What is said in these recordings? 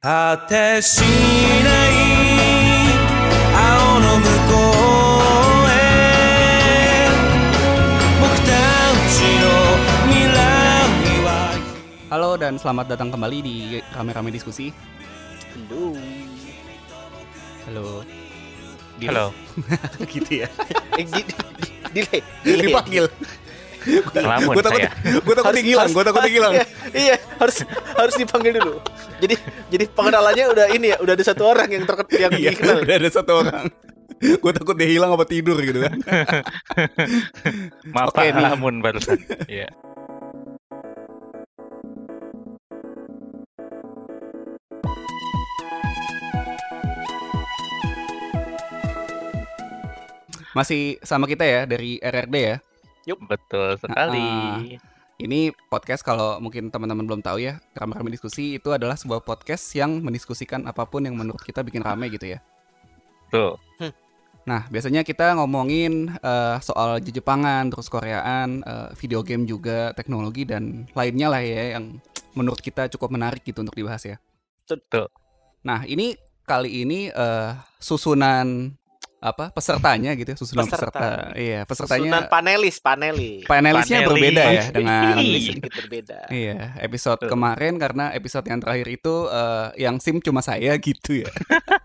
果てしない青の向こうへ僕たちの未来は Halo dan selamat datang kembali di Rame-Rame Diskusi. Halo. Halo. Halo. gitu ya. Eh, di, di, delay, delay. Dipanggil. Ngelamun Gue takut, saya. gue takut Harus- digilang, harus- gue takut digilang. Iya, iya, harus harus dipanggil dulu. Jadi jadi pengenalannya udah ini ya, udah ada satu orang yang terkenal yang Iya, dikenal. udah ada satu orang. gue takut dia hilang apa tidur gitu kan. Maaf nih. ngelamun barusan. Iya. Masih sama kita ya dari RRD ya. Betul sekali. Ini podcast kalau mungkin teman-teman belum tahu ya, Rame-Rame Diskusi itu adalah sebuah podcast yang mendiskusikan apa pun yang menurut kita bikin rame gitu ya. Tuh. Nah, biasanya kita ngomongin eh, soal Jepangan, terus Koreaan, eh, video game juga, teknologi dan lainnya lah ya yang menurut kita cukup menarik gitu untuk dibahas ya. Betul. Nah, ini kali ini eh, susunan apa pesertanya gitu ya, susunan Peserta. peserta. Iya, Susunan pesertanya panelis, panelis. panelisnya Panelis. berbeda ya dengan Panelis sedikit berbeda. Iya, episode Betul. kemarin karena episode yang terakhir itu eh, yang sim cuma saya gitu ya.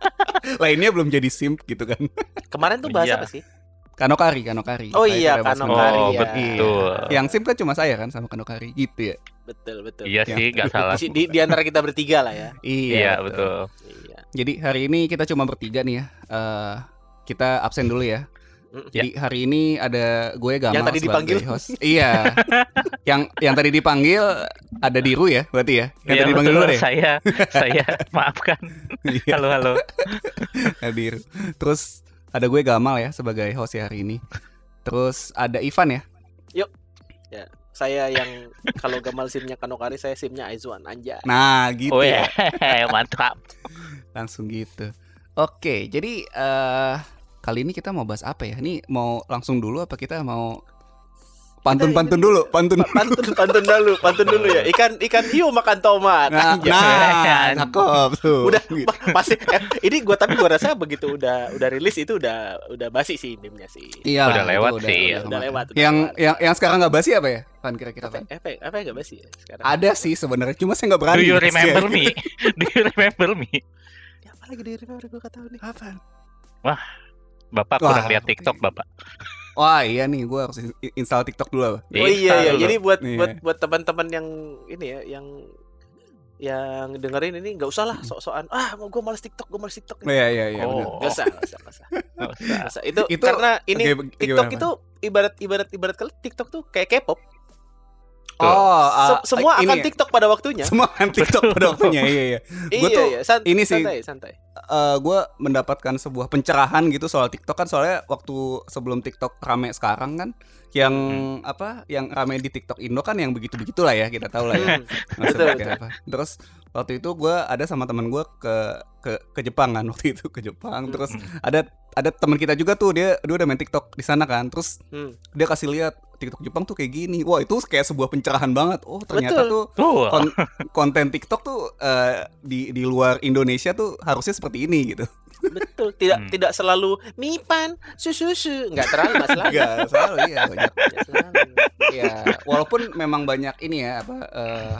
Lainnya belum jadi sim gitu kan. Kemarin tuh bahas Iya. apa sih? Kanokari, Kanokari. Oh Saya iya, Kanokari. Kanokari. Oh, ya. betul. Yang sim kan cuma saya kan sama Kanokari gitu ya. Betul, betul. Iya Ya. sih, nggak salah. Di, di, di antara kita bertiga lah ya. Iya, betul. Iya. Jadi hari ini kita cuma bertiga nih ya. Eh, kita absen dulu ya. Mm. Jadi hari ini ada gue Gamal Yang tadi sebagai dipanggil. host. Iya. yang yang tadi dipanggil ada Diru ya, berarti ya. Yang Iya, tadi dipanggil dulu deh. Saya, saya maafkan. Iya, Halo, halo. ada Diru. Terus ada gue Gamal ya sebagai host ya hari ini. Terus ada Ivan ya. Saya yang kalau Gamal simnya Kanokari, saya simnya Aizwan Anja. Nah, gitu Oh ya. ya, mantap. Langsung gitu. Oke, jadi eh kali ini kita mau bahas apa ya? Ini mau langsung dulu apa kita mau pantun-pantun dulu? Pantun. Pantun pantun dulu, pantun dulu ya. Ikan ikan hiu makan tomat. Nah, Anjay. nah, cakep tuh. udah pa- pasti eh, ini gua tapi gua rasa begitu udah udah rilis itu udah udah basi sih meme-nya sih. Iya, Udah lewat itu sih, Udah, udah lewat. udah Yang lewat. yang yang sekarang nggak basi apa ya? Pan kira-kira apa apa apa yang enggak basi ya sekarang? Ada sih sebenarnya, cuma saya nggak berani. Do you remember ya. me? Do you remember me? Apa lagi di gua enggak tahu nih. Apa? Bapak Wah. kurang lihat TikTok, Bapak. Wah iya nih, gue harus in- install TikTok dulu. apa? Oh iya ya, dulu. jadi buat Iya. buat buat teman-teman yang ini ya yang yang dengerin ini nggak usah lah sok-sokan ah mau gue males TikTok gue males TikTok Iya iya iya. benar. Oh. Gak usah, gak usah, gak usah. Nggak usah. Nggak usah. Itu, Itu- karena ini TikTok gimana, itu ibarat ibarat ibarat kali TikTok tuh kayak K-pop. Tuh. Oh, Se- ah, semua ini akan ya. TikTok pada waktunya. Semua akan TikTok pada waktunya. Iya iya. Gua iya, tuh iya. ini sih- santai, santai. gue mendapatkan sebuah pencerahan gitu soal TikTok kan soalnya waktu sebelum TikTok rame sekarang kan yang apa yang rame di TikTok Indo kan yang begitu begitulah ya kita tahu lah ya Hmm. Maksudnya Betul, kayak betul. apa. Terus waktu itu gue ada sama teman gue ke ke ke Jepang kan waktu itu ke Jepang terus Hmm. ada ada teman kita juga tuh dia dia udah main TikTok di sana kan terus Hmm. dia kasih lihat TikTok Jepang tuh kayak gini. Wah itu kayak sebuah pencerahan banget. Oh ternyata Betul. tuh kon- konten TikTok tuh eh, di di luar Indonesia tuh harusnya seperti ini gitu Betul, tidak Hmm. tidak selalu mipan, susu, susu, nggak terlalu masalah. Enggak selalu iya banyak Nggak selalu. ya walaupun memang banyak ini ya apa eh,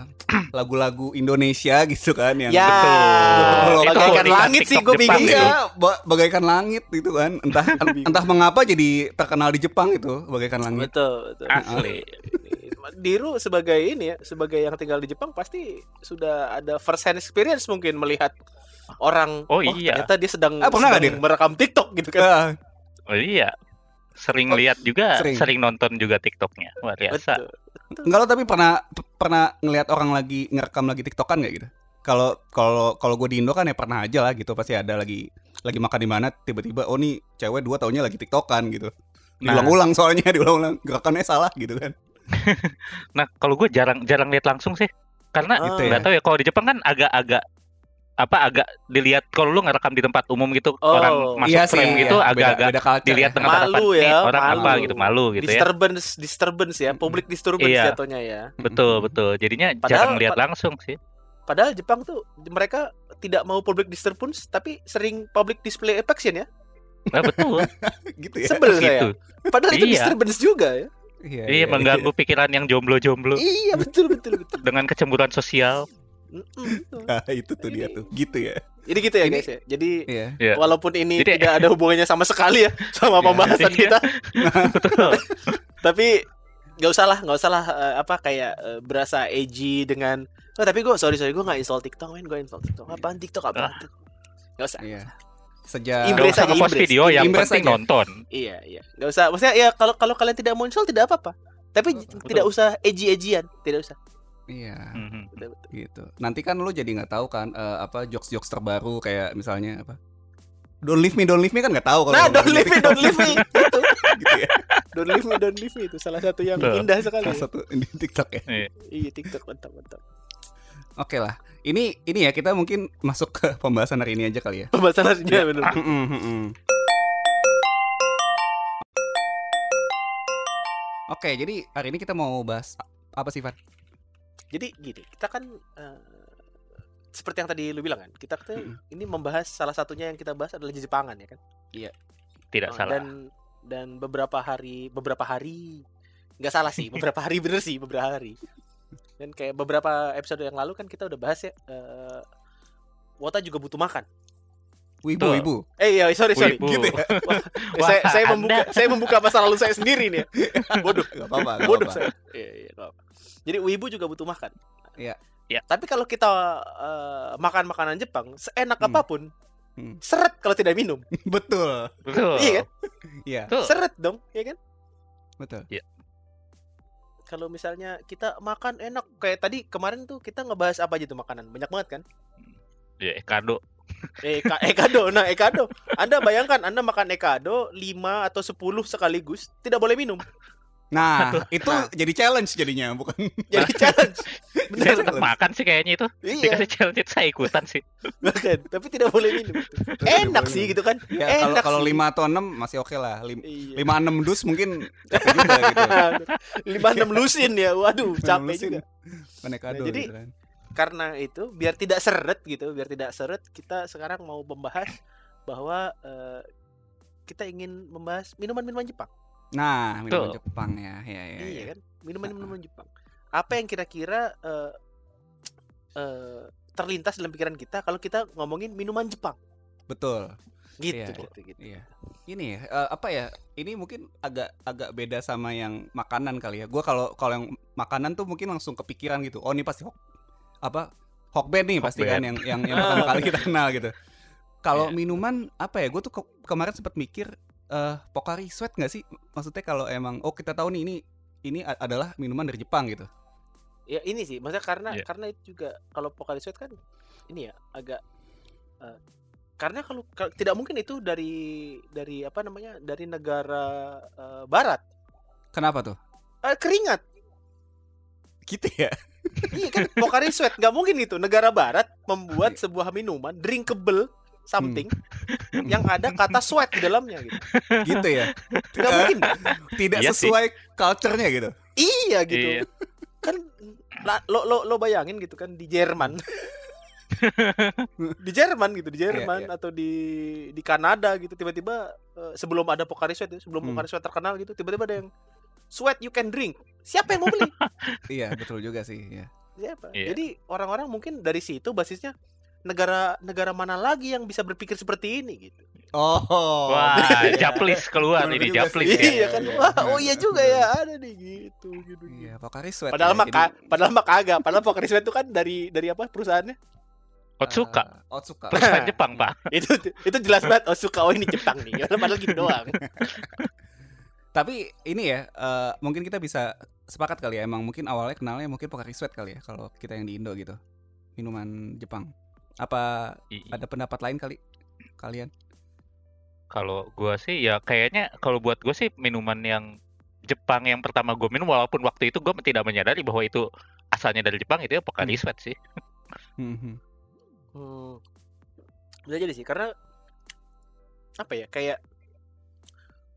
lagu-lagu Indonesia gitu kan yang Ya, Betul. bagaikan langit sih TikTok gue Jepang bingung. Iya, ba- bagaikan langit gitu kan. Entah entah mengapa jadi terkenal di Jepang itu bagaikan langit. Betul, betul. Asli. Diru sebagai ini ya, sebagai yang tinggal di Jepang pasti sudah ada first hand experience mungkin melihat orang Oh, iya. ternyata dia sedang, Ah, pernah nggak, sedang Dir? merekam TikTok gitu kan. Ah, Oh iya. Sering Oh, lihat juga, sering. sering. nonton juga TikToknya. Luar biasa. Betul. enggak lo tapi pernah pernah ngelihat orang lagi ngerekam lagi TikTokan nggak gitu? Kalau kalau kalau gue di Indo kan ya pernah aja lah gitu pasti ada lagi lagi makan di mana tiba-tiba oh nih cewek dua taunya lagi TikTokan gitu. Nah. Diulang-ulang soalnya diulang-ulang gerakannya salah gitu kan. Nah, kalau gue jarang jarang lihat langsung sih. Karena Ah. Gitu ya. nggak tahu ya kalau di Jepang kan agak-agak apa agak dilihat kalau lu ngerekam di tempat umum gitu Oh. orang masuk iya sih, frame gitu iya. agak-agak dilihat ya. dengan Malu tatapan ya, nih orang malu. apa gitu malu gitu ya. disturbance, disturbance ya, public disturbance Iya. jatuhnya ya. Betul betul. Jadinya Padahal- jarang lihat langsung sih. Padahal Jepang tuh mereka tidak mau public disturbance tapi sering public display affection ya. Nah, betul. gitu ya. Sebel saya. gitu. Padahal itu Iya. disturbance juga ya. Iya, Iya, mengganggu pikiran yang jomblo-jomblo Iya betul betul betul. dengan kecemburuan sosial. Nah, itu tuh dia tuh. Gitu ya. Jadi gitu ya Ini- guys ya. Jadi Iya. Iya. walaupun ini Jadi- tidak ada hubungannya sama sekali ya sama Iya. pembahasan Iya. kita, Betul. tapi nggak usah lah, nggak usah lah eh, apa kayak eh, berasa edgy dengan oh tapi gue sorry sorry gue nggak install TikTok main gue install TikTok apaan TikTok apaan nggak usah Iya. Sejak Imbre- Gak usah aja, nge-post impress. video, yang Impress penting aja. nonton. iya iya nggak usah maksudnya ya kalau kalau kalian tidak mau install tidak apa-apa tapi Betul. tidak usah edgyan tidak usah Iya. Mhm. Betul, betul. gitu. Nanti kan lu jadi nggak tahu kan eh, apa jokes-jokes terbaru kayak misalnya apa? Don't leave me, don't leave me kan nggak tahu kalau nah don't leave me TikTok. don't leave me itu gitu ya. don't leave me don't leave me itu salah satu yang Betul. indah sekali Salah satu di TikTok ya. iya TikTok mantap mantap Oke lah. Ini ini ya kita mungkin masuk ke pembahasan hari ini aja kali ya. pembahasan harusnya benar Mm-mm, mm-mm. Oke, jadi hari ini kita mau bahas apa sih, Van? Jadi gini, kita kan eh, seperti yang tadi lu bilang kan, kita tuh Mm-mm. ini membahas salah satunya yang kita bahas adalah Jepangan ya kan. Tidak Eh, salah. Dan dan beberapa hari beberapa hari nggak salah sih, beberapa hari bener sih, beberapa hari. Dan kayak beberapa episode yang lalu kan kita udah bahas ya eh Wota juga butuh makan. Wibu, Betul. wibu. Eh iya, sorry sorry. Wibu. Gitu ya. Wah, saya saya Anda. membuka saya membuka masa lalu saya sendiri nih. ya. Bodoh. Gak apa-apa, gak Bodoh apa-apa. saya. Iya, iya, nggak apa. Jadi wibu juga butuh makan. Iya. Iya. Tapi kalau kita eh, makan makanan Jepang, seenak Hmm. apa pun, Hmm. seret kalau tidak minum. Betul. Betul. Iya kan? Iya, Betul. Seret dong, ya kan? betul. Kalau misalnya kita makan enak kayak tadi kemarin tuh kita ngebahas apa aja tuh makanan? Banyak banget kan? Ya, kado. Eh, ka- ekado, nah ekado. Anda bayangkan Anda makan ekado 5 atau 10 sekaligus, tidak boleh minum. Nah, itu Nah. jadi challenge jadinya, bukan? Jadi challenge. Bener. tetap makan sih kayaknya itu. Iya, Dikasih challenge itu saya ikutan sih. bahkan. Tapi tidak boleh minum. Enak sih gitu kan? Ya, kalau Enak kalau sih. 5 atau 6 masih oke lah. Lim- Iya. lima enam dus mungkin capek juga gitu. lima enam lusin ya waduh capek Lusin. juga Nah, jadi- gitu kan. karena itu biar tidak seret gitu biar tidak seret kita sekarang mau membahas bahwa eh, kita ingin membahas minuman-minuman Jepang Nah, minuman Betul. Jepang ya. Ya, ya, iya ya. kan minuman-minuman Jepang apa yang kira-kira eh, eh, terlintas dalam pikiran kita kalau kita ngomongin minuman Jepang Betul. gitu Iya. gitu, gitu. Iya. Ini ya, eh, apa ya? Ini mungkin agak agak beda sama yang makanan kali ya. Gua kalau kalau yang makanan tuh mungkin langsung kepikiran gitu. Oh, ini pasti hok, apa? Hokben nih pasti kan yang yang yang pertama kali kita kenal gitu. Kalau Iya. minuman apa ya? Gue tuh ke- kemarin sempat mikir eh Pocari Sweat nggak sih? Maksudnya kalau emang oh kita tahu nih ini ini adalah minuman dari Jepang gitu. ya ini sih maksudnya karena Iya. karena itu juga kalau Pocari Sweat kan ini ya agak eh, karena kalau kalau- tidak mungkin itu dari dari apa namanya dari negara eh, barat Kenapa tuh? Eh, keringat Gitu ya. iya kan Pocari Sweat nggak mungkin itu negara barat membuat sebuah minuman drinkable something yang ada kata sweat di dalamnya gitu gitu ya. nggak mungkin Tidak Iya sih. sesuai culture-nya gitu. iya gitu Iya. kan la- lo lo lo bayangin gitu kan di Jerman di Jerman gitu di Jerman Iya, atau di di Kanada gitu tiba-tiba eh, sebelum ada Pocari Sweat ya, sebelum Hmm. Pocari Sweat terkenal gitu tiba-tiba ada yang sweat you can drink siapa yang mau beli iya, betul juga sih, ya. siapa Iya. jadi orang-orang mungkin dari situ basisnya negara negara mana lagi yang bisa berpikir seperti ini gitu Oh. Wah, Japlis keluar ini juga Japlis sih. ya. iya kan iya, wah iya, oh iya iya, juga iya. ya ada nih gitu gitu Iya, Pocari Sweat. padahal ya. mah Jadi- padahal mah kagak padahal Pocari Sweat itu kan dari dari apa perusahaannya Otsuka. Eh, Otsuka. Perusahaan Jepang, Pak. itu itu jelas banget oh suka oh ini Jepang nih padahal gitu doang Tapi ini ya, eh, mungkin kita bisa sepakat kali ya. Emang mungkin awalnya kenalnya mungkin Pocari Sweat kali ya, kalau kita yang di Indo gitu. Minuman Jepang. Apa I- ada pendapat lain kali kalian? Kalau gua sih ya kayaknya kalau buat gue sih minuman yang Jepang yang pertama gue minum walaupun waktu itu gue tidak menyadari bahwa itu asalnya dari Jepang itu ya Pocari Hmm. Sweat sih. Hmm, hmm. Hmm. Bisa jadi sih karena apa ya kayak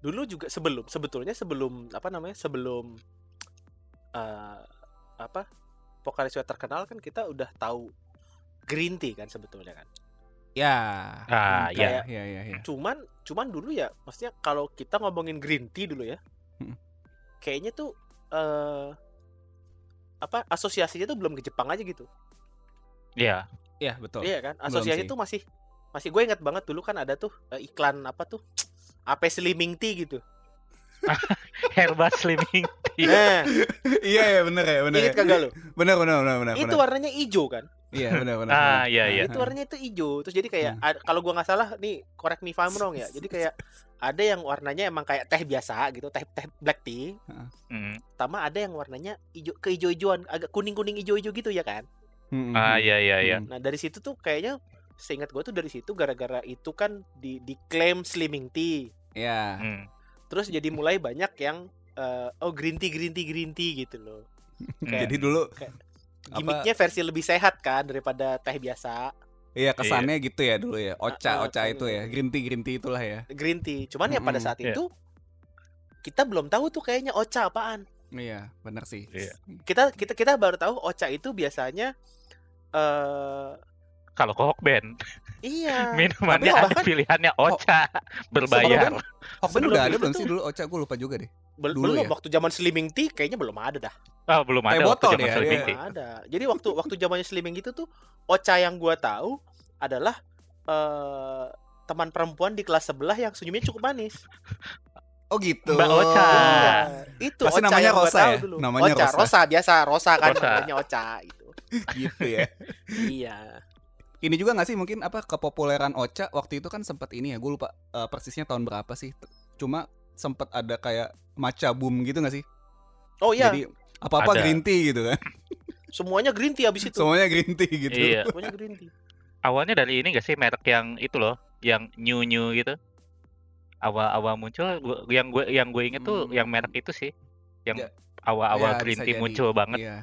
dulu juga sebelum sebetulnya sebelum apa namanya sebelum eh, apa Pocari Sweat terkenal kan kita udah tahu green tea kan sebetulnya kan. Ya. Ah, ya. ya ya ya. Cuman cuman dulu ya, maksudnya kalau kita ngomongin green tea dulu ya, Hmm. kayaknya tuh eh apa asosiasinya tuh belum ke Jepang aja gitu. Iya. Iya, betul. Iya kan? Asosiasi tuh masih masih gue ingat banget dulu kan ada tuh eh, iklan apa tuh? AP Slimming Tea gitu. Herba Slimming Tea. Nah, Iya ya bener ya bener. inget ya. kagak lu? Bener bener bener bener. Itu bener. warnanya hijau kan? Iya bener. Ah, iya, iya. Itu warnanya itu hijau. Terus jadi kayak Hmm. kalau gua nggak salah nih correct me if I'm wrong ya. Jadi kayak ada yang warnanya emang kayak teh biasa gitu, teh teh black tea. Hmm. Sama ada yang warnanya hijau kehijau-hijauan, agak kuning-kuning hijau-hijau gitu ya kan. Hmm, Ah, hmm, iya iya iya. hmm. Nah, dari situ tuh kayaknya seingat gua tuh dari situ gara-gara itu kan di diklaim slimming tea. Iya. Hmm. Terus jadi mulai banyak yang eh, oh green tea green tea green tea gitu loh. Kayak Jadi dulu kayak? Gimmicknya versi lebih sehat kan daripada teh biasa. Iya kesannya gitu ya dulu ya. Ocha ah, ocha itu ya. Green tea green tea itulah ya. green tea. Cuman ya pada saat iya. itu kita belum tahu tuh kayaknya ocha apaan. Iya bener sih. Iya. Kita kita kita baru tahu ocha itu biasanya eh Kalau ke Hokben, iya. minumannya Tapi ada bahkan- pilihannya Ocha berbayar. Hokben udah ada belum sih dulu Ocha gue lupa juga deh. Bel- dulu belum ya? waktu zaman slimming tea kayaknya belum ada dah. Oh, belum Teh ada waktu botol zaman dia, Slimming iya. Tea. Belum ada. Jadi waktu waktu zamannya slimming gitu tuh ocha yang gua tahu adalah eh teman perempuan di kelas sebelah yang senyumnya cukup manis. Oh gitu. Mbak Ocha. Iya, itu Pasti Ocha namanya Rosa tahu ya? dulu. Namanya Ocha, Rosa. Rosa biasa, Rosa kan Rosa. namanya Ocha itu. gitu ya. iya. Ini juga gak sih mungkin apa kepopuleran Ocha waktu itu kan sempat ini ya, gue lupa eh, persisnya tahun berapa sih. Cuma sempat ada kayak maca boom gitu gak sih? Oh iya, Jadi apa-apa Ada. green tea gitu kan. semuanya green tea abis itu. Semuanya green tea gitu. Iya. Semuanya green tea. Awalnya dari ini gak sih merek yang itu loh, yang new new gitu. Awal-awal muncul, gua, yang gue yang gue inget tuh Hmm. yang merek itu sih, yang Ya. awal-awal Ya, green tea jadi. muncul banget, Iya.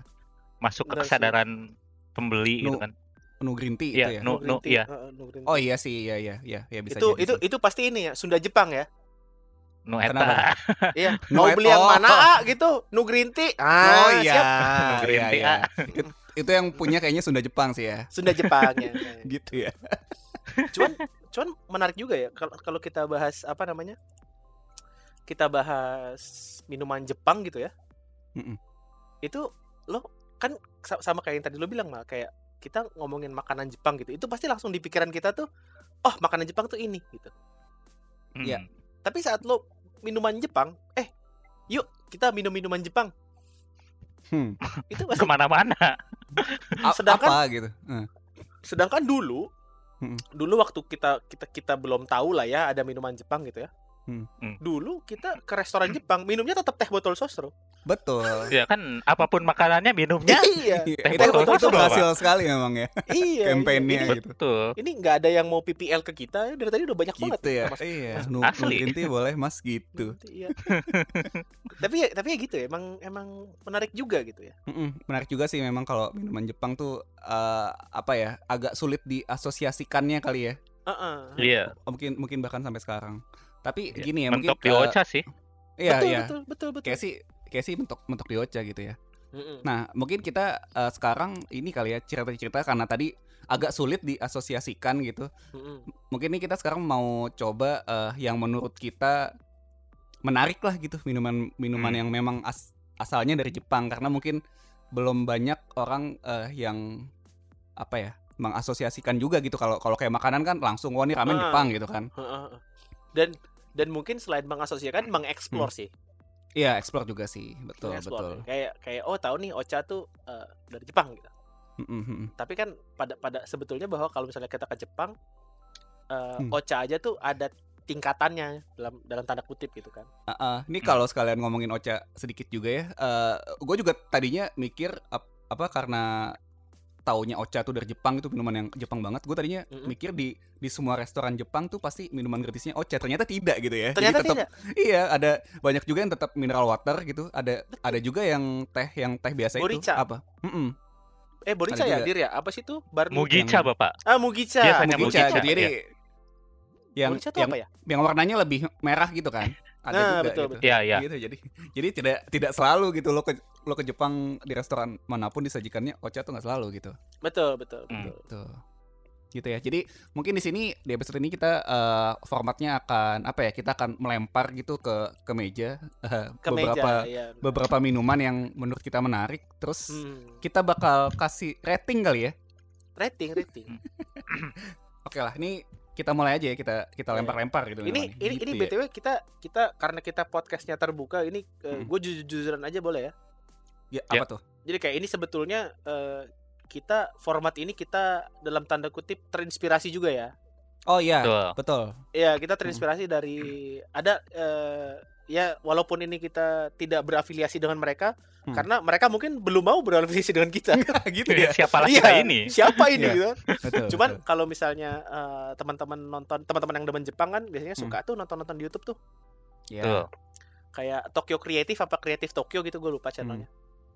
masuk ke sih. kesadaran pembeli gitu Nu- kan. Penuh green tea Iya, itu ya. nu- Green nu, tea, iya. heeh, no green Oh tea. iya sih, iya iya iya, ya bisa itu jadi itu sih. itu pasti ini ya, Sunda Jepang ya. Nu eta. Iya, No mau beli yang oh. mana ah, gitu? Nu green tea. Ah, oh iya. siap. Green iya, tea, iya. ah. It- itu yang punya kayaknya Sunda Jepang sih ya. Sunda Jepang ya. Gitu ya. cuman cuman menarik juga ya kalau kalau kita bahas apa namanya kita bahas minuman Jepang gitu ya Mm-mm. itu lo kan sa- sama kayak yang tadi lo bilang mal kayak kita ngomongin makanan Jepang gitu itu pasti langsung di pikiran kita tuh oh makanan Jepang tuh ini gitu Hmm. Iya. Tapi saat lo minuman Jepang eh yuk kita minum minuman Jepang Hmm. itu pasti Ke mana-mana. Sedangkan- apa gitu? Eh. sedangkan dulu Mm-mm. dulu waktu kita kita kita belum tahu lah ya ada minuman Jepang gitu ya Hmm. Hmm. dulu kita ke restoran Jepang minumnya tetap teh botol sosro Betul. Ya kan apa pun makanannya minumnya. iya Iya, Teh itu, botol itu sosro, berhasil sekali memang ya iya kampanyenya ini, gitu. Betul. ini nggak ada yang mau PPL ke kita dari tadi udah banyak banget Gitu ya. Mas- Iya, Mas- Asli. tea boleh Mas gitu. Iya. tapi ya tapi ya gitu ya emang emang menarik juga gitu ya Mm-mm, menarik juga sih memang kalau minuman Jepang tuh eh, apa ya agak sulit diasosiasikannya kali ya Heeh. Iya. Oh, mungkin mungkin bahkan sampai sekarang tapi Iya. gini ya mungkin Mentok di ke- Ocha sih. iya betul, iya betul betul betul kayak sih kayak sih mentok mentok di Ocha gitu ya Mm-mm. nah mungkin kita eh, sekarang ini kali ya cerita-cerita karena tadi agak sulit diasosiasikan gitu Mm-mm. mungkin nih kita sekarang mau coba eh, yang menurut kita menarik lah gitu minuman minuman Hmm. yang memang as- asalnya dari Jepang karena mungkin belum banyak orang eh, yang apa ya mengasosiasikan juga gitu kalau kalau kayak makanan kan langsung wah ini ramen Ah. Jepang gitu kan Heeh. dan dan mungkin selain mengasosiasikan mengeksplor sih iya explore juga sih betul betul kayak kayak oh tahu nih Ocha tuh eh, dari Jepang gitu Mm, mm, mm. tapi kan pada pada sebetulnya bahwa kalau misalnya kita ke Jepang eh, Hmm. Ocha aja tuh ada tingkatannya dalam dalam tanda kutip gitu kan Ah, ah. ini Hmm. kalau sekalian ngomongin Ocha sedikit juga ya gue juga tadinya mikir ap- apa karena taunya Ocha tuh dari Jepang itu minuman yang Jepang banget. Gue tadinya Mm-mm. mikir di di semua restoran Jepang tuh pasti minuman gratisnya Ocha. Ternyata tidak gitu ya. Ternyata Jadi tetap tidak. Iya ada banyak juga yang tetap mineral water gitu. Ada ada juga yang teh yang teh biasa Borica. itu apa? Mm-mm. eh Borica Ada ya dir ya? Apa sih tuh bar Mugicha, yang- Bapak. ah Mugicha Biasanya Mugicha Mugicha, gitu jadi iya. yang tuh yang apa ya? yang warnanya lebih merah gitu kan ada Nah, juga betul, gitu. betul. Iya, iya. Gitu, jadi jadi tidak tidak selalu gitu lo ke lo ke Jepang di restoran mana pun disajikannya ocha tuh nggak selalu gitu. Betul, betul, Hmm. betul. Tuh. Gitu ya. Jadi mungkin di sini di episode ini kita eh, formatnya akan apa ya? Kita akan melempar gitu ke ke meja eh, Ke beberapa meja, ya. beberapa minuman yang menurut kita menarik. Terus Hmm. kita bakal kasih rating kali ya. Rating, rating. Oke lah, ini kita mulai aja ya kita kita Iya. lempar-lempar gitu. ini ini Gitu ini ya. btw kita kita karena kita podcastnya terbuka ini Hmm. gue jujur jujuran aja boleh ya Ya, Ya. apa tuh? jadi kayak ini sebetulnya eh, kita format ini kita dalam tanda kutip terinspirasi juga ya Oh iya, Betul. betul. Iya, kita terinspirasi dari ada eh, ya walaupun ini kita tidak berafiliasi dengan mereka Hmm. karena mereka mungkin belum mau berafiliasi dengan kita. gitu ya. Siapa lagi Iya. kita ini? Siapa ini Iya. gitu? Betul. Cuman betul. kalau misalnya eh, teman-teman nonton teman-teman yang demen Jepang kan biasanya Hmm. suka tuh nonton-nonton di YouTube tuh. Ya. Tuh. Kayak Tokyo Creative apa Creative Tokyo gitu gue lupa channelnya.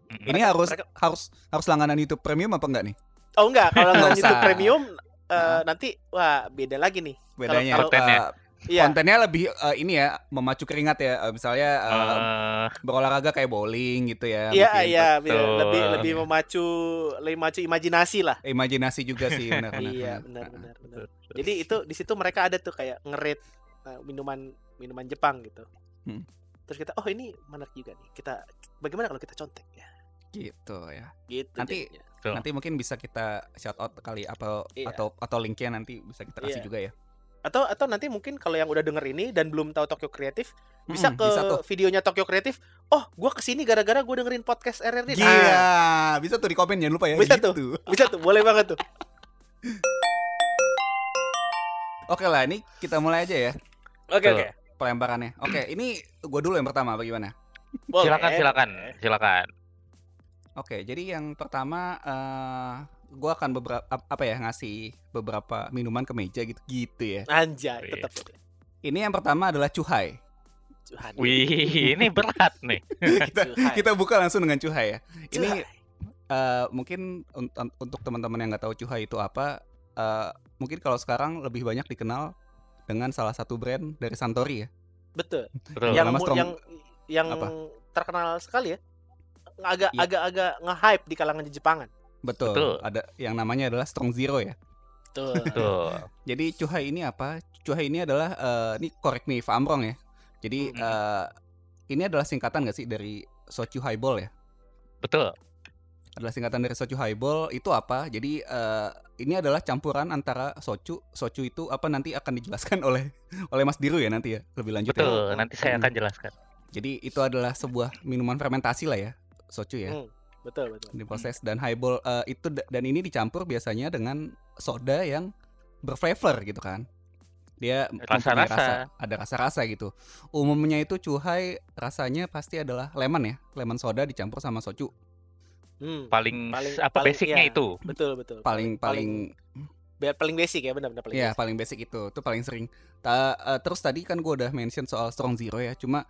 Mm-mm. Ini Mereka- harus mereka- harus harus langganan YouTube Premium apa enggak nih? Oh enggak, kalau Nggak nonton YouTube. Premium eh, Nah. nanti wah beda lagi nih. Bedanya Kalau- Kontennya. eh, Iya. kontennya lebih eh, ini ya memacu keringat ya. Eh, misalnya eh, Eh, berolahraga kayak bowling gitu ya. Iya, iya, lebih lebih memacu lebih memacu imajinasi lah. Imajinasi juga sih benar benar. iya, benar benar benar. Jadi itu di situ mereka ada tuh kayak ngerit uh, minuman minuman Jepang gitu. Hmm. Terus kita oh ini menarik juga nih. Kita bagaimana kalau kita contek ya? Gitu ya. Gitu. Nanti- jadinya. Betul. Nanti mungkin bisa kita shout out kali apa Iya. atau atau linknya nanti bisa kita kasih Iya. juga ya. atau atau nanti mungkin kalau yang udah denger ini dan belum tahu Tokyo Kreatif bisa Mm-mm, ke bisa tuh. videonya Tokyo Kreatif. Oh, gua ke sini gara-gara gua dengerin podcast RRD. Nah, Iya, bisa tuh di komen jangan lupa ya. Bisa gitu. tuh. bisa tuh, boleh banget tuh. Oke lah, ini kita mulai aja ya Oke, oke. pelemparannya. Oke, ini gue dulu yang pertama, bagaimana? Boleh. silakan silakan silakan. Oke, jadi yang pertama eh gue akan beberapa apa ya ngasih beberapa minuman ke meja gitu gitu ya. Anjay, Wih. tetap. Ini yang pertama adalah cuhai. Tuhan. Wih, ini berat nih. kita Cuhai. kita buka langsung dengan cuhai ya. Ini Cuhai. eh, mungkin un- un- untuk teman-teman yang nggak tahu cuhai itu apa, eh, mungkin kalau sekarang lebih banyak dikenal dengan salah satu brand dari Santori ya. betul. Betul. yang yang yang apa? terkenal sekali ya. Agak Iya. agak agak nge-hype di kalangan Jepangan. Betul. Betul. Ada yang namanya adalah Strong Zero ya. Tuh. Betul. Jadi cuhai ini apa? Cuhai ini adalah eh, ini correct me if I'm wrong ya. Jadi Mhm. eh, ini adalah singkatan gak sih dari soju highball ya? Betul. Adalah singkatan dari soju highball itu apa? Jadi eh, ini adalah campuran antara soju. Soju itu apa nanti akan dijelaskan oleh oleh Mas Diru ya nanti ya lebih lanjut ya. Betul. Nanti saya akan jelaskan. Jadi itu adalah sebuah minuman fermentasi lah ya, soju ya. Hmm, betul, betul. diproses dan highball eh, itu da- dan ini dicampur biasanya dengan soda yang berflavor gitu kan dia Rasa-rasa. ada rasa-rasa gitu umumnya itu cuhai rasanya pasti adalah lemon ya lemon soda dicampur sama soju Hmm, Paling, Paling- apa paling- basicnya iya. itu. betul, betul. paling paling biar paling basic ya benar-benar paling ya basic. paling basic itu itu paling sering Ta- eh, terus tadi kan gue udah mention soal strong zero ya cuma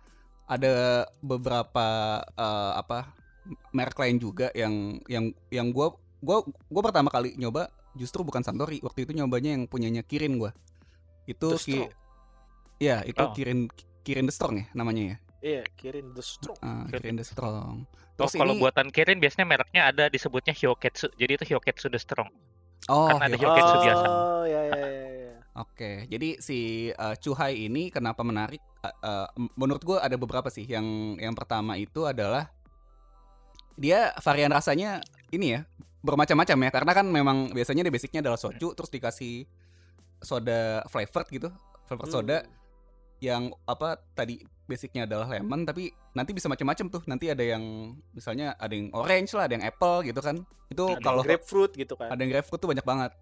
ada beberapa eh, apa merek lain juga yang yang yang gue gua gua pertama kali nyoba justru bukan Santori waktu itu nyobanya yang punyanya Kirin gue itu The ki Strong. ya itu Oh. Kirin Kirin the Strong ya namanya ya Iya, kirim the strong. Ah, Kirin. Kirin the Strong Oh, terus kalau ini buatan Kirin biasanya mereknya ada disebutnya Hyoketsu. Jadi itu Hyoketsu the Strong. oh kan ada. Hyoketsu biasa. Oh, ya ya ya ya. Oke, jadi si uh, Chuhai ini kenapa menarik? Uh, uh, menurut gue ada beberapa sih. Yang yang pertama itu adalah dia varian rasanya ini ya bermacam-macam ya. Karena kan memang biasanya di basicnya adalah soju, terus dikasih soda flavored gitu, flavored soda Hmm. yang apa tadi basicnya adalah lemon, tapi nanti bisa macam-macam tuh. Nanti ada yang misalnya ada yang orange lah, ada yang apple gitu kan. Itu Ada kalau grapefruit gitu kan. ada yang grapefruit tuh banyak banget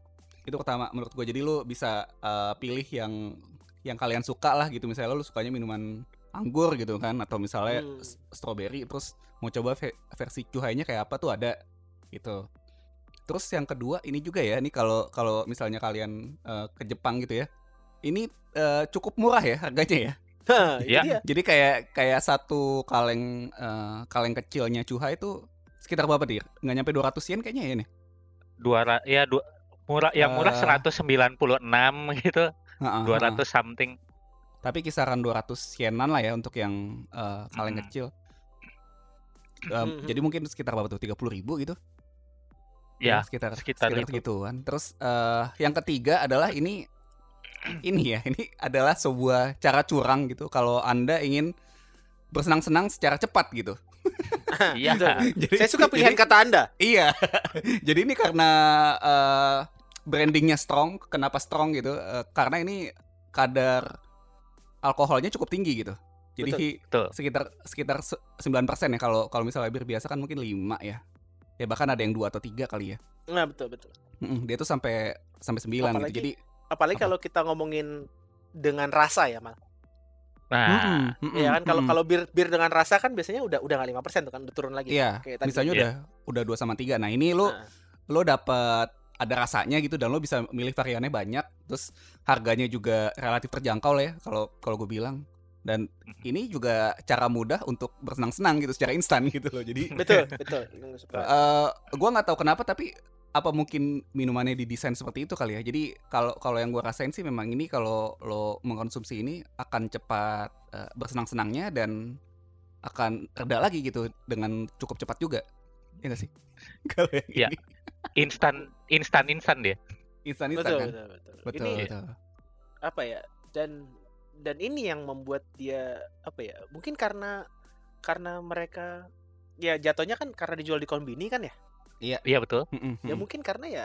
itu pertama menurut gue jadi lu bisa uh, pilih yang yang kalian suka lah gitu misalnya lu sukanya minuman anggur gitu kan atau misalnya Hmm. strawberry terus mau coba ve- versi cuhainya kayak apa tuh ada gitu terus yang kedua ini juga ya ini kalau kalau misalnya kalian uh, ke Jepang gitu ya ini uh, cukup murah ya harganya ya Hah, Iya. jadi kayak kayak satu kaleng uh, kaleng kecilnya cuhai itu sekitar berapa dir nggak nyampe 200 yen kayaknya ya nih Dua ya dua murah yang murah Eh. 196 gitu, Heeh, 200 heeh. something. Tapi kisaran 200 yenan lah ya untuk yang eh, kaleng Mm. kecil. Um, jadi mungkin sekitar berapa tuh 30 ribu gitu Ya, sekitar sekitar sekitar itu. segituan terus eh, yang ketiga adalah ini ini ya ini adalah sebuah cara curang gitu kalau anda ingin bersenang-senang secara cepat gitu Iya. Jadi Saya suka pilihan jadi- kata Anda. iya jadi ini karena eh, brandingnya strong kenapa strong gitu Eh, karena ini kadar alkoholnya cukup tinggi gitu jadi Betul. sekitar sekitar se- 9% ya kalau kalau misalnya bir biasa kan mungkin 5 ya ya bahkan ada yang dua atau tiga kali ya Nah, betul betul. Mm-mm, dia tuh sampai sampai 9 Apalagi- gitu jadi Apalagi Apa? kalau kita ngomongin dengan rasa ya, Mal. Nah, Mm-mm, mm-mm, Iya kan kalau mm-mm. kalau bir bir dengan rasa kan biasanya udah udah nggak lima persen tuh kan udah turun lagi. Iya, Kayak tadi. misalnya Iya. udah udah 2 sama 3. Nah, ini lo Nah, lo dapat ada rasanya gitu dan lo bisa milih variannya banyak, terus harganya juga relatif terjangkau lah ya kalau kalau gue bilang. Dan ini juga cara mudah untuk bersenang-senang gitu secara instan gitu loh. Jadi betul betul. Suka. eh gua nggak tahu kenapa tapi apa mungkin minumannya didesain seperti itu kali ya. Jadi kalau kalau yang gua rasain sih memang ini kalau lo mengkonsumsi ini akan cepat eh, bersenang-senangnya dan akan reda lagi gitu dengan cukup cepat juga. Ya nggak sih? kalau yang Iya. ini instan instan instan dia. instan-instan betul, kan. betul betul Betul, Ini betul. apa ya? Dan dan ini yang membuat dia apa ya? Mungkin karena karena mereka ya jatuhnya kan karena dijual di kombini kan ya. Iya betul. Mm-mm, Ya mungkin karena ya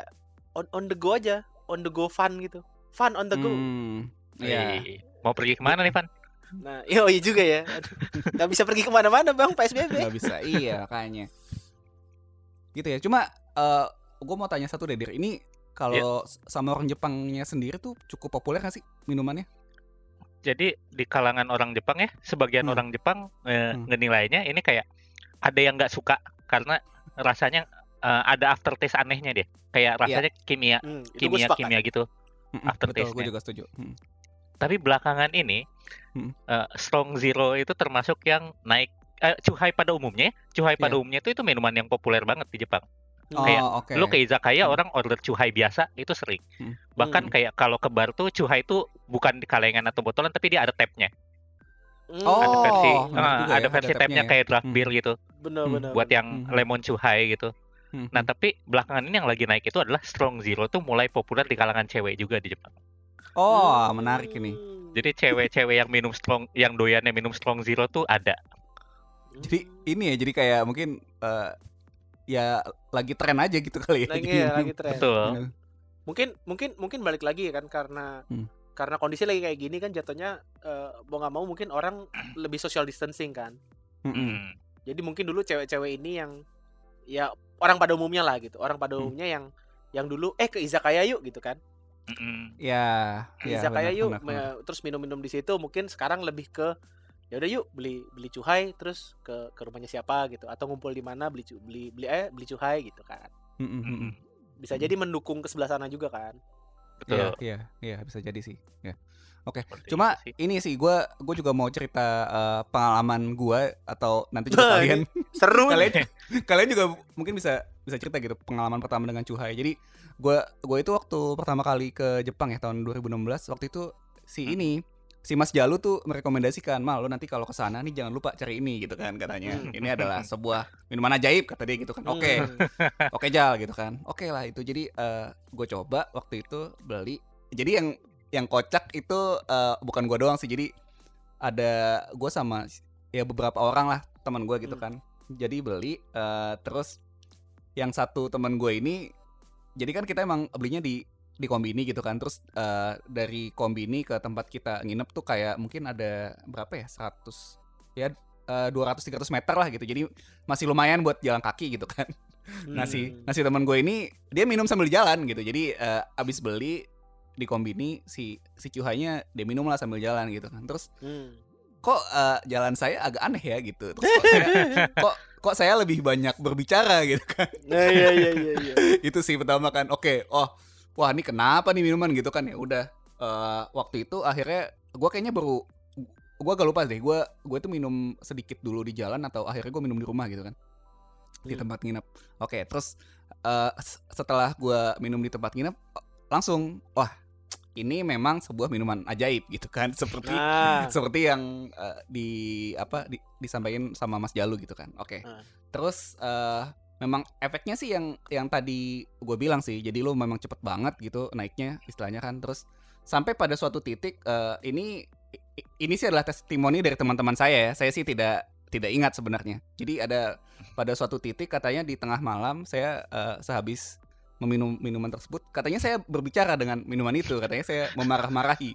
on on the go aja, on the go fun gitu. Fun on the go. Hmm, Iya. Mau pergi ke mana nih, Van? Nah, iya, oh iya juga ya. Nggak bisa pergi ke mana-mana bang PSBB. nggak bisa iya kayaknya gitu ya cuma eh gue mau tanya satu deh Dir ini kalau sama orang Jepangnya sendiri tuh cukup populer gak sih minumannya Jadi di kalangan orang Jepang ya, sebagian Hmm. orang Jepang eh, Hmm. ngenilainya ini kayak ada yang nggak suka karena rasanya eh, ada aftertaste anehnya dia. Kayak rasanya kimia Hmm, kimia kimia gitu. Mm-mm, Aftertaste-nya. betul gue juga setuju Hmm. Tapi belakangan ini Hmm. eh, Strong Zero itu termasuk yang naik eh, cuhai pada umumnya. ya. Cuhai pada Iya. umumnya itu itu minuman yang populer banget di Jepang. Oh Kayak oke Lu ke izakaya Hmm. orang order cuhai biasa itu sering. Hmm. Bahkan Hmm. kayak kalau ke bar tuh cuhai itu bukan di kalengan atau botolan tapi dia ada tabnya. Hmm, Oh, ada versi ah, juga ada ya, versi ada tabnya tabnya ya. kayak draft Hmm. beer gitu. bener Hmm, bener. buat bener. yang Mhm. lemon cuhai gitu. Hmm, Nah, hmm. tapi belakangan ini yang lagi naik itu adalah Strong Zero tuh mulai populer di kalangan cewek juga di Jepang. oh Hmm. menarik ini Jadi cewek-cewek yang minum strong yang doyannya minum Strong Zero tuh ada. jadi ini ya jadi kayak mungkin eh, ya lagi tren aja gitu kali ya lagi ya minum- lagi tren. Betul. minum. Mungkin mungkin mungkin balik lagi ya kan karena Hmm. karena kondisi lagi kayak gini kan jatuhnya eh, mau nggak mau mungkin orang lebih social distancing kan. Mm-mm. Hmm. Jadi mungkin dulu cewek-cewek ini yang ya orang pada umumnya lah gitu. Orang pada Hmm. umumnya yang yang dulu eh ke izakaya yuk gitu kan. Mm-mm. ya Ke ya izakaya benar, yuk benar, benar. terus minum-minum di situ mungkin sekarang lebih ke ya udah yuk beli beli cuhai terus ke ke rumahnya siapa gitu atau ngumpul di mana beli beli beli eh beli cuhai gitu kan. Mm-mm. Bisa jadi mendukung ke sebelah sana juga kan. Betul. Iya, iya, iya bisa jadi sih. Ya. Oke, Seperti cuma sih. ini sih gue gue juga mau cerita eh, pengalaman gue atau nanti juga kalian Seru. kalian kalian juga mungkin bisa bisa cerita gitu pengalaman pertama dengan Cuhai. Jadi gue gue itu waktu pertama kali ke Jepang ya tahun 2016 waktu itu si Hmm. ini si Mas Jalu tuh merekomendasikan mal lo nanti kalau ke sana nih jangan lupa cari ini gitu kan katanya. Hmm. Ini adalah sebuah minuman ajaib kata dia gitu kan. Oke, Hmm. oke Jal gitu kan oke lah itu jadi gue coba waktu itu beli jadi yang yang kocak itu eh, bukan gue doang sih jadi ada gue sama ya beberapa orang lah teman gue gitu Hmm. kan jadi beli eh, terus yang satu teman gue ini jadi kan kita emang belinya di di kombini gitu kan terus eh, dari kombini ke tempat kita nginep tuh kayak mungkin ada berapa ya 100 ya eh, 200 300 meter lah gitu jadi masih lumayan buat jalan kaki gitu kan Nah Hmm. nah si teman gue ini dia minum sambil jalan gitu. Jadi eh, abis beli di kombini si si cuhainya dia minum lah sambil jalan gitu kan. Terus Hmm. kok eh, jalan saya agak aneh ya gitu. Terus kok, saya, kok kok saya lebih banyak berbicara gitu kan. Nah, iya iya iya iya. itu sih pertama kan. Oke, oh wah ini kenapa nih minuman gitu kan ya udah eh, waktu itu akhirnya gue kayaknya baru gue agak lupa deh gue gue tuh minum sedikit dulu di jalan atau akhirnya gue minum di rumah gitu kan di Hmm. tempat nginep oke terus eh, s- setelah gue minum di tempat nginep langsung wah ini memang sebuah minuman ajaib gitu kan seperti Nah, seperti yang eh, di apa di, disampaikan sama Mas Jalu gitu kan. Oke. Ah. Terus eh, memang efeknya sih yang yang tadi gue bilang sih. Jadi lu memang cepet banget gitu naiknya istilahnya kan. Terus sampai pada suatu titik eh, ini ini sih adalah testimoni dari teman-teman saya ya. Saya sih tidak tidak ingat sebenarnya. Jadi ada pada suatu titik katanya di tengah malam saya eh, sehabis meminum minuman tersebut katanya saya berbicara dengan minuman itu katanya saya memarah-marahi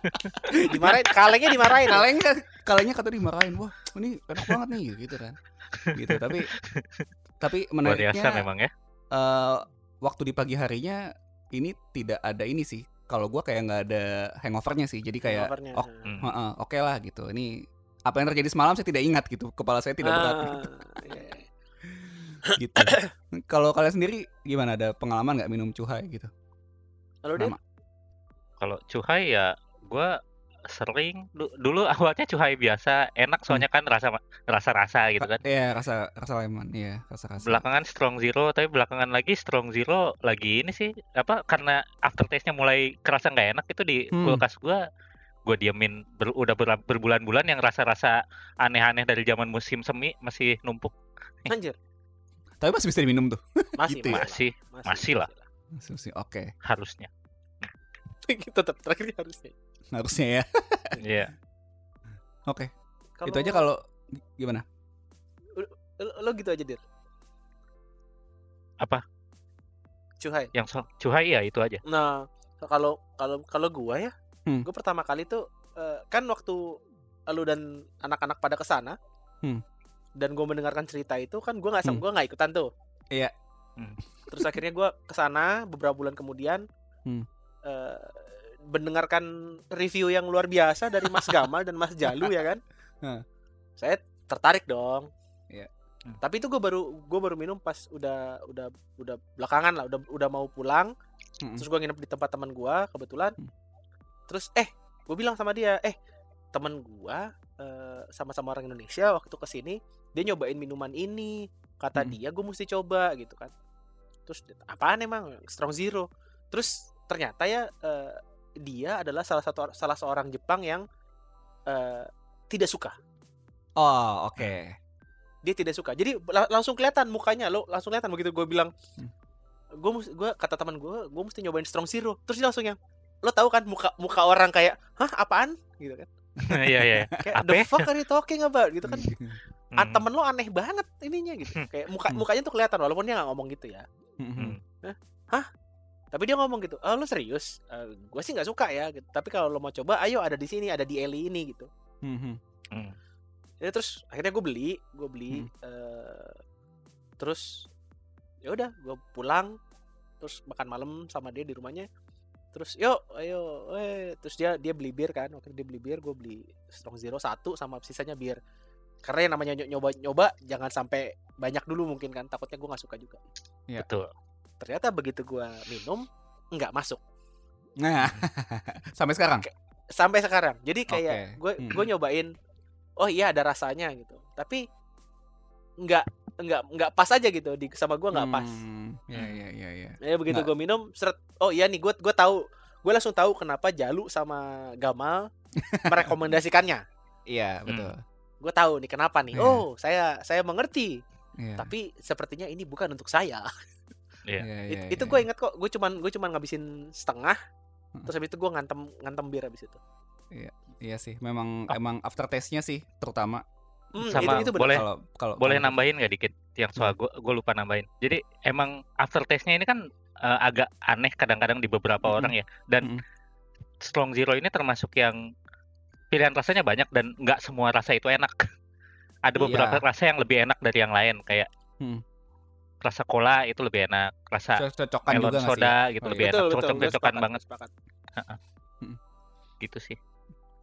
dimarahin, kalengnya dimarahin. kalengnya kalengnya kata dimarahin wah ini enak banget nih gitu kan gitu tapi tapi Luar menariknya biasa memang ya. eh, waktu di pagi harinya ini tidak ada ini sih. Kalau gua kayak nggak ada hangovernya sih. Jadi kayak oh Hmm. heeh, oke lah gitu. Ini apa yang terjadi semalam saya tidak ingat gitu. Kepala saya tidak berat Ah, iya. gitu. Kalau kalian sendiri gimana? Ada pengalaman nggak minum cuhai gitu? Kalau dia Nama. Kalau cuhai ya gua sering du- dulu awalnya cuhai biasa enak soalnya kan rasa rasa rasa gitu kan. Iya rasa rasa lemon iya rasa rasa Belakangan strong zero tapi belakangan lagi strong zero lagi ini sih apa karena aftertaste-nya mulai kerasa nggak enak itu di Hmm. kulkas gua gua diemin ber- udah ber- berbulan-bulan yang rasa-rasa aneh-aneh dari zaman musim semi masih numpuk anjir. tapi masih bisa diminum tuh Masih, Gitu ya? masih masih lah. Masih- masih- oke harusnya. Tetap terakhir harusnya. Harusnya ya Iya. oke itu aja kalau gimana lo, lo gitu aja dir. Apa? Cuhai. Yang so cuhai ya itu aja. Nah, kalau kalau kalau gua ya, Hmm. gua pertama kali tuh eh, kan waktu lu dan anak-anak pada ke sana, Hmm. dan gua mendengarkan cerita itu kan gua nggak Hmm. gua nggak ikutan tuh. Iya. Hmm. Terus akhirnya gua ke sana beberapa bulan kemudian, Hmm. eh, mendengarkan review yang luar biasa dari Mas Gamal dan Mas Jalu ya kan. Saya tertarik dong. Iya. Hmm. Tapi itu gue baru gue baru minum pas udah udah udah belakangan lah udah udah mau pulang Mm-mm. terus gue nginep di tempat teman gua kebetulan Hmm. terus eh gue bilang sama dia eh teman gua eh, sama-sama orang Indonesia waktu ke sini dia nyobain minuman ini kata Hmm. dia gue mesti coba gitu kan terus apaan emang strong zero terus ternyata ya eh, dia adalah salah satu salah seorang Jepang yang eh, tidak suka oh oke dia tidak suka jadi la- langsung kelihatan mukanya lo langsung kelihatan begitu gue bilang Hmm. gue gue kata teman gue gue mesti nyobain strong zero terus dia langsung yang lo tahu kan muka muka orang kayak hah apaan gitu kan Iya iya. kayak the ya? fuck are you talking about gitu kan ah, Hmm. temen lo aneh banget ininya gitu kayak muka Hmm. mukanya tuh kelihatan walaupun dia nggak ngomong gitu ya Mm-mm. Tapi dia ngomong gitu oh lo serius gue sih nggak suka ya gitu. tapi kalau lo mau coba ayo ada di sini ada di Eli ini gitu Mhm. ya terus akhirnya gue beli gue beli Hmm. eh, terus ya udah gue pulang terus makan malam sama dia di rumahnya terus yuk ayo eh terus dia dia beli bir kan waktu dia beli bir gue beli strong zero satu sama sisanya bir karena yang namanya ny- nyoba nyoba jangan sampai banyak dulu mungkin kan takutnya gue nggak suka juga Betul. Ternyata begitu gue minum nggak masuk. Nah sampai sekarang? Sampai sekarang. Jadi kayak gue Hmm. gue nyobain oh iya ada rasanya gitu. Tapi nggak nggak nggak pas aja gitu di sama gue nggak pas. Hmm, ya ya ya ya ya begitu Nggak. gue minum seret oh iya nih gue gue tahu. Gue langsung tahu kenapa Jalu sama Gamal merekomendasikannya. Iya betul. Gue tahu nih kenapa nih. Iya. oh saya saya mengerti. Iya. tapi sepertinya ini bukan untuk saya Iya. Iya, It- iya, itu iya. gue ingat kok gue cuman gue cuman ngabisin setengah Hmm. terus habis itu gue ngantem ngantem bir habis itu Iya sih, memang Ah. emang aftertaste-nya sih terutama Hmm, Sama itu itu boleh kalau kalau Boleh kalau- nambahin nggak dikit yang soal gue gue lupa nambahin. Jadi emang aftertaste-nya ini kan eh, agak aneh kadang-kadang di beberapa Mm-mm. orang ya. Dan Mm-mm. strong zero ini termasuk yang pilihan rasanya banyak dan nggak semua rasa itu enak. Ada Iya. beberapa rasa yang lebih enak dari yang lain kayak Hmm. Rasa cola itu lebih enak, rasa cocokan melon juga nggak sih? soda gitu Oh, lebih iya. enak, betul gue cocok-cocokan sepakat, banget gue sepakat. gitu sih.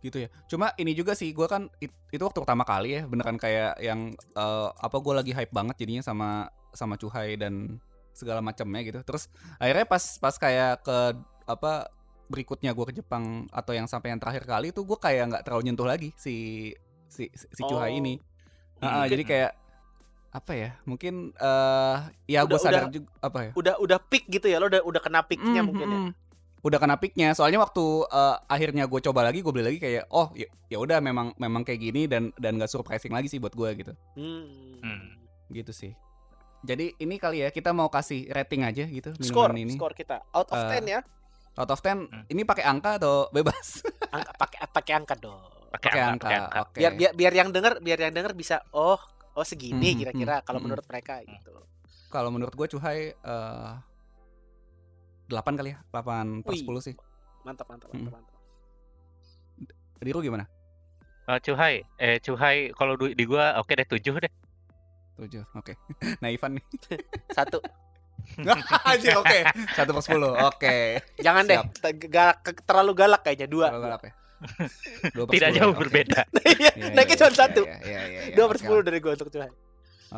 gitu ya. Cuma ini juga sih, gua kan it- itu waktu pertama kali ya, beneran kayak yang eh, apa gue lagi hype banget jadinya sama sama cuhai dan segala macamnya gitu. Terus akhirnya pas pas kayak ke apa berikutnya gue ke Jepang atau yang sampai yang terakhir kali itu gue kayak nggak terlalu nyentuh lagi si si si, si cuhai Oh. ini. Hmm, Ah, mungkin- jadi kayak apa ya? Mungkin eh ya gue sadar udah- juga apa ya? udah udah peak gitu ya lo udah udah kena peaknya Mm, mungkin mm, ya mm. udah kena peaknya. Soalnya waktu eh, akhirnya gue coba lagi, gue beli lagi kayak oh ya ya udah memang memang kayak gini dan dan gak surprising lagi sih buat gue gitu. Hmm. Hmm. Gitu sih. Jadi ini kali ya kita mau kasih rating aja gitu Skor, ini. skor kita out of 10 ya. Out of 10 Hmm. ini pakai angka atau bebas? Angka pakai pakai angka dong. Pakai angka, angka. angka. Oke. Biar biar biar yang denger biar yang denger bisa oh oh segini Hmm, kira-kira hmm, kalau hmm. menurut mereka gitu. Kalau menurut gue Cuhai eh 8 kali ya, 8 per Wih. 10 sih. Mantap mantap Hmm. mantap. mantap. Diru gimana? Eh, Cuhai, eh Cuhai kalau di gua oke deh 7 deh. 7. Oke. Nah, Ivan nih. Satu. Anjir, oke. 1 per 10. Oke. Jangan deh Siap. te- galak, terlalu galak kayaknya dua. Kalau galak ya. 2 per Tidak 10 jauh berbeda. Iya, Iya, naiknya iya, cuma iya, satu. Dua per sepuluh dari gua untuk Cuhai.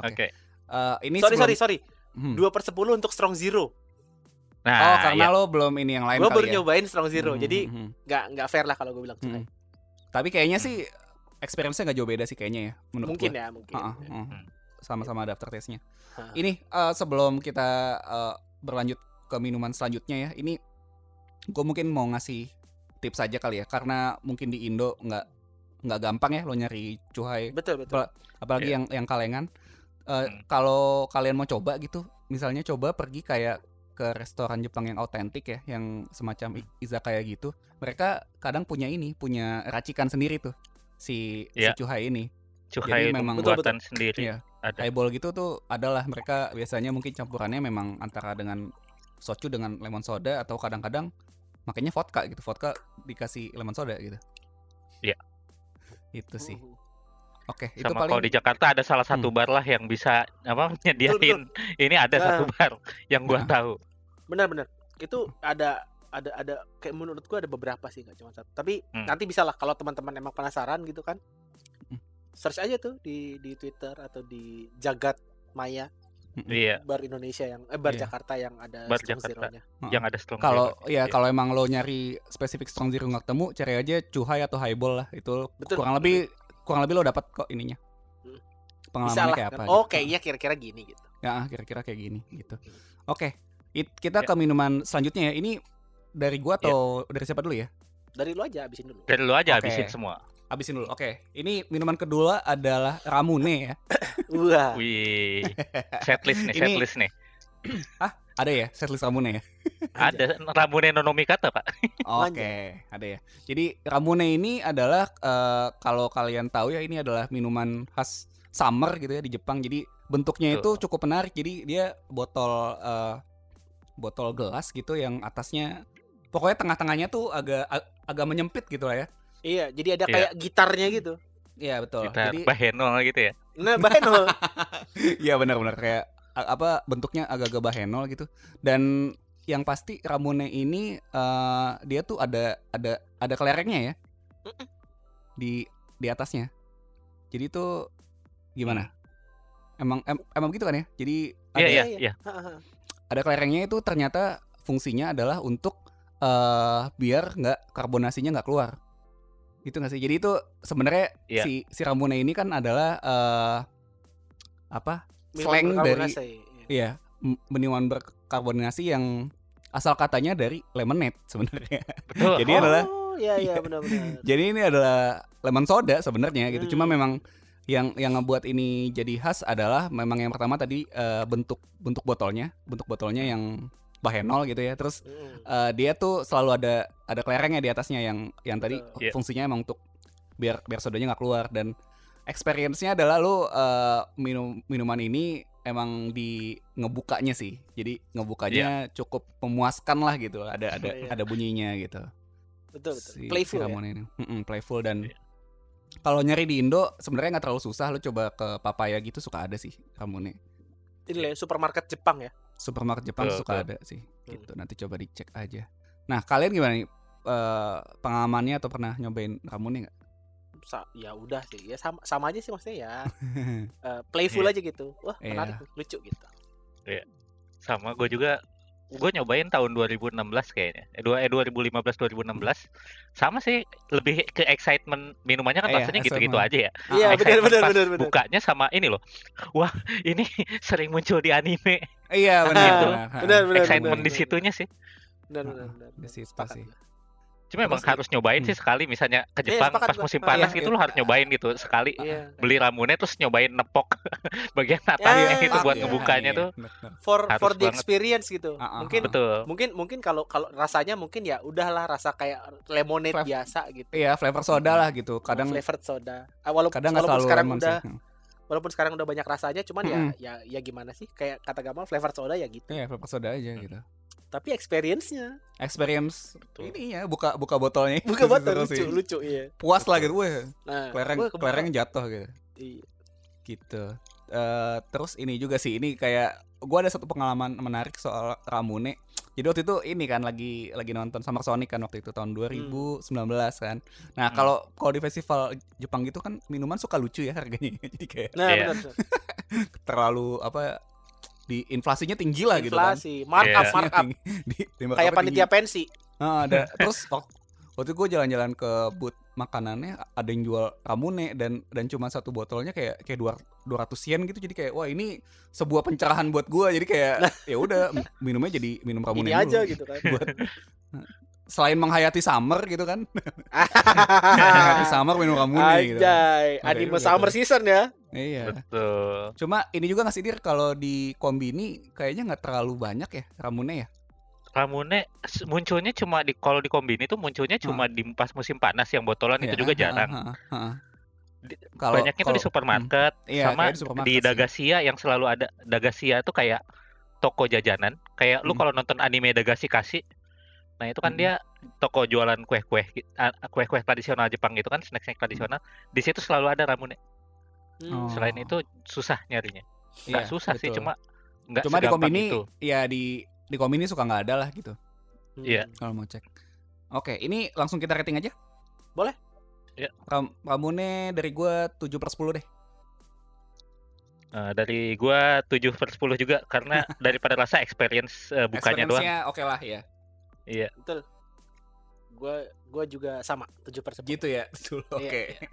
Oke. Eh, ini Sorry sorry sorry. Hmm. Dua per sepuluh untuk Strong Zero. Nah, Oh, karena ya. lo belum ini yang lain Gua kali baru ya. nyobain Strong Zero, Hmm, jadi hmm, hmm, nggak nggak fair lah kalau gue bilang Cuhai. hmm. Tapi kayaknya sih experience-nya nggak jauh beda sih kayaknya ya menurut Mungkin gua. ya mungkin. Heeh, heeh. Hmm. Sama-sama ada aftertaste-nya. Hah. Ini eh, sebelum kita eh, berlanjut ke minuman selanjutnya ya, ini gue mungkin mau ngasih tips aja kali ya, karena mungkin di Indo nggak nggak gampang ya lo nyari cuhai, Betul betul. apalagi Iya. yang yang kalengan. Eh, Hmm. Kalau kalian mau coba gitu, misalnya coba pergi kayak ke restoran Jepang yang autentik ya, yang semacam izakaya gitu, mereka kadang punya ini, punya racikan sendiri tuh si Iya. si cuhai ini. Cuhai Jadi memang- Betul, buatan sendiri. Iya. Ada. highball gitu tuh adalah mereka biasanya mungkin campurannya memang antara dengan soju dengan lemon soda atau kadang-kadang makanya vodka gitu vodka dikasih lemon soda gitu Iya. itu sih Uh, oke itu Sama paling kalau di Jakarta ada salah satu Hmm. bar lah yang bisa apa nyediain. Ini ada Nah. satu bar yang gua Nah. tahu. Benar benar. Itu ada ada ada kayak menurut gua ada beberapa sih nggak cuma satu. Tapi Hmm. nanti bisa lah kalau teman-teman emang penasaran gitu kan. Hmm. Search aja tuh di di Twitter atau di Jagat Maya Iya, bar Indonesia yang eh bar Iya. Jakarta yang ada Bar Strong Jakarta. Zero-nya. Yang ada strong kalau zero. ya Iya. kalau emang lo nyari spesifik strong zero nggak ketemu cari aja cuhai atau highball lah itu Betul. kurang lebih kurang lebih lo dapat kok ininya Hmm. Bisa pengalamannya lah. kayak kan. apa Oh, gitu. kayaknya kira-kira gini gitu. Ya, kira-kira kayak gini gitu. Oke, it- kita Ya. ke minuman selanjutnya ya. Ini dari gua atau dari siapa dulu ya? Dari lu aja habisin dulu. Dari lu aja Oke. habisin semua. Habisin dulu. Oke, ini minuman kedua adalah ramune ya. Wah. Wih, setlist nih, Ini- setlist nih. Ada ya, setlist ramune ya. Ada Ramune Nonomi kata pak. Oke, ada ya. Jadi ramune ini adalah eh, kalau kalian tahu ya ini adalah minuman khas summer gitu ya di Jepang. Jadi bentuknya itu Betul. cukup menarik. Jadi dia botol eh, botol gelas gitu yang atasnya pokoknya tengah-tengahnya tuh agak ag- agak menyempit gitu lah ya. Iya, jadi ada Iya. kayak gitarnya gitu. Iya betul. Kita Jadi bahenol gitu ya. Nah, Baheno. Iya benar-benar kayak apa bentuknya agak-agak bahenol gitu. Dan yang pasti ramune ini eh, dia tuh ada ada ada kelerengnya ya di di atasnya. Jadi itu gimana? Emang em- emang gitu kan ya? Jadi ada Iya, iya, iya. iya. Ada kelerengnya itu ternyata fungsinya adalah untuk eh biar nggak karbonasinya nggak keluar. Itu nggak sih? Jadi itu sebenarnya Iya. si si ramune ini kan adalah eh apa? Slang dari iya. Iya, m- minuman berkarbonasi yang asal katanya dari lemonade sebenarnya. Betul. Jadi oh, adalah iya iya benar-benar. jadi ini adalah lemon soda sebenarnya gitu. Cuma Hmm. memang yang yang ngebuat ini jadi khas adalah memang yang pertama tadi eh, bentuk bentuk botolnya, bentuk botolnya yang bahenol gitu ya. Terus Mm. eh, dia tuh selalu ada ada kelerengnya di atasnya yang yang tadi. Iya. fungsinya emang untuk biar biar sodanya nggak keluar dan experience-nya adalah lu eh, minum minuman ini emang di ngebukanya sih. Jadi ngebukanya cukup memuaskan lah gitu. Ada ada Iya. ada bunyinya gitu. Betul betul. Si- Playful si ya. Ini. Mm-mm, playful dan Iya. kalau nyari di Indo sebenarnya nggak terlalu susah. Lu coba ke Papaya gitu suka ada sih Ramune. Ini ya, supermarket Jepang ya. Supermarket Jepang Betul, suka betul. ada sih. Hmm. Gitu. Nanti coba dicek aja. Nah kalian gimana nih? Eh, pengalamannya atau pernah nyobain Ramune nggak? Sa- ya udah sih. Ya sama sama aja sih maksudnya ya. eh, playful Iya. aja gitu. Wah, menarik nih, lucu gitu. Sama gue juga gue nyobain tahun 2016 kayaknya. Eh, dua eh 2015 2016. Sama sih lebih ke excitement minumannya kan rasanya gitu-gitu aja ya. Iya, benar benar pas benar benar. Bukanya sama ini loh. Wah, ini sering muncul di anime. Iya benar. Gitu. benar. Benar benar. excitement benar, di situnya sih. benar benar Heeh, benar. di situ Sepakat sih. gua. Cuma emang harus nyobain sih hmm. sekali misalnya ke Iya, Jepang sepakat pas musim Ah, panas iya, gitu iya. lu harus nyobain gitu sekali Iya. beli ramunnya terus nyobain nepok bagian Ya, atasnya itu buat iya, ngebukanya iya, tuh. For Harus for the banget. experience gitu. Ah, ah, Mungkin ah. betul mungkin mungkin kalau kalau rasanya mungkin ya udahlah rasa kayak lemonade Flav- biasa gitu. Iya, flavor soda lah gitu. Kadang flavored soda. Ah, walaupun kadang walaupun selalu sekarang udah sih. Hmm. walaupun sekarang udah banyak rasanya cuman ya Mm-mm. ya ya gimana sih kayak kata Gamal flavored soda ya gitu. Iya, flavor soda aja gitu. Tapi experience-nya Experience Betul. ini ya buka buka botolnya. banget seru lucu sih. lucu iya. Puas lah gitu, weh. Nah, Kelereng kelereng jatuh gitu. Iya. Gitu. Eh, terus ini juga sih, ini kayak gua ada satu pengalaman menarik soal Ramune. Jadi waktu itu ini kan lagi lagi nonton Summer Sonic kan waktu itu tahun 2019 kan. Nah, Hmm. kalau kalau di festival Jepang gitu kan minuman suka lucu ya harganya. Jadi kayak Nah, Iya. benar. benar. terlalu apa di inflasinya tinggi lah gitu kan. Inflasi, markup, Iya. markup. Di, di Kayak markupnya panitia pensi. Ah, ada. Terus wak- waktu gue jalan-jalan ke booth makanannya ada yang jual ramune dan dan cuma satu botolnya kayak kayak dua 200 yen gitu jadi kayak wah ini sebuah pencerahan buat gue jadi kayak ya udah minumnya jadi minum ramune Ini dulu. aja gitu kan. buat selain menghayati summer gitu kan menghayati summer minum ramune gitu Anjay, anime udah summer tuh. season ya. iya betul cuma ini juga nggak sih dir kalau di kombini kayaknya nggak terlalu banyak ya ramune ya ramune munculnya cuma di kalau di kombini tuh munculnya cuma di pas musim panas yang botolan itu Iya, juga jarang. Di- Kalau- banyaknya tuh di kalau- supermarket Iya, sama di supermarket di sih. Dagasia yang selalu ada Dagasia tuh kayak toko jajanan kayak lu Mm. kalau nonton anime Dagashi Kashi nah itu kan dia toko jualan kue-kue kue-kue tradisional Jepang gitu kan snack-snack tradisional di situ selalu ada ramune Hmm. Oh. selain itu susah nyarinya Iya, nggak susah sih betul. cuma nggak Cuma di kombini itu ya di di kombini suka nggak ada lah gitu Hmm. Iya. kalau mau cek. Oke, ini langsung kita rating aja. Boleh. Ya. Ram Ramune dari gua 7 per 10 deh. Eh, dari gua 7 per 10 juga karena daripada rasa experience eh, bukannya doang Experience-nya oke lah ya. Iya Betul. Gua gua juga sama 7 per 10. Gitu ya. Betul. Iya, Oke. iya.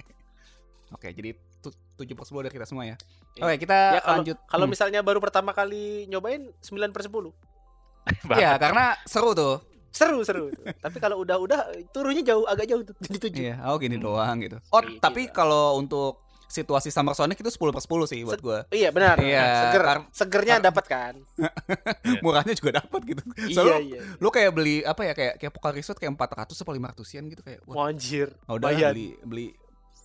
Oke, jadi tu- 7 per 10 dari kita semua ya. Iya. Oke, kita Ya, kalau lanjut. kalau Hmm. misalnya baru pertama kali nyobain 9 per 10. Iya, karena seru tuh. Seru seru. Tapi kalau udah-udah turunnya jauh agak jauh tuh jadi 7. Iya, oh gini Hmm. doang gitu. Oh, Iya. tapi kalau untuk situasi Summer Sonic itu 10 per 10 sih buat Se- gua. Iya benar. Iya, Seger. kar- Segernya kar- dapat kan? Murahnya juga dapat gitu. Iya Soalnya iya. lu kayak beli apa ya kayak kayak Pokal Resort kayak 400 atau 500 yen gitu kayak wah Anjir. Oh, udah Bayar. beli beli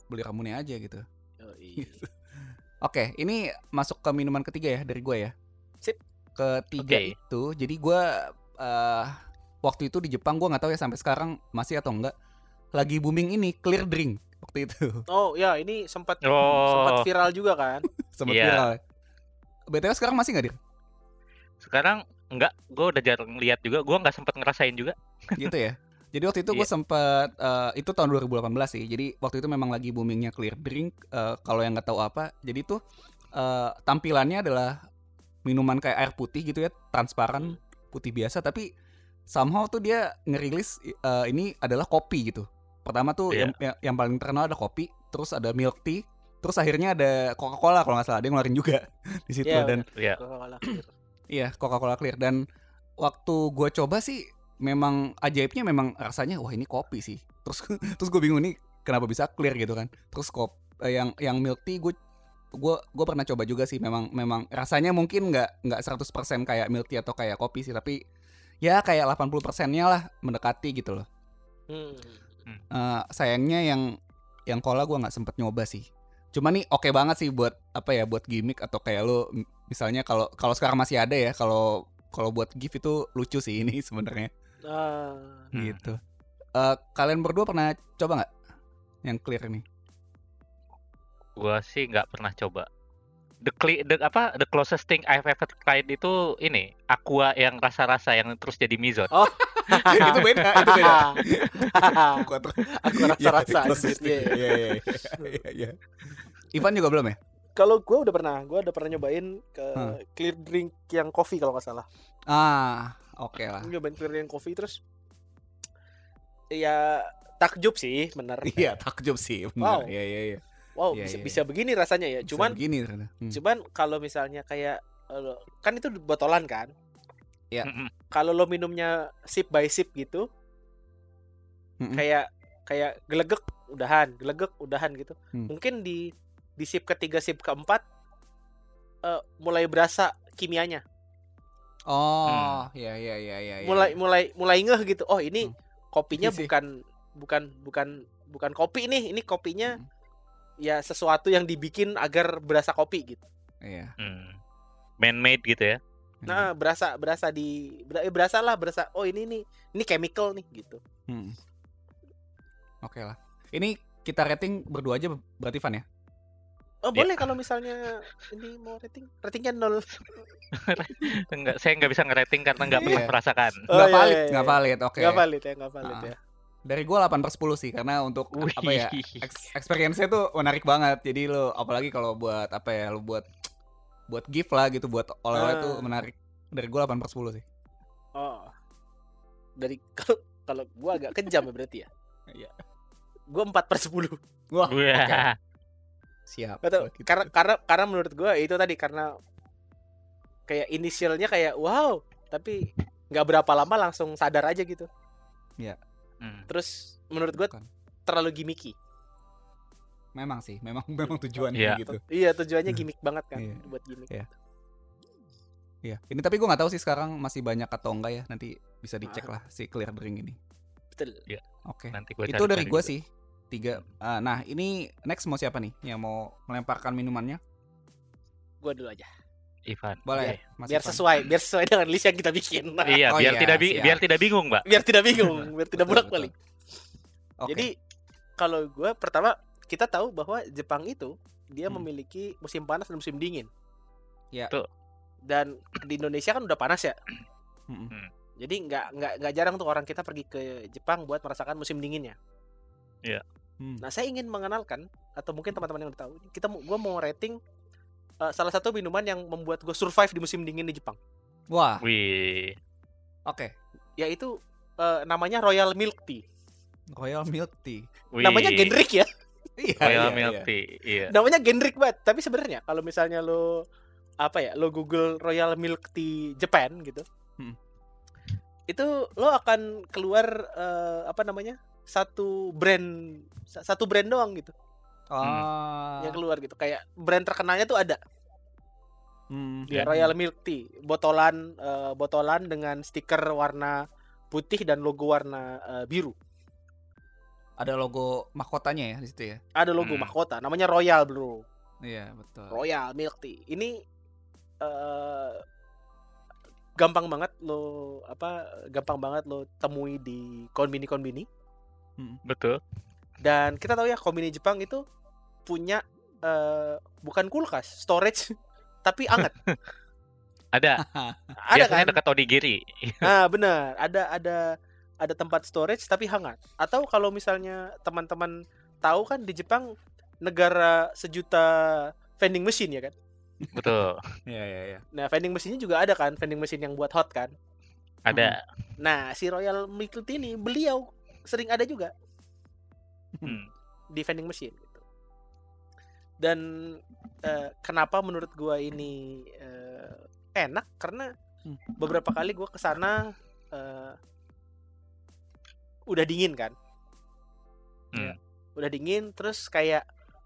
beli ramune aja gitu. Oh, iya. Oke, ini masuk ke minuman ketiga ya dari gue ya. Sip. Ketiga Oke. itu, jadi gue eh waktu itu di Jepang gue nggak tahu ya sampai sekarang masih atau enggak. Lagi booming ini clear drink waktu itu Oh ya ini sempat sempat oh viral juga kan? sempat Iya. viral. btw sekarang masih nggak dir? sekarang enggak gua udah jarang lihat juga gua nggak sempet ngerasain juga Gitu ya. Jadi waktu itu gue Iya. sempat eh, itu tahun 2018 sih. Jadi waktu itu memang lagi boomingnya clear drink. Eh, kalau yang nggak tahu apa, jadi tuh eh, tampilannya adalah minuman kayak air putih gitu ya, transparan putih biasa. Tapi somehow tuh dia ngerilis eh, ini adalah kopi gitu. Pertama tuh Iya. yang, yang yang paling terkenal ada kopi, terus ada milk tea, terus akhirnya ada Coca-Cola kalau nggak salah dia ngeluarin juga di situ Iya, dan ya Coca-Cola clear. Iya, Coca-Cola Clear dan waktu gue coba sih memang ajaibnya memang rasanya wah ini kopi sih. Terus terus gue bingung nih kenapa bisa clear gitu kan. Terus kop eh, yang yang milk tea gue gue gue pernah coba juga sih memang memang rasanya mungkin nggak nggak 100% kayak milk tea atau kayak kopi sih tapi ya kayak 80 persennya lah mendekati gitu loh. Hmm. Eh, sayangnya yang yang cola gue nggak sempet nyoba sih. Cuma nih oke banget sih buat apa ya buat gimmick atau kayak lo misalnya kalau kalau sekarang masih ada ya kalau kalau buat gift itu lucu sih ini sebenarnya Hmm. gitu. Eh, kalian berdua pernah coba nggak yang clear ini? gua sih nggak pernah coba the, cle- the apa the closest thing I've ever tried itu ini aqua yang rasa-rasa yang terus jadi mizon Oh. itu beda, itu beda. Aku Aku Ya, rasa-rasa iya. Iya, iya, iya, iya. Ivan juga belum ya? Kalau gue udah pernah, gue udah pernah nyobain ke Hmm. clear drink yang kopi kalau nggak salah. Ah, oke lah. Gua nyobain clear drink kopi terus ya takjub sih bener Iya, takjub sih, Wow. benar. Iya, iya, iya. wow Iya, bisa, iya, bisa begini rasanya ya Bisa cuman begini ternyata. Hmm. cuman kalau misalnya kayak eh, kan itu botolan kan Iya. Mm-mm. kalau lo minumnya sip by sip gitu Mm-mm. kayak kayak gelegek udahan gelegek udahan gitu Hmm. mungkin di di sip ketiga sip keempat eh, mulai berasa kimianya Oh, iya iya iya iya. iya. mulai mulai mulai ngeh gitu oh ini Hmm. kopinya sih. bukan bukan bukan bukan kopi nih ini kopinya Hmm. ya sesuatu yang dibikin agar berasa kopi gitu Iya. Hmm. Man made gitu ya. Nah berasa berasa di ber- eh, berasa lah berasa oh ini nih ini chemical nih gitu Hmm. Oke lah. Ini kita rating berdua aja berarti Van ya? oh Ya. boleh kalau misalnya ini mau rating ratingnya nol Enggak, saya nggak bisa ngerating karena nggak pernah Iya. merasakan. Oh, Nggak iya, valid, iya, nggak iya. valid. Oke. nggak valid ya nggak valid Ah. ya Dari gua 8 per 10 sih karena untuk apa ya? Wih. ex- experience-nya tuh menarik banget. Jadi lo apalagi kalau buat apa ya? Lo buat buat gift lah gitu buat oleh-oleh tuh menarik. Dari gua 8 per 10 sih. oh dari kalau kalau gua agak kejam ya berarti ya Iya. gua 4 per 10 Wah, oke. Wah. Siap. Kalau gitu. karena karena karena menurut gue itu tadi karena kayak inisialnya kayak wow tapi nggak berapa lama langsung sadar aja gitu Hmm. terus menurut gue terlalu gimmicky Memang sih, memang memang tujuannya Iya. gitu. iya tujuannya gimmick banget kan Iya. buat gimmick Iya. Iya. Ini tapi gua nggak tahu sih sekarang masih banyak atau enggak ya. Nanti bisa dicek Ah. lah si clear drink ini. betul Oke. Nanti gua Itu dari juga. sih. Tiga. Ah, nah, ini next mau siapa nih yang mau melemparkan minumannya? gue dulu aja Ivan. Boleh. Mas biar Ivan. sesuai biar sesuai dengan list yang kita bikin Iya, Oh biar iya, tidak bi- siap. biar tidak bingung, Mbak. biar tidak bingung biar tidak Betul, bolak balik betul. Oke. jadi kalau gue pertama kita tahu bahwa Jepang itu dia Hmm. memiliki musim panas dan musim dingin Ya. Tuh. dan di Indonesia kan udah panas ya Mm-mm. Jadi nggak nggak nggak jarang tuh orang kita pergi ke Jepang buat merasakan musim dinginnya. Hmm. Nah saya ingin mengenalkan atau mungkin teman-teman yang udah tahu, kita gue mau rating uh, salah satu minuman yang membuat gue survive di musim dingin di Jepang, Wah, Wih. oke. yaitu uh, namanya Royal Milk Tea. Royal Milk Tea. Wih. Namanya generic ya, Iya, Royal iya, Milk iya. Tea. Iya. namanya generic banget. Tapi sebenarnya kalau misalnya lo apa ya, lo Google Royal Milk Tea Japan gitu, Hmm. itu lo akan keluar uh, apa namanya satu brand sa- satu brand doang gitu. Ah. yang keluar gitu kayak brand terkenalnya tuh ada Hmm. ya Ya. Royal Milk Tea botolan eh, botolan dengan stiker warna putih dan logo warna eh, biru Ada logo mahkotanya ya di situ ya. ada logo Hmm. mahkota namanya Royal bro Iya, betul. Royal Milk Tea ini eh gampang banget lo apa gampang banget lo temui di konbini konbini Betul. dan kita tahu ya konbini Jepang itu punya eh, bukan kulkas storage tapi anget Ada. ada Biasanya kan dekat onigiri. Nah, benar. Ada ada ada tempat storage tapi hangat. Atau kalau misalnya teman-teman tahu kan di Jepang negara sejuta vending machine ya kan. Betul. Iya, iya, iya. Nah, vending machine juga ada kan, vending machine yang buat hot kan. Ada. Nah, si Royal Milk Tea ini beliau sering ada juga Hmm. di vending machine gitu. Dan eh, kenapa menurut gua ini eh, enak karena Hmm. beberapa kali gua ke sana eh, udah dingin kan. Hmm. Udah dingin terus kayak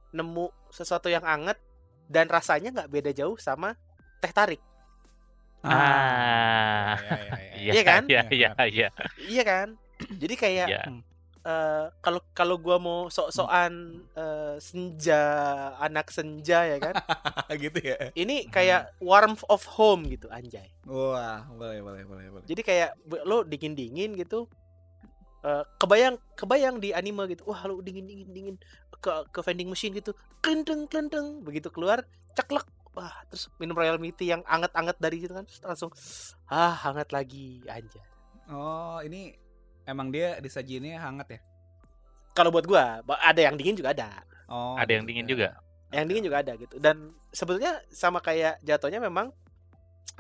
nemu sesuatu yang anget dan rasanya nggak beda jauh sama teh tarik. Ah. Iya, iya, iya. Iya Iya kan? Iya, iya, iya. Iya kan? Jadi kayak Iya. eh, kalau kalau gua mau sok-sokan eh, senja anak senja ya kan gitu ya. ini kayak warmth of home gitu anjay Wah, boleh, boleh, boleh, boleh. jadi kayak lo dingin dingin gitu Eh, kebayang kebayang di anime gitu. Wah lo dingin dingin dingin. Ke ke vending machine gitu. Klenteng klenteng. Begitu keluar ceklek. Wah terus minum royal tea yang anget anget dari situ kan. Terus langsung ah hangat lagi anjay. Oh, ini emang dia disajiinnya hangat ya? kalau buat gua ada yang dingin juga ada. Oh, Ada yang dingin juga. yang dingin juga ada gitu. Dan sebetulnya sama kayak jatuhnya memang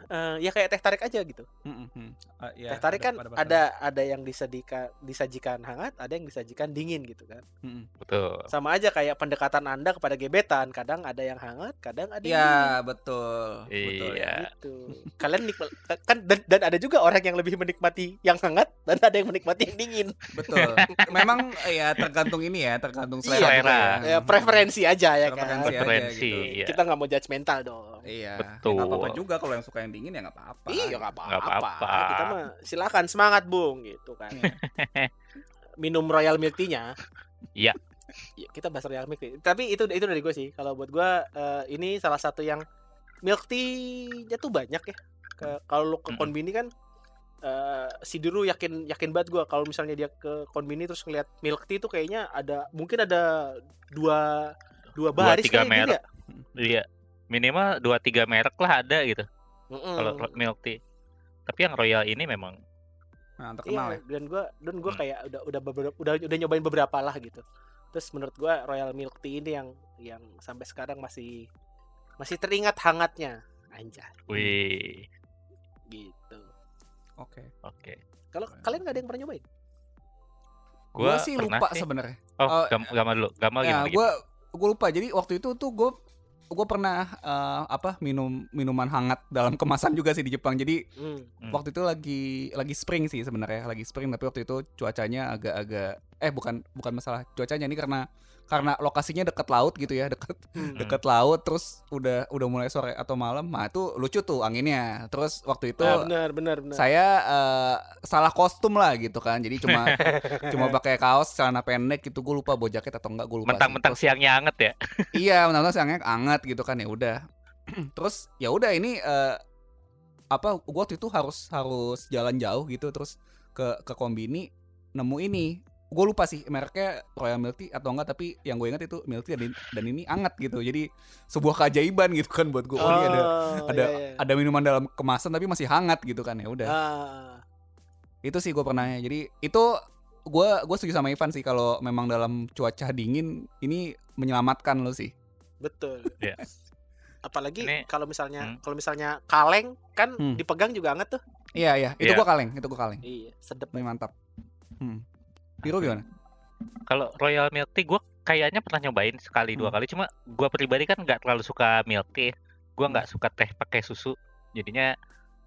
eh, ya kayak teh tarik aja gitu. Mm, mm, mm. Ah, ya, teh tarik kan pada ada ada yang disajikan disajikan hangat, ada yang disajikan dingin gitu kan. Mm, mm. Betul. Sama aja kayak pendekatan Anda kepada gebetan, kadang ada yang hangat, kadang ada yang Ya betul. betul Iya. dingin. gitu. Kalian nikmat kan dan, dan ada juga orang yang lebih menikmati yang hangat dan ada yang menikmati yang dingin. Betul. Memang ya tergantung ini ya, tergantung Iya, selera. selera. ya. Ya preferensi aja ya kan. Preferensi aja Preferensi, gitu. iya. Kita nggak mau judgmental dong. Iya. Betul. Nggak apa-apa juga kalau yang suka yang dingin ya nggak apa-apa. Iya nggak apa-apa. apa-apa. Kita mah silakan semangat bung gitu kan. Minum Royal Milk Tea-nya. Iya. Iya, kita bahas Royal Milk Tea. Tapi itu itu dari gue sih. Kalau buat gue eh, ini salah satu yang milk tea-nya tuh banyak ya. Ke- Kalau lu ke konbini kan eh si Duru yakin yakin banget gue kalau misalnya dia ke konbini terus ngeliat milk tea tuh kayaknya ada mungkin ada dua dua Dua, baris tiga kali dia. merek. Iya. Minimal 2 3 merek lah ada gitu Mm-mm. kalau milk tea. Tapi yang Royal ini memang Nah, terkenal Iya, ya. dan gua dan gua Hmm. kayak udah udah beberapa udah udah nyobain beberapa lah gitu. Terus menurut gua Royal Milk Tea ini yang yang sampai sekarang masih masih teringat hangatnya. Anjay, wih. gitu. Oke. Oke. Kalau Keren. kalian gak ada yang pernah nyobain? Gua, Gua sih lupa sebenarnya. Oh, gam Gamal dulu. Gamal Ya, gimana? gitu? gue gue lupa. Jadi waktu itu tuh gue gue pernah eh, apa minum minuman hangat dalam kemasan juga sih di Jepang. Jadi. Hmm. waktu itu lagi lagi spring sih sebenarnya, lagi spring tapi waktu itu cuacanya agak-agak eh bukan bukan masalah cuacanya ini karena karena lokasinya dekat laut gitu ya, dekat Hmm. dekat laut terus udah udah mulai sore atau malam. Nah, itu lucu tuh anginnya. Terus waktu itu Ah, benar benar benar. saya eh, salah kostum lah gitu kan. Jadi cuma cuma pakai kaos celana pendek gitu. Gue lupa bawa jaket atau enggak gue lupa. Mentang-mentang siangnya anget ya. iya benar-benar siangnya anget gitu kan ya udah terus ya udah ini eh, apa gua waktu itu harus harus jalan jauh gitu terus ke ke kombini nemu ini gue lupa sih mereknya Royal Milk Tea atau enggak tapi yang gue ingat itu milk tea dan, dan ini anget gitu jadi sebuah keajaiban gitu kan buat gue oh, ini ada ada iya, iya. ada minuman dalam kemasan tapi masih hangat gitu kan ya udah Ah, itu sih gue pernah jadi itu gue gue setuju sama Ivan sih kalau memang dalam cuaca dingin ini menyelamatkan lo sih betul. Iya. Apalagi kalau misalnya Hmm. kalau misalnya kaleng kan Hmm. dipegang juga anget tuh. Iya iya, itu Iya. gua kaleng, itu gua kaleng. Iya, sedep. Mantap. Hmm. Biro gimana? Kalau Royal Milk Tea gue kayaknya pernah nyobain sekali dua Hmm. kali. Cuma gue pribadi kan nggak terlalu suka milk tea. Gue nggak suka teh pakai susu. Jadinya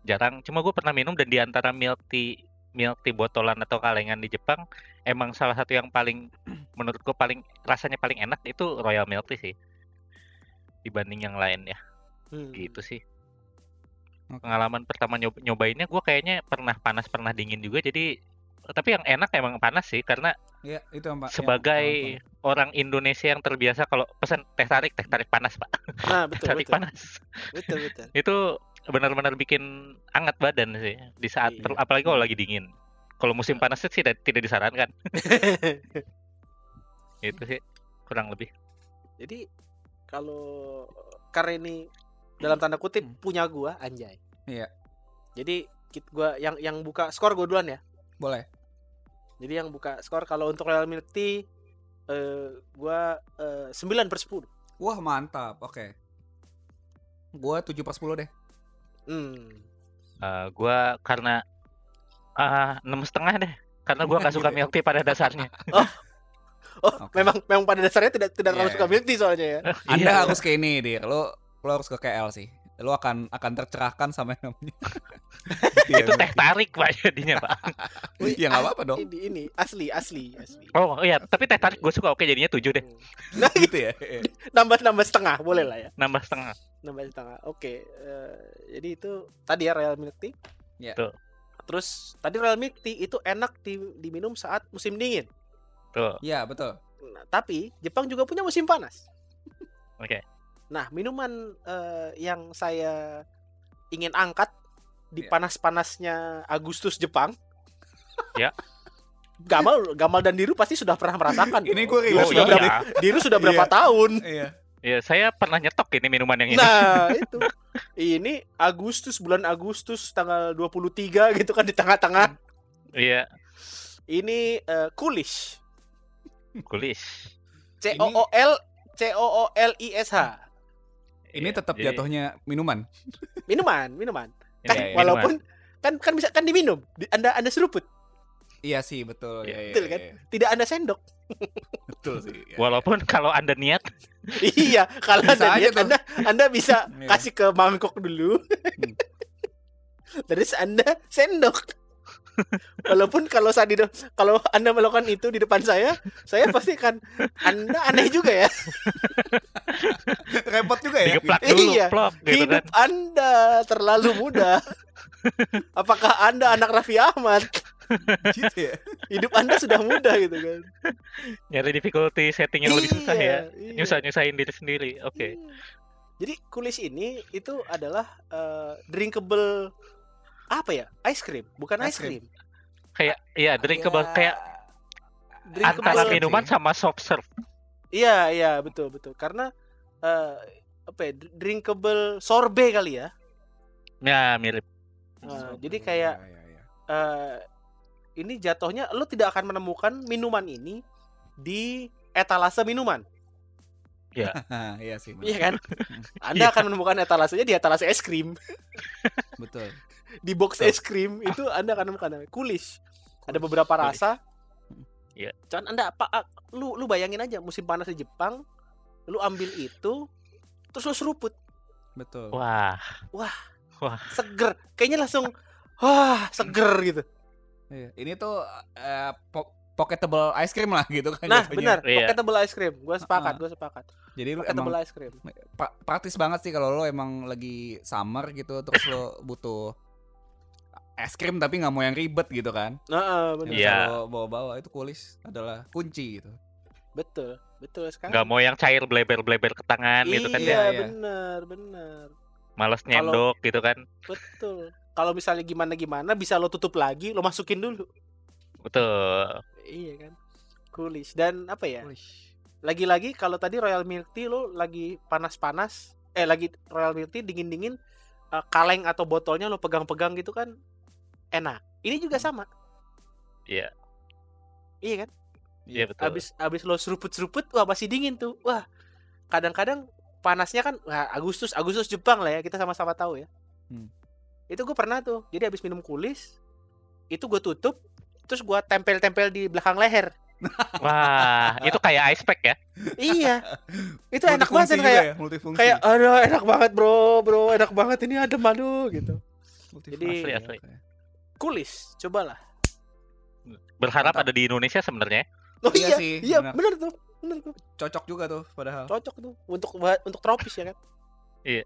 jarang. Cuma gue pernah minum dan di antara milk tea milk tea botolan atau kalengan di Jepang emang salah satu yang paling menurut gue paling rasanya paling enak itu Royal Milk Tea sih dibanding yang lain ya Hmm. gitu sih pengalaman pertama nyob- nyobainnya gue kayaknya pernah panas pernah dingin juga jadi tapi yang enak emang panas sih karena Iya, itu yang Pak. yang- sebagai yang- orang Indonesia yang terbiasa kalau pesan teh tarik teh tarik panas pak Nah, betul tarik betul. panas Betul betul. itu benar-benar bikin hangat badan sih di saat Iya. apalagi kalau lagi dingin kalau musim panas sih tidak tidak disarankan itu sih kurang lebih Jadi kalau karena ini dalam tanda kutip Hmm. punya gua anjay. Iya. Jadi kit gua yang yang buka skor gua duluan ya. Boleh. Jadi yang buka skor kalau untuk Real Milk Tea eh gua eh, 9 per 10. Wah, mantap. Oke. Gua 7 per 10 deh. Hmm. Eh, gua karena ah enam setengah deh karena gua nggak suka Gitu ya? milk tea pada dasarnya Oh, Oke. memang memang pada dasarnya tidak tidak terlalu Iya, suka iya. milk tea soalnya ya. Anda Iya. harus ke ini, Dir. Lo lo harus ke KL sih. Lo akan akan tercerahkan sama yang namanya. itu teh tarik pak jadinya pak Wih, Ya nggak apa-apa dong. Ini ini asli asli asli. oh iya tapi teh tarik gue suka oke jadinya tujuh deh Hmm. Nah, gitu ya. Iya. nambah nambah setengah boleh lah ya. nambah setengah nambah setengah. Oke, eh, jadi itu tadi ya Royal Milk Tea. Ya. Tuh. Terus tadi Royal Milk Tea itu enak di, diminum saat musim dingin. tuh Iya, betul. Nah, tapi Jepang juga punya musim panas. oke Nah, minuman eh, yang saya ingin angkat di Ya. panas-panasnya Agustus Jepang. Ya. Gamal, Gamal dan Diru pasti sudah pernah merasakan. Ini gue Diru relate sudah banget berapa, Diru sudah berapa tahun? Iya. ya saya pernah nyetok ini minuman yang ini Nah, itu. Ini Agustus bulan Agustus tanggal 23 gitu kan di tengah-tengah. iya Ini eh, Coolish. kulis C O O L C O O L I S H. Ini Iya, tetap jadi- jatuhnya minuman. Minuman, minuman. Ini Kan Iya, iya. walaupun kan kan bisa kan diminum. Di- Anda Anda seruput, Iya sih betul. Iya, Iya, iya, betul kan? iya. tidak Anda sendok. Betul sih. iya. Walaupun kalau anda niat, iya, kalau Bisa Anda tuh. Anda Anda bisa Iya. kasih ke mangkok dulu. Hmm. Terus Anda sendok. Walaupun kalau saya di kalau Anda melakukan itu di depan saya, saya pasti kan Anda aneh juga ya. repot juga ya. digeplak dulu, Iya. plok gitu kan. Hidup Anda terlalu mudah. Apakah Anda anak Raffi Ahmad? Gitu ya. Hidup Anda sudah mudah gitu kan. Nyari difficulty setting yang lebih susah ya. Iya, iya. Nyusah-nyusahin diri sendiri. Oke. Iya. Jadi kulis ini itu adalah eh, drinkable apa ya? Ice cream, bukan Ice ice cream. Kayak iya drinkable Ya, kayak Drinkable. antara sih. minuman sama soft serve. Iya, iya, betul, betul. Karena eh, apa ya? Drinkable sorbet kali ya. Ya mirip. Nah, jadi kayak Iya, iya, iya. eh, ini jatuhnya lo tidak akan menemukan minuman ini di etalase minuman. Hah, iya sih. Iya kan? Anda akan menemukan etalasenya di etalase es krim. Betul. Di box es krim itu Anda akan menemukan kulis. Ada beberapa Kulis. rasa. Iya. Cuman Anda apa ah, lu lu bayangin aja musim panas di Jepang, lu ambil itu terus lu seruput, Betul. Wah, seger. Kayaknya langsung wah, seger gitu. Iya. Ini tuh eh, po- pocketable ice cream lah gitu kan. Nah, benar, Iya. pocketable ice cream. Gua sepakat, Ah. gua sepakat. Jadi lu emang ice cream. pra- praktis banget sih kalau lo emang lagi summer gitu terus lo butuh es krim tapi nggak mau yang ribet gitu kan. Nah, benar. Yang Iya. lo bawa-bawa itu kulis adalah kunci gitu. Betul, betul sekali. nggak mau yang cair bleber-bleber ke tangan gitu kan iya, ya. iya. benar, benar. Males nyendok gitu kan. Betul. Kalau misalnya gimana gimana bisa lo tutup lagi, lo masukin dulu. Betul. Iya kan. Kulis dan apa ya? Kulis. Lagi-lagi kalau tadi Royal Milk Tea lo lagi panas-panas, eh lagi Royal Milk Tea dingin-dingin, eh, kaleng atau botolnya lo pegang-pegang gitu kan enak. Ini juga sama. Iya. Iya kan? Iya betul. Abis abis lo seruput-seruput, wah masih dingin tuh. Wah, kadang-kadang panasnya kan, wah Agustus Agustus Jepang lah ya kita sama-sama tahu ya. Hmm. Itu gue pernah tuh. Jadi abis minum kulis, itu gue tutup, terus gue tempel-tempel di belakang leher. Wah, itu kayak ice pack ya. iya, itu enak banget kan kayak ya, multifungsi. kayak aduh enak banget bro, bro enak banget ini ada madu gitu. Multifungsi, jadi- Asli, asli. oke. Kulis, cobalah. Berharap Mantap. ada di Indonesia sebenarnya. Oh Iya iya, sih, iya benar. bener tuh, bener tuh, Cocok juga tuh padahal. cocok tuh untuk untuk tropis ya kan. Iya.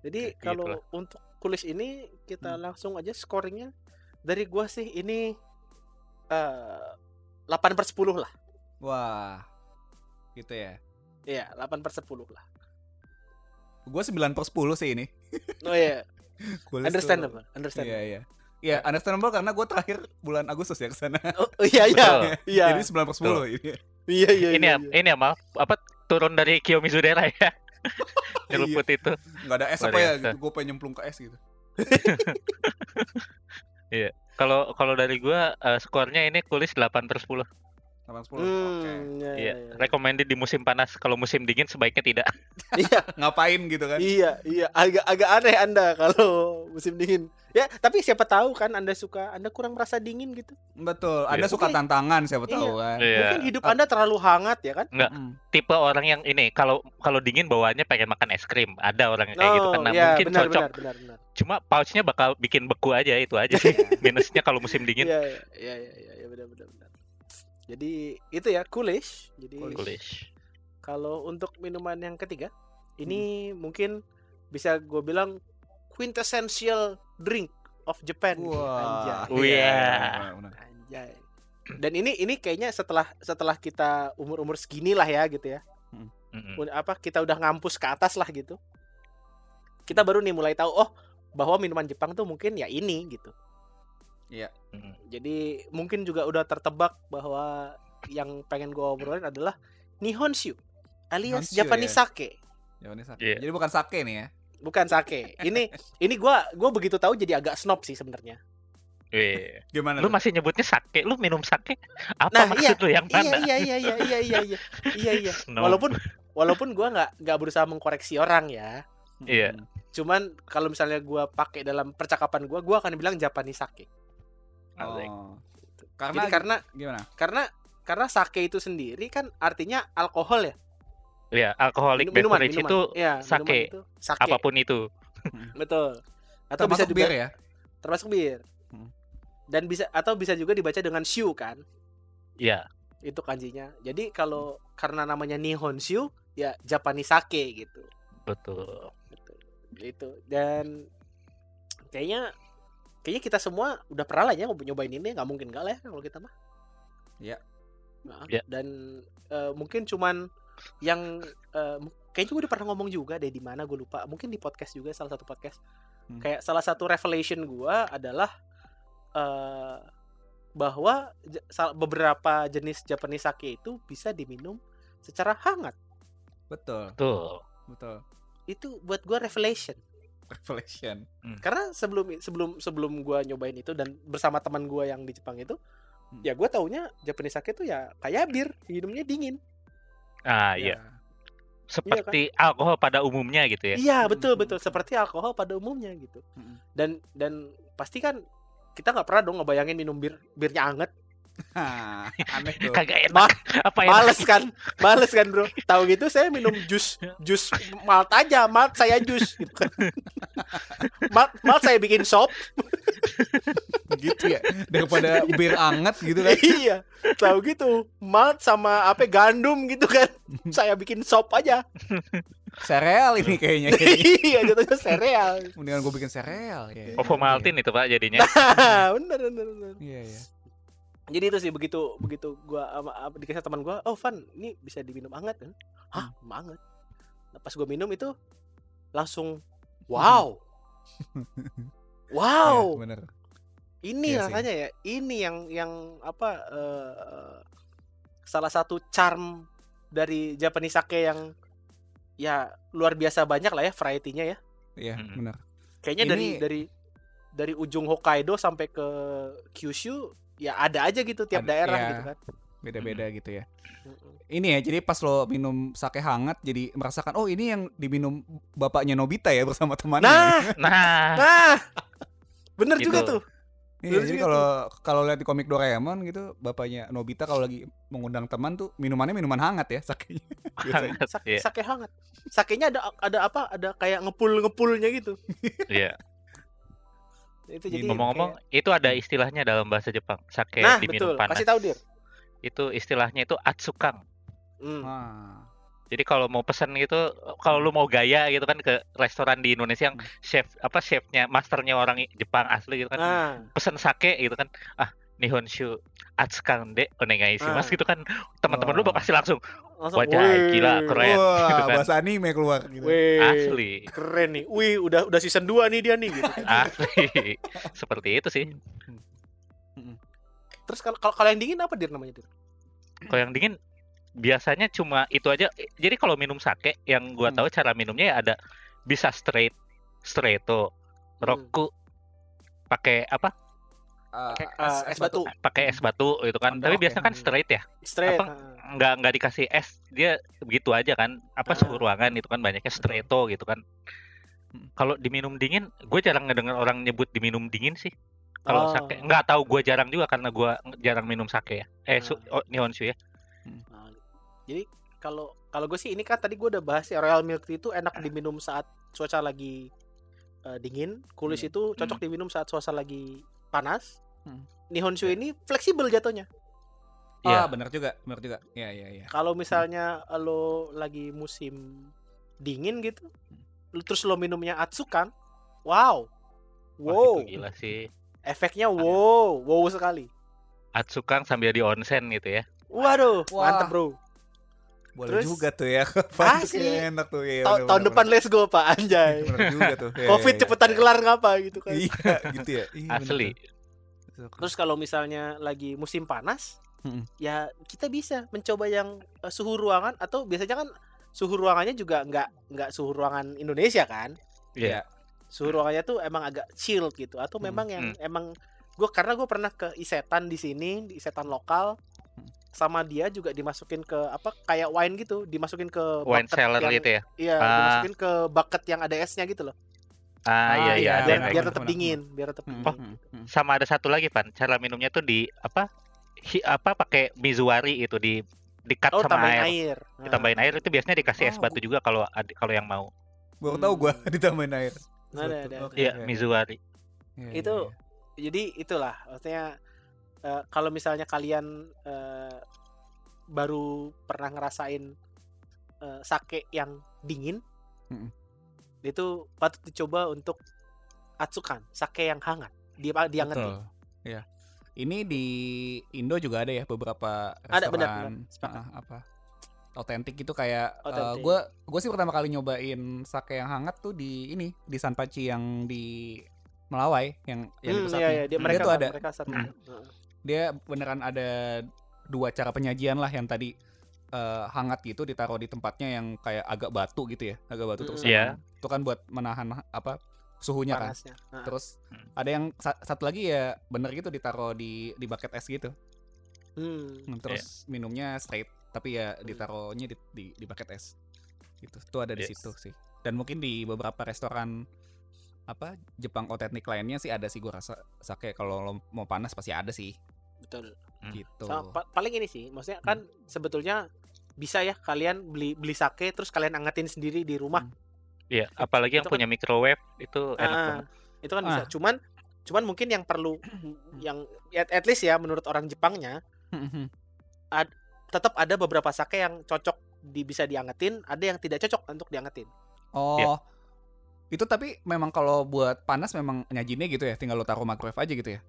Jadi Kayak kalau untuk kulis ini kita Hmm. langsung aja scoringnya dari gua sih ini eh 8 per 10 lah. Wah. Gitu ya. Iya, 8 per 10 lah. Gue 9 per 10 sih ini. Oh iya, tuh- understandable, Iya, understandable. iya. Iya, understandable karena gue terakhir bulan Agustus ya ke sana. Oh, iya iya. Betul. Iya. Jadi 9 per 10 ini. Iya iya. ini iya, ya, iya. ini apa? Apa turun dari Kiyomizudera ya? Nyeruput itu. Nggak ada es apa ya gitu. Gue pengen nyemplung ke es gitu. Kalau kalau dari gua eh, skornya ini kulis 8 per 10. 8 per 10. Oke. Hmm, iya, iya, Iya, iya. recommended di musim panas. Kalau musim dingin sebaiknya tidak. Iya, Ngapain gitu kan? iya, iya. Agak agak aneh Anda kalau musim dingin. Ya, tapi siapa tahu kan Anda suka, Anda kurang merasa dingin gitu. Betul. Anda Iya. suka Mungkin- tantangan siapa Iya. tahu kan. Iya. Mungkin hidup Anda terlalu hangat ya kan? Hmm. Tipe orang yang ini kalau kalau dingin bawaannya pengen makan es krim. Ada orang yang kayak gitu kan. Nah, iya, mungkin benar, cocok. benar, benar, benar. Cuma pouchnya bakal bikin beku aja itu aja sih. Minusnya kalau musim dingin. Iya, iya, iya, iya, iya, iya, benar, benar, benar. Jadi itu ya coolish. Jadi Kulis. kalau untuk minuman yang ketiga, ini mungkin bisa gue bilang quintessential drink of Japan. Wah. Anjay. Wih, Iya, ya. benar, benar. Anjay. Dan ini ini kayaknya setelah setelah kita umur-umur segini lah ya gitu ya. Udah- apa kita udah ngampus ke atas lah gitu. Kita baru nih mulai tahu oh bahwa minuman Jepang tuh mungkin ya ini gitu. Iya. Mm-hmm. Jadi mungkin juga udah tertebak bahwa yang pengen gue obrolin adalah Nihonshu alias Nihonshu, Japanese ya. sake. Japanese sake. Yeah. Jadi bukan sake nih ya. Bukan sake. Ini ini gue gua begitu tahu jadi agak snob sih sebenarnya. Yeah. Gimana? Lu masih nyebutnya sake, lu minum sake? Apa nah, maksud iya, lu yang mana? Iya iya iya iya iya iya iya. iya. iya. Walaupun walaupun gua nggak nggak berusaha mengkoreksi orang ya. Iya. Yeah. Cuman kalau misalnya gua pakai dalam percakapan gua, gua akan bilang Japanese sake. Oh. Jadi Karena karena gimana? karena karena sake itu sendiri kan artinya alkohol ya. Iya, alkoholik Minum- minuman, beverage minuman. itu Iya, sake. itu sake. apa pun itu. Betul. Atau bisa Termasuk bir ya? termasuk bir. Hmm. Dan bisa atau bisa juga dibaca dengan shu kan. Iya. Itu kanjinya. Jadi kalau karena namanya Nihon Shu ya Japanese sake gitu. Betul. Gitu. Itu. Dan kayaknya kayaknya kita semua udah pernah lah ya nyobain ini nggak mungkin nggak lah ya kalau kita mah. Iya. Nah, Iya. Dan eh, mungkin cuman yang eh, kayaknya gue udah pernah ngomong juga deh di mana gue lupa. Mungkin di podcast juga salah satu podcast. Hmm. Kayak salah satu revelation gue adalah eh bahwa beberapa jenis Japanese sake itu bisa diminum secara hangat. Betul, Betul. betul. Itu buat gue revelation. Revelation. Karena sebelum sebelum sebelum gua nyobain itu dan bersama teman gua yang di Jepang itu, Hmm. ya gua taunya Japanese sake itu ya kayak bir, minumnya dingin. Ah, Ya. iya. Seperti alkohol pada umumnya gitu ya. Iya, Hmm, betul hmm, betul seperti alkohol pada umumnya gitu. Mm-mm. Dan dan pasti kan kita nggak pernah dong ngebayangin minum bir birnya anget. Hah, aneh tuh. Kagak enak. Ma- Apa enak? Males kan? Males kan, Bro? Tahu gitu saya minum jus jus malt aja, malt saya jus gitu kan. malt, malt saya bikin sop. gitu ya. Daripada bir anget gitu kan. iya, tahu gitu. Malt sama apa gandum gitu kan. Saya bikin sop aja. Sereal ini kayaknya. iya, jatuhnya sereal. Mendingan gue bikin sereal ya. Ovomaltin itu Pak jadinya. bener, bener, bener. Iya, iya. Jadi itu sih begitu begitu gua sama apa, dikasih teman gua, "Oh, Van, ini bisa diminum hangat kan?" Hah, banget. Nah, pas gua minum itu langsung wow. wow. Iya, bener. Ini sih. rasanya ya, ini yang yang apa eh, salah satu charm dari Japanese sake yang ya luar biasa banyak lah ya variety-nya ya. Iya, Mm-mm. bener. Kayaknya dari Ini- dari dari ujung Hokkaido sampai ke Kyushu ya ada aja gitu tiap Ada- daerah iya. gitu kan. Beda-beda gitu ya. Ini ya, jadi pas lo minum sake hangat jadi merasakan oh ini yang diminum bapaknya Nobita ya bersama temannya. Nah, Nah, nah. Bener Gitu. juga tuh. Iya, jadi kalau kalau lihat di komik Doraemon gitu, bapaknya Nobita kalau lagi mengundang teman tuh minumannya minuman hangat ya sakenya. Hangat. Sak- Iya. Sake hangat. Sakenya ada ada apa? Ada kayak ngepul-ngepulnya gitu. Iya. Itu jadi Ngomong-ngomong, kayak- itu ada istilahnya dalam bahasa Jepang. Sake Nah, diminum betul. panas. Kasih tahu, Dir. Itu istilahnya itu atsukang. Hmm. Wah. Jadi kalau mau pesen gitu, kalau lu mau gaya gitu kan ke restoran di Indonesia yang chef apa chefnya, masternya orang Jepang asli gitu kan, Nah, pesen sake gitu kan, ah Nihonshu atsukang de onegai Ah. mas gitu kan, teman-teman lu Wah. pasti langsung langsung Wajah wih, gila, keren. Wah, gitu kan. bahasa anime keluar gitu. Wih, asli, keren nih. Wih, udah udah season 2 nih dia nih gitu. kan. asli, seperti itu sih. Terus kalau kalau kalau yang dingin apa Dir namanya, Dir? Kalau yang dingin biasanya cuma itu aja. Jadi kalau minum sake yang gua Hmm. tahu cara minumnya ya ada bisa straight, straighto, Hmm. roku, pakai apa? Kayak, es- eh, es batu. Pakai es batu gitu kan. Tapi biasanya kan straight ya. Straight. Apa? nah. Nggak nggak dikasih es, dia begitu aja kan. Apa Ah. suhu ruangan itu kan banyaknya straighto gitu kan. Hmm. Kalau diminum dingin, gue jarang ngedenger orang nyebut diminum dingin sih. Kalau Oh. sake nggak tahu gue jarang juga karena gue jarang minum sake ya. Eh, su, Ah. oh, nihonshu ya. Nah, jadi kalau kalau gue sih ini kan tadi gue udah bahas ya royal milk tea itu enak diminum saat cuaca lagi eh, dingin, kulis Hmm. itu cocok diminum saat suasana lagi panas. Hmm. Nihonshu ini fleksibel jatuhnya. Ah, Iya. benar juga, benar juga. Iya, iya, iya. Kalau misalnya lo lagi musim dingin gitu, lu terus lo minumnya atsukan, wow, Wah, wow, itu gila sih. efeknya wow, wow sekali. Atsukang sambil di onsen gitu ya. Waduh, Wah. mantep bro. Boleh Terus- juga tuh ya. Asli. ya, enak tuh ya. Ta- bener, tahun bener, depan let's go pak anjay. bener. Bener juga tuh. Iya, Covid iya, cepetan iya. kelar ngapa gitu kan. Iya, gitu ya. Iya, bener Asli. tuh. Terus kalau misalnya lagi musim panas, Mm-mm. ya kita bisa mencoba yang eh, suhu ruangan atau biasanya kan suhu ruangannya juga nggak nggak suhu ruangan Indonesia kan? Iya. Suhu ruangannya tuh emang agak chilled gitu atau Hmm, memang yang hmm. emang gue karena gue pernah ke isetan di sini di isetan lokal Hmm. Sama dia juga dimasukin ke apa kayak wine gitu dimasukin ke Wine cellar yang, gitu ya. iya Ah. dimasukin ke bucket yang ada esnya gitu loh Ah, iya iya ada biar, yang kayak biar gitu. tetap dingin biar tetap Hmm, dingin hmm, hmm. Sama ada satu lagi, Pan. Cara minumnya tuh di apa? Hi, apa pakai mizuwari itu di dikat oh sama air. air, Ditambahin air itu biasanya dikasih es Oh, batu juga kalau kalau yang mau. Baru tahu gua ditambahin air. Nah, ada, ada, ada. Iya, oke. mizuwari. Iya, itu iya, jadi itulah maksudnya eh, kalau misalnya kalian eh, baru pernah ngerasain eh, sake yang dingin Mm-mm. itu patut dicoba untuk atsukan sake yang hangat dia diangetin Betul. Iya. Ini di Indo juga ada ya beberapa Ada, restoran benar, benar. Sepakat. ah, apa otentik gitu kayak gue gue sih pertama kali nyobain sake yang hangat tuh di ini di Sanpachi yang di Melawai yang yang di Hmm, pusatnya. iya, iya, dia, Hmm. mereka Dia tuh ada mereka. Hmm. Dia beneran ada dua cara penyajian lah yang tadi eh, hangat gitu ditaruh di tempatnya yang kayak agak batu gitu ya agak batu terus Mm. Iya. itu kan buat menahan apa suhunya kan panasnya Heeh. terus Hmm. ada yang sa- satu lagi ya bener gitu ditaruh di di bucket es gitu Hmm. Hmm, terus minumnya straight tapi ya ditaruhnya di, di, di bucket es gitu itu ada di Yes. situ sih dan mungkin di beberapa restoran apa Jepang otentik lainnya sih ada sih gua rasa sake kalau lo mau panas pasti ada sih betul Hmm. gitu Sama- pa- paling ini sih maksudnya kan sebetulnya bisa ya kalian beli beli sake terus kalian angetin sendiri di rumah Hmm. Iya, apalagi yang Itu kan- punya microwave itu enak Ah, banget. itu kan bisa Ah. cuman cuman mungkin yang perlu yang at, at least ya menurut orang Jepangnya tetap ada beberapa sake yang cocok di bisa diangetin ada yang tidak cocok untuk diangetin oh Iya. Itu tapi memang kalau buat panas memang nyajinnya gitu ya tinggal lo taruh microwave aja gitu ya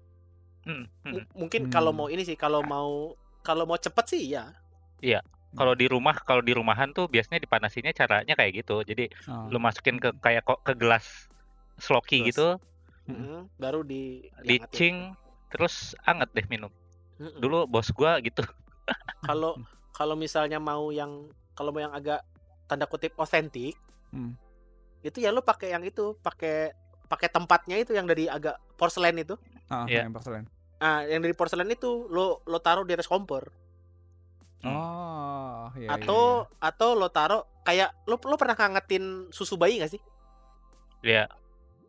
Hmm, hmm. Mungkin Hmm. kalau mau ini sih kalau mau kalau mau cepet sih ya Kalau di rumah, kalau di rumahan tuh biasanya dipanasinnya caranya kayak gitu. Jadi Oh. lu masukin ke kayak kok ke gelas sloki gitu, Mm-mm. Mm, baru di dicing, terus anget deh minum. Mm-mm. Dulu bos gua gitu. kalau kalau misalnya mau yang kalau mau yang agak tanda kutip otentik Hmm. Itu ya lo pakai yang itu pakai pakai tempatnya itu yang dari agak porselen itu Ah, Iya. yang porcelain. ah yang dari porselen itu lo lo taruh di atas kompor Hmm. Oh, iya, iya, atau atau lo taruh kayak lo lo pernah ngangetin susu bayi gak sih Ya, iya.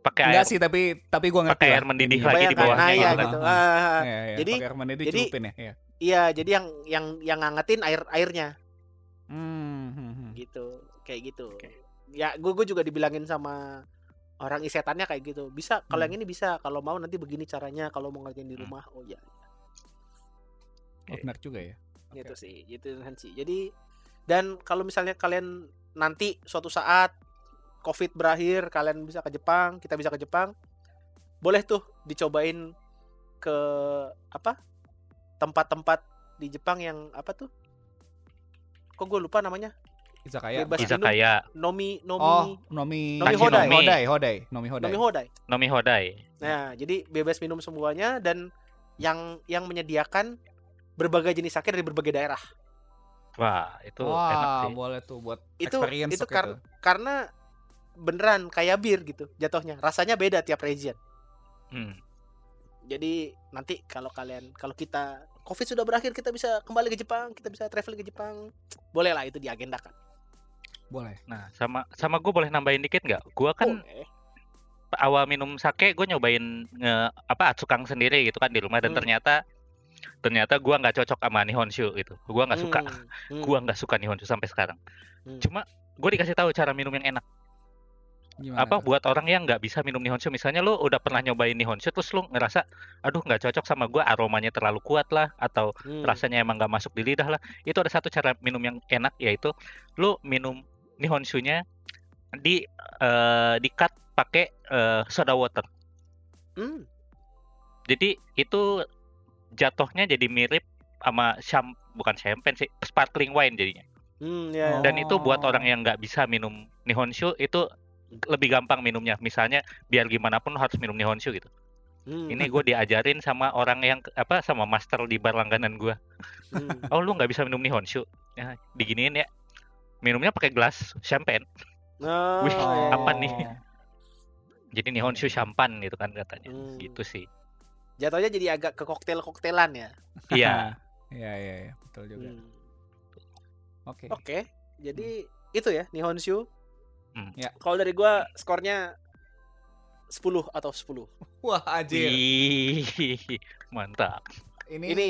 pakai Enggak air sih, tapi tapi gua ngerti pakai air mendidih ininya. lagi di bawahnya nah, iya gitu gitu Ah, Ah, Iya, iya, Jadi- pakai air mendidih jadi- ya. Iya. iya jadi yang yang yang ngangetin air airnya Hmm, hmm, hmm. gitu kayak gitu ya gue gue juga dibilangin sama orang isetannya kayak gitu bisa kalau Hmm. yang ini bisa kalau mau nanti begini caranya kalau mau ngerjain di Hmm. rumah oh ya Oh, benar juga ya. Oke. gitu sih gitu kan sih jadi dan kalau misalnya kalian nanti suatu saat covid berakhir kalian bisa ke Jepang kita bisa ke Jepang boleh tuh dicobain ke apa tempat-tempat di Jepang yang apa tuh kok gue lupa namanya Izakaya. Bebas? Izakaya, Nomi Nomi Oh, Nomi Nomi Hodai. Hodai. Hodai, Hodai, Nomi Hodai. Nomi Hodai Nomi Hodai. Nah, jadi bebas minum semuanya dan yang yang menyediakan berbagai jenis sake dari berbagai daerah. Wah, itu enak Wah, sih. boleh tuh buat Itu experience itu kar- karena beneran kayak bir gitu jatuhnya. Rasanya beda tiap region. Hmm. Jadi nanti kalau kalian kalau kita Covid sudah berakhir kita bisa kembali ke Jepang, kita bisa travel ke Jepang. Boleh lah itu diagendakan. Boleh. Nah, sama sama gue boleh nambahin dikit nggak? Gua kan Boleh. awal minum sake gue nyobain nge, apa atsukang sendiri gitu kan di rumah dan Hmm. ternyata ternyata gua nggak cocok sama nihonshu gitu. Gua nggak suka. Hmm, hmm, Gua nggak suka nihonshu sampai sekarang. hmm. Cuma gue dikasih tahu cara minum yang enak. Gimana apa tuh? buat orang yang nggak bisa minum nihonshu misalnya lu udah pernah nyobain nihonshu terus lu ngerasa aduh nggak cocok sama gua aromanya terlalu kuat lah atau Hmm. rasanya emang nggak masuk di lidah lah itu ada satu cara minum yang enak yaitu lu minum nihonshunya di eh, di cut pakai eh, soda water Hmm. jadi itu jatuhnya jadi mirip sama syam bukan champagne sih sparkling wine jadinya Hmm, ya, ya. dan itu buat Oh. orang yang nggak bisa minum nihonshu itu lebih gampang minumnya misalnya biar gimana pun harus minum nihonshu gitu Hmm, ini gue diajarin sama orang yang apa sama master di bar langganan gue hmm. oh lu nggak bisa minum nihonshu ya diginiin ya minumnya pakai gelas champagne Oh, Wih, ya, apa ya, nih? jadi nihonshu champagne gitu kan katanya Hmm. gitu sih Jatuhnya jadi agak ke koktail-koktailan ya. iya Iya, iya, iya, betul juga. Hmm. Oke. Oke, jadi itu ya Nihonshu. Hmm. Ya. Kalau dari gua skornya 10 atau 10. Wah, anjir. Mantap. Ini Ini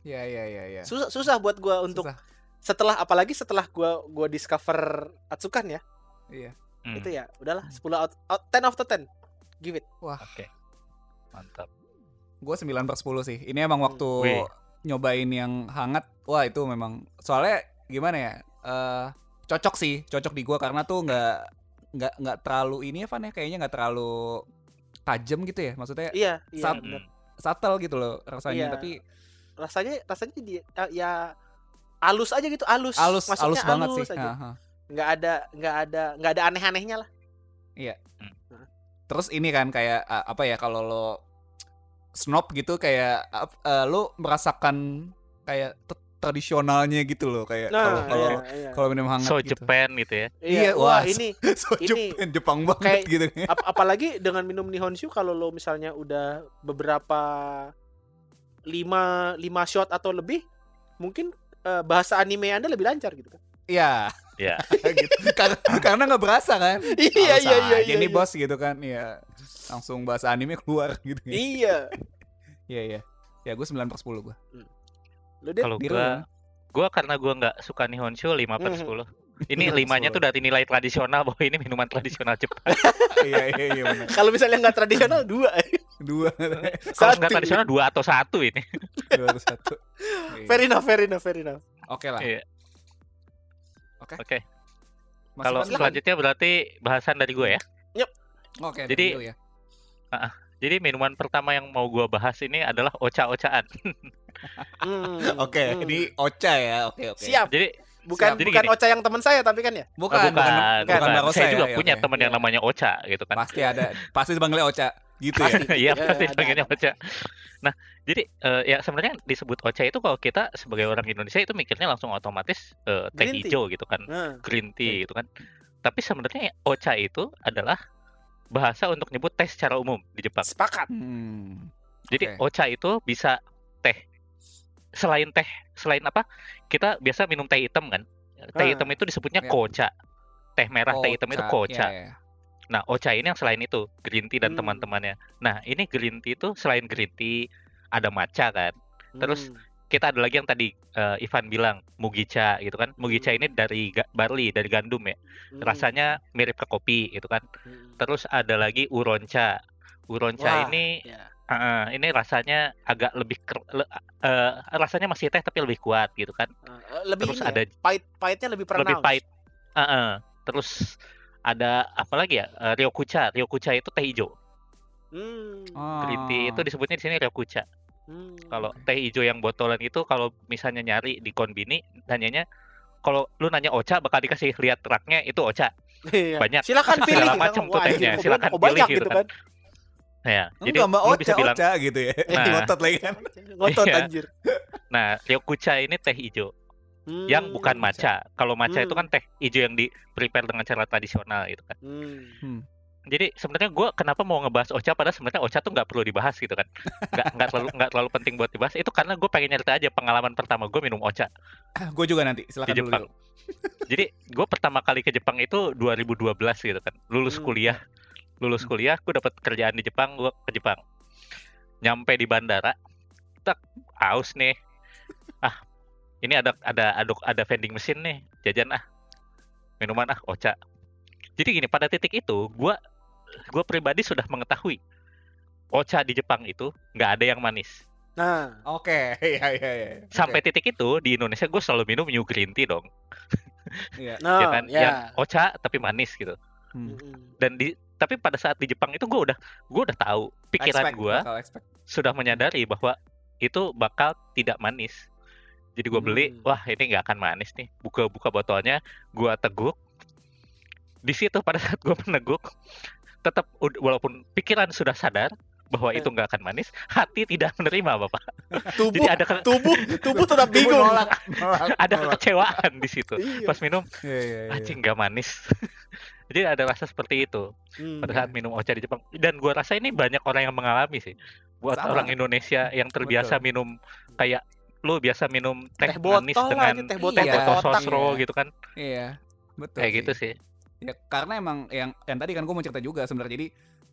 ya ya ya ya. susah susah buat gua untuk Susah. Setelah apalagi setelah gua gua discover Atsukan ya. Iya. Hmm, Itu ya, udahlah 10 out, out 10 out of 10. Give it. Oke. Mantap. Gue 9 per 10 sih. Ini emang waktu Wih. nyobain yang hangat. Wah itu memang soalnya gimana ya? eh cocok sih, cocok di gue karena tuh nggak nggak nggak terlalu ini ya Van ya kayaknya nggak terlalu tajam gitu ya maksudnya Iya, iya. Sat- bener. subtle gitu loh rasanya Iya. tapi Rasanya rasanya dia ya alus aja gitu, alus. halus Masuknya halus banget sih aja. Ha. Nggak ada nggak ada nggak ada aneh-anehnya lah. terus ini kan kayak apa ya kalau lo snob gitu kayak eh, lo merasakan kayak t- tradisionalnya gitu loh kayak kalau Nah, kalau iya, iya. kalau minum hangat So gitu. Japan gitu ya. Iya, Iya, wah wah, ini so ini Jepang, Jepang banget kayak- gitu ap- apalagi dengan minum nihonshu kalau lo misalnya udah beberapa lima lima shot atau lebih mungkin eh, bahasa anime anda lebih lancar gitu kan Iya. Iya. gitu. karena karena nggak berasa kan. iya iya iya aja iya nih iya. bos gitu kan. Iya. Langsung bahasa anime keluar gitu. iya Iya iya. Ya gue 9 per 10 gue. lo deh Kalau kan? gua karena gua nggak suka Nihonshu 5 per Mhm. 10. Ini limanya tuh dari nilai tradisional bahwa ini minuman tradisional Jepang. iya iya iya kalau misalnya nggak tradisional dua Dua. Kalau nggak tradisional dua atau satu ini. Dua atau satu. Iya. fair enough fair enough fair enough Oke lah. Iya. Oke. Oke. Mas Kalau selanjutnya berarti bahasan dari gue ya. Oke. jadi- dulu ya. Jadi minuman pertama yang mau gua bahas ini adalah ocha-ocaan. Hmm, Oke, hmm. ini Ocha ya. Oke oke. siap Jadi bukan Siap. Jadi bukan gini. Ocha yang teman saya tapi kan ya Bukan, bukan, bukan, bukan, bukan Marosa Saya ya, juga ya, punya oke. teman yang Iya. namanya Ocha gitu kan. Pasti ada. Pasti dipanggilnya Ocha. Gitu ya. Pasti. Iya, Ya, pasti ada, panggilnya ada. Ocha. Nah, jadi eh, ya sebenarnya disebut Ocha itu kalau kita sebagai orang Indonesia itu mikirnya langsung otomatis eh, teh hijau gitu kan, Nah, green tea gitu kan. Tapi sebenarnya Ocha itu adalah bahasa untuk nyebut teh secara umum di Jepang. sepakat Hmm. Jadi Oke. Ocha itu bisa teh. Selain teh, selain apa? Kita biasa minum teh hitam kan. Teh Ah. hitam itu disebutnya Ya. kocha. Teh merah, teh hitam itu kocha. Iya, iya. Nah, Ocha ini yang selain itu, green tea dan Hmm. teman-temannya. Nah, ini green tea itu selain green tea ada matcha kan. Terus, Hmm. Kita ada lagi yang tadi eh, Ivan bilang mugicha gitu kan. Mugicha ini dari barley, dari gandum ya. Hmm. Rasanya mirip ke kopi gitu kan. Hmm. Terus ada lagi uroncha. Uroncha Wah, ini ya. eh, ini rasanya agak lebih ker- le- eh, rasanya masih teh tapi lebih kuat gitu kan. Eh, lebih Terus ya, ada pahit pahitnya lebih lebih pronounced. pahit. Eh, eh. Terus ada apa lagi ya? Eh, ryokucha. Ryokucha itu teh hijau. Hmm. Green tea itu Oh. disebutnya di sini ryokucha. Hmm. Kalau teh hijau yang botolan itu kalau misalnya nyari di konbini nanyanya kalau lu nanya Ocha bakal dikasih lihat raknya itu Ocha. Iya. banyak. Silakan pilih. Segala macam tuh Wah, anjing, tehnya, silakan pilih gitu gitu kan. kan. Ya, jadi Enggak mbak lu Ocha, bisa bilang Ocha gitu ya. Nah. Ngotot lagi kan. Ngotot Iya. anjir. nah, ryokucha ini teh hijau yang Hmm. bukan matcha. Kalau matcha itu Hmm. kan teh hijau yang di prepare dengan cara tradisional gitu kan. Hmm. Jadi sebenarnya gua kenapa mau ngebahas Ocha padahal sebenarnya Ocha tuh nggak perlu dibahas gitu kan. Nggak nggak terlalu nggak terlalu penting buat dibahas. Itu karena gue pengen nyerita aja pengalaman pertama gue minum Ocha. gue juga nanti. Silakan Di dulu. Jepang. dulu. Jadi gue pertama kali ke Jepang itu 2012 gitu kan. Lulus Hmm. kuliah, lulus Hmm. kuliah, gue dapat kerjaan di Jepang, gue ke Jepang. Nyampe di bandara, tak haus nih. Ah, ini ada ada ada ada vending mesin nih, jajan ah, minuman ah, ocha. Jadi gini, pada titik itu, gue gue pribadi sudah mengetahui ocha di Jepang itu nggak ada yang manis. Nah, Oke, iya iya iya. Oke. Sampai titik itu di Indonesia gue selalu minum new green tea dong, Iya. no, ya kan? ya. Yang ocha tapi manis gitu. Hmm. Dan di tapi pada saat di Jepang itu gue udah gue udah tahu pikiran gue sudah menyadari bahwa itu bakal tidak manis jadi gue beli Hmm. wah ini nggak akan manis nih buka buka botolnya gue teguk di situ pada saat gue meneguk tetap walaupun pikiran sudah sadar bahwa itu nggak akan manis hati tidak menerima bapak Tubuh, jadi ada ke- tubuh, tubuh tetap bingung. nolak, nolak, ada nolak. kekecewaan di situ Iya. pas minum Iya iya iya. anjing nggak manis jadi ada rasa seperti itu Hmm. pada saat minum ocha di Jepang dan gua rasa ini banyak orang yang mengalami sih buat Sama. orang Indonesia yang terbiasa Betul. minum kayak lu biasa minum teh, Teh botol manis dengan teh botol teh botol kotak. sosro Iya. gitu kan Iya. Betul. kayak sih. gitu sih Ya karena emang yang yang tadi kan gue mau cerita juga sebenarnya. Jadi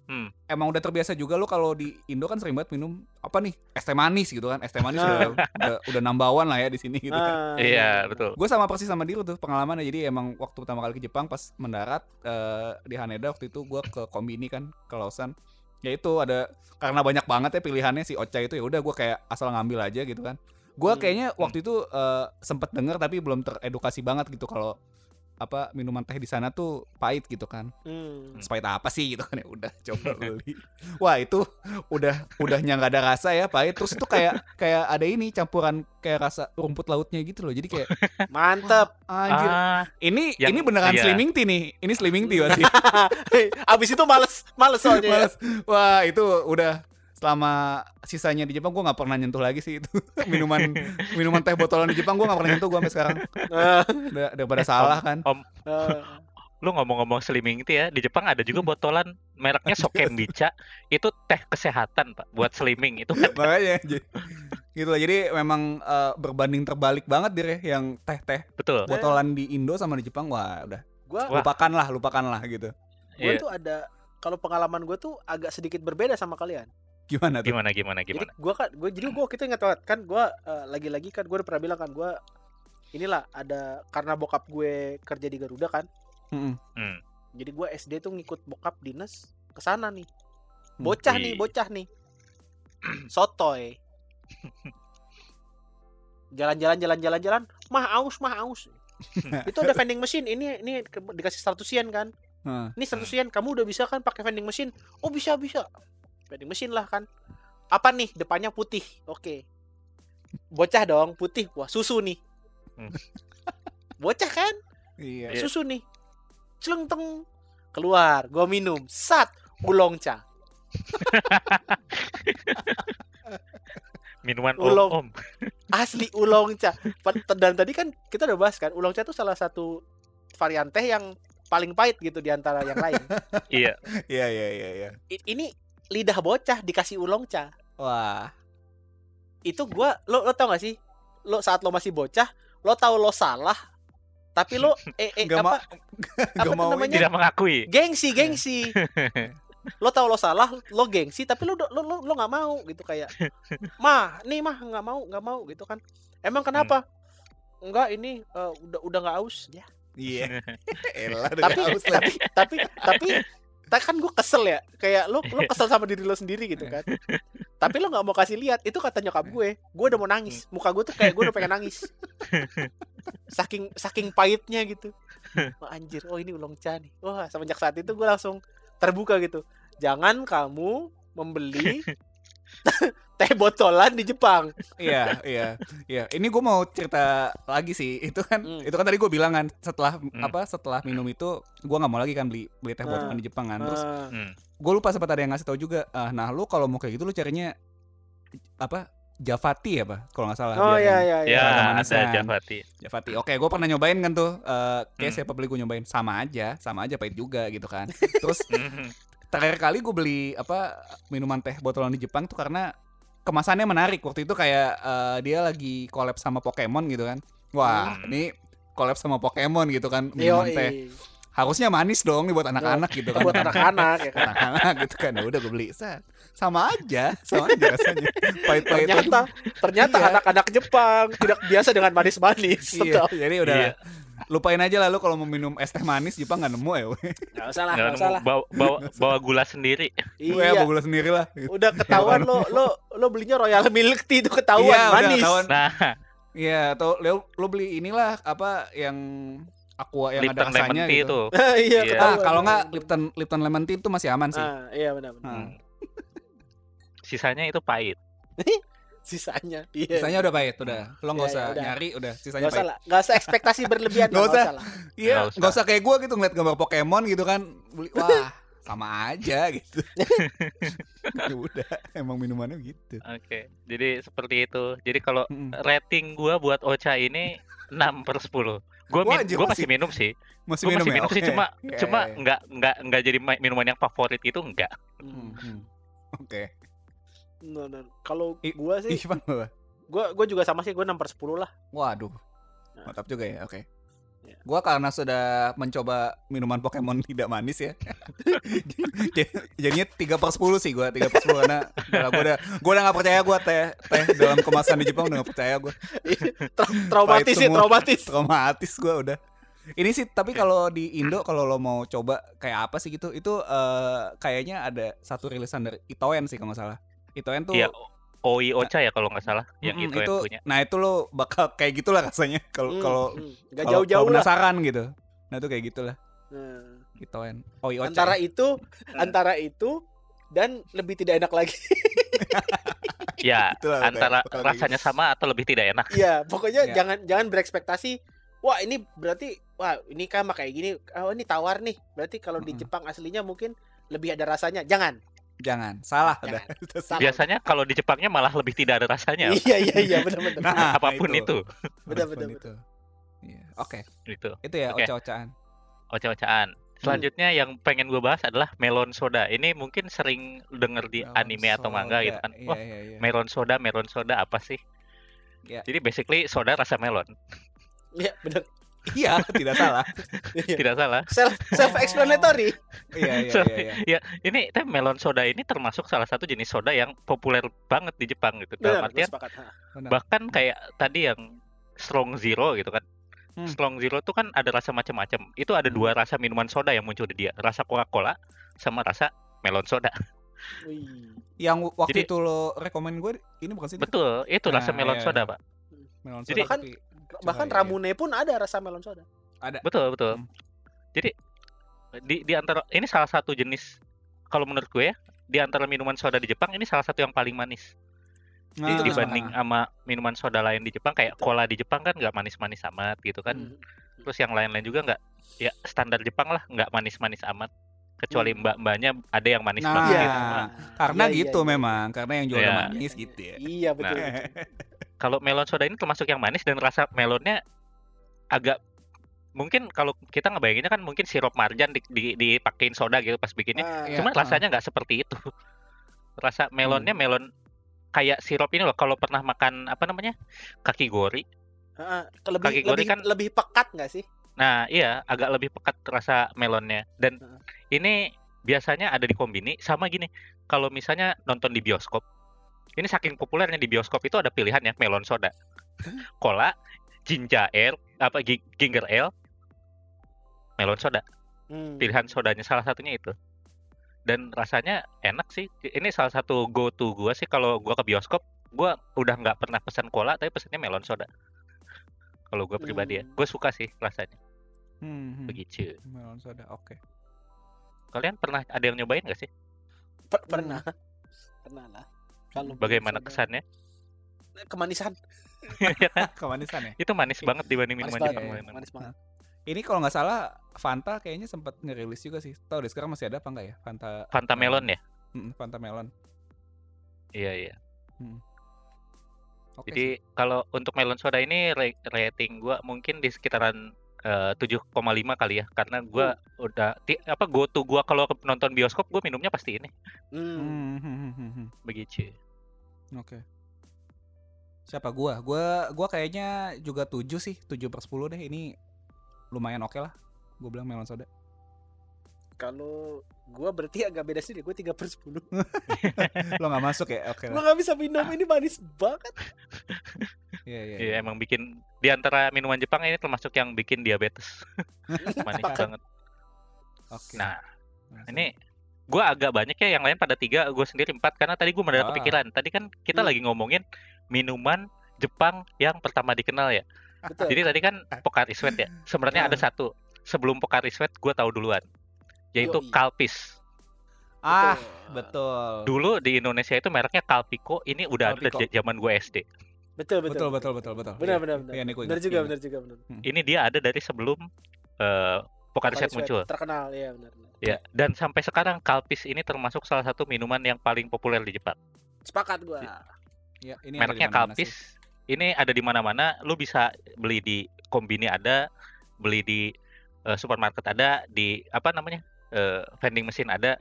Hmm. emang udah terbiasa juga lo kalau di Indo kan sering banget minum apa nih es teh manis gitu kan. Es teh manis udah, udah udah number one lah ya di sini gitu kan. Ah, Iya, betul. Gue sama persis sama Diru tuh pengalamannya. Jadi emang waktu pertama kali ke Jepang pas mendarat eh, di Haneda waktu itu gue ke Kombini kan ke Lawson. Ya itu ada karena banyak banget ya pilihannya si Ocha itu ya udah gue kayak asal ngambil aja gitu kan. Gue Hmm. kayaknya waktu itu eh, sempet denger tapi belum teredukasi banget gitu kalau apa minuman teh di sana tuh pahit gitu kan. Hmm. Sepahit apa sih gitu kan ya udah coba beli. Wah itu udah udahnya nggak ada rasa ya pahit. Terus itu kayak kayak ada ini campuran kayak rasa rumput lautnya gitu loh. Jadi kayak Mantep. anjir Ah, ini Yang- ini beneran iya. slimming tea nih. Ini slimming tea pasti. Abis itu males, males soalnya. ya. Males. Wah, itu udah selama sisanya di Jepang gua nggak pernah nyentuh lagi sih itu. minuman minuman teh botolan di Jepang gua nggak pernah nyentuh gua sampai sekarang. Ah, Udah daripada salah kan. Om, ah. lu ngomong-ngomong slimming tea ya, di Jepang ada juga botolan mereknya Sokembicha. itu teh kesehatan, Pak, buat slimming. Itu kan Makanya gitu lah. Jadi memang eh, berbanding terbalik banget dir ya yang teh-teh betul. botolan di Indo sama di Jepang wah udah Gua, Wah. lupakan lah, lupakan lah gitu. gua Iya. tuh ada kalau pengalaman gue tuh agak sedikit berbeda sama kalian. Gimana tuh? Gimana gimana Jadi gimana? gua kan gue jadi gua kita ingat banget kan gua eh, lagi-lagi kan gue udah pernah bilang kan gua inilah ada karena bokap gue kerja di Garuda kan. Mm-mm. Hmm. Jadi gua SD tuh ngikut bokap dinas ke sana nih. Hmm. Bocah Wih. nih, bocah nih. Sotoy. Jalan-jalan jalan-jalan jalan, mah aus, mah aus. itu ada vending machine. Ini ini dikasih 100 yen kan. Hah. Ini 100 yen, kamu udah bisa kan pakai vending machine? Oh, bisa, bisa. Vending machine lah kan. Apa nih? Depannya putih. Oke. Bocah dong, putih. Wah, susu nih. Hmm. Bocah kan? Iya. Iya. Susu nih. Celenteng. Keluar, gua minum. Sat, ulong cha. Minuman Ulong. om. Asli ulong cha. Pa- Dan tadi kan kita udah bahas kan, ulong cha itu salah satu varian teh yang paling pahit gitu di antara yang lain. Iya. Iya, iya, iya, iya. Ini lidah bocah dikasih ulong cha. Wah. itu gua lo lo tau gak sih lo saat lo masih bocah lo tahu lo salah tapi lo eh, eh Nggak apa ma- apa Gak mau namanya? Tidak mengakui. gengsi gengsi lo tahu lo salah lo gengsi tapi lo lo lo lo nggak mau gitu kayak mah nih mah nggak mau nggak mau gitu kan emang kenapa enggak ini eh, udah udah nggak aus ya Iya. Elah, udah tapi lagi. tapi tapi tapi tak kan gue kesel ya kayak lo lo kesel sama diri lo sendiri gitu kan. Tapi lo nggak mau kasih lihat itu kata nyokap gue gue udah mau nangis. Muka gue tuh kayak gue udah pengen nangis. Saking saking pahitnya gitu. Wah, anjir oh ini ulong cha nih. Wah semenjak saat itu gue langsung terbuka gitu. Jangan kamu membeli teh botolan di Jepang Iya, iya, iya. Ini gue mau cerita lagi sih. Itu kan, Hmm. itu kan tadi gue bilang kan setelah Hmm. apa? Setelah minum itu, gue nggak mau lagi kan beli beli teh botolan di Jepang kan. Terus Ah, Hmm. gue lupa sempat ada yang ngasih tahu juga. Ah, nah, lu kalau mau kayak gitu lu carinya apa? Javati ya, Pak? Kalau nggak salah. oh biar ya yang- ya ya Ya, ada. Javati. Javati. Oke, gue pernah nyobain kan tuh. Eh, kayak Hmm. siapa beli gue nyobain sama aja, sama aja pahit juga gitu kan. Terus Mhm. terakhir kali gue beli apa minuman teh botolan di Jepang tuh karena kemasannya menarik. Waktu itu kayak eh, dia lagi collab sama Pokemon gitu kan. Wah Hmm. ini collab sama Pokemon gitu kan. Minuman teh harusnya manis dong nih buat anak-anak gitu kan. Buat anak-anak ya kan? Anak-anak gitu kan. Ya udah gue beli. Set. sama aja sama aja rasanya. Pahit-pahit ternyata ternyata Iya. anak-anak Jepang tidak biasa dengan manis-manis. Iya, jadi udah Iya. lupain aja lah lu kalau mau minum es teh manis Jepang nggak nemu ya nggak usah lah Nggak usah lah. Bawa, bawa, bawa gula sendiri. Iya. ya gula sendiri lah. Gitu. udah ketahuan lo lo lo belinya Royal Milk Tea itu ketahuan Iya, udah manis. ketahuan. Nah, Iya, atau lo, lo beli inilah apa yang aqua yang Lipton ada lemon rasanya tea gitu. itu. iya Iya. Ah, kalau nggak Lipton Lipton lemon tea itu masih aman sih. ah iya benar benar. Hmm. Sisanya itu pahit. sisanya iya Sisanya udah pahit, udah. Lo nggak Iya, usah iya, udah. nyari, udah. Sisanya usah pahit. lah nggak usah ekspektasi berlebihan Nggak lah, usah. Iya, Nggak usah. usah kayak gue gitu ngeliat gambar Pokemon gitu kan. Wah, sama aja gitu. Ya udah, emang minumannya gitu. Oke, jadi seperti itu. Jadi kalau rating gua buat Ocha ini 6 per 10. Gue anjir, gua masih- masih minum sih. Masih Gue minum masih ya? minum sih Oke. cuma Iya, cuma iya, iya. nggak nggak nggak jadi ma- minuman yang favorit itu enggak. Hmm, hmm. Oke. Kalau gua sih gua gua juga sama sih gua 6 per 10 lah Waduh. Nah. Mantap juga ya. Oke. Gua karena sudah mencoba minuman Pokemon tidak manis ya. Jadinya 3 per 10 sih gua 3 per 10 karena gua udah gua udah gak percaya gua teh teh dalam kemasan di Jepang udah gak percaya gua. Tra- traumatis sih, traumatis. Traumatis gua udah. Ini sih tapi kalau di Indo kalau lo mau coba kayak apa sih gitu itu eh, kayaknya ada satu rilisan dari Itoen sih kalau nggak salah. Itoen tuh Iya, Oi Ocha ya kalau nggak salah, yang Mm-mm, itu, yang punya. Nah itu lo bakal kayak gitulah rasanya kalau Hmm, kalau hmm. nggak kalau- jauh-jauh penasaran gitu. Nah itu kayak gitulah Hmm. Itoen. Oh iya Antara itu, antara itu dan lebih tidak enak lagi. Ya, Itulah antara kayak rasanya sama atau lebih tidak enak. Iya, pokoknya Iya. jangan jangan berekspektasi. Wah ini berarti, wah ini kan kayak gini. Oh ini tawar nih. Berarti kalau di. Jepang aslinya mungkin lebih ada rasanya. Jangan. Jangan salah Jangan. udah. Salah. Biasanya kalau di Jepangnya malah lebih tidak ada rasanya. Iya iya iya benar-benar. Nah, apa pun itu. Benar, Apa pun benar, itu. Iya, Oke, Itu. itu ya Oke. oca-ocaan. Oca-ocaan. Selanjutnya yang pengen gue bahas adalah melon soda. Ini mungkin sering denger di Melon anime atau manga gitu kan. Iya, Wah, iya, iya. melon soda, melon soda apa sih? Iya. Jadi basically soda rasa melon. Iya benar. Iya, tidak salah. Tidak salah. Self self explanatory. Iya, iya, So, iya, iya. Ya, ini tapi melon soda ini termasuk salah satu jenis soda yang populer banget di Jepang gitu. Dalam Benar, artian bahkan kayak tadi yang strong zero gitu kan. Hmm. Strong zero tuh kan ada rasa macam-macam. Itu ada dua rasa minuman soda yang muncul di dia, rasa Coca-Cola sama rasa melon soda. Wih. Yang waktu Jadi- itu lo rekomen gue ini bukan sih? Betul, itu rasa Nah, melon iya. soda, Pak. Melon Jadi- soda, tapi Bahkan iya, iya. Ramune pun ada rasa melon soda. ada. Betul, betul. Hmm. Jadi di di antara ini salah satu jenis kalau menurut gue ya, di antara minuman soda di Jepang ini salah satu yang paling manis. Nah, Itu dibanding sama minuman soda lain di Jepang kayak cola di Jepang kan nggak manis-manis amat gitu kan. Hmm. Terus yang lain-lain juga nggak ya standar Jepang lah, nggak manis-manis amat. Kecuali Hmm. mbak-mbaknya ada yang manis Nah, banget Iya. gitu. Nah, Karena Iya, iya, gitu iya. memang, karena yang jual Iya. manis gitu ya. Iya betul. Nah. Kalau melon soda ini termasuk yang manis dan rasa melonnya agak mungkin kalau kita ngebayanginnya kan mungkin sirup marjan di, di, dipakein soda gitu pas bikinnya. Ah, Iya. Cuma ah. rasanya nggak seperti itu. Rasa melonnya melon kayak sirup ini loh. Kalau pernah makan apa namanya kaki gori. ah, lebih Kaki gori lebih, kan- lebih pekat nggak sih? Nah iya agak lebih pekat rasa melonnya. Dan Heeh. ini biasanya ada di kombini sama gini. Kalau misalnya nonton di bioskop, ini saking populernya di bioskop itu ada pilihan ya melon soda, cola, ginger ale, apa gi- ginger ale, melon soda. Hmm. pilihan sodanya salah satunya itu dan rasanya enak sih ini salah satu go to gua sih kalau gua ke bioskop gua udah nggak pernah pesan cola tapi pesannya melon soda kalau gua pribadi ya Hmm. gue suka sih rasanya Hmm, hmm. begitu Melon soda, oke. kalian pernah ada yang nyobain gak sih Per- pernah. Pernah lah. Kalau bagaimana kesannya Kemanisan. Ya kan? Kemanisan ya? itu manis banget dibanding Manis minuman banget. Jepang lain Manis banget. Ini kalau nggak salah Fanta kayaknya sempat ngerilis juga sih. Tahu deh sekarang masih ada apa enggak ya? Fanta Fanta melon ya Mm, Fanta melon. iya iya Oke jadi kalau untuk melon soda ini ra- rating gua mungkin di sekitaran eh, 7,5 kali ya karena gua udah ti- apa go to gua kalau ke- nonton bioskop gua minumnya pasti ini. Hmm. Hmm, hmm, hmm, hmm, hmm. begitu Oke. Siapa gua? Gua gua kayaknya juga 7 sih, 7 per 10 deh. Ini lumayan oke lah. Gue bilang melon soda. Kalau gua berarti agak beda sih, gue 3 per 10 Lo nggak masuk ya? Oke Gua lah. gak bisa minum ini manis banget. Iya iya. Iya iya. emang bikin di antara minuman Jepang ini termasuk yang bikin diabetes. Manis banget. Oke. Nah, Melon ini gua agak banyak ya yang lain pada tiga, gue sendiri empat karena tadi gue mendadak Ah. kepikiran. Tadi kan kita Hmm. lagi ngomongin minuman Jepang yang pertama dikenal ya. Betul. Jadi tadi kan Pocari Sweat ya. Sebenarnya ada Ah. satu. Sebelum Pocari Sweat gue tahu duluan. Yaitu Yoi. Calpis. Ah, Betul. betul. Dulu di Indonesia itu mereknya Calpico. Ini udah ada Calpico. dari zaman gue SD. Betul, Betul betul. betul betul betul. Benar, Iya. benar, benar. Iya, ini Benar juga, benar juga, benar. Ini dia ada dari sebelum eh Pocari Sweat muncul. Terkenal, iya benar. benar. Ya, dan sampai sekarang Calpis ini termasuk salah satu minuman yang paling populer di Jepang. Sepakat gua. Iya, ini ada Mereknya sih. Ini ada di mana-mana. Lu bisa beli di kombini ada, beli di eh, supermarket ada, di apa namanya? Eh, vending mesin ada.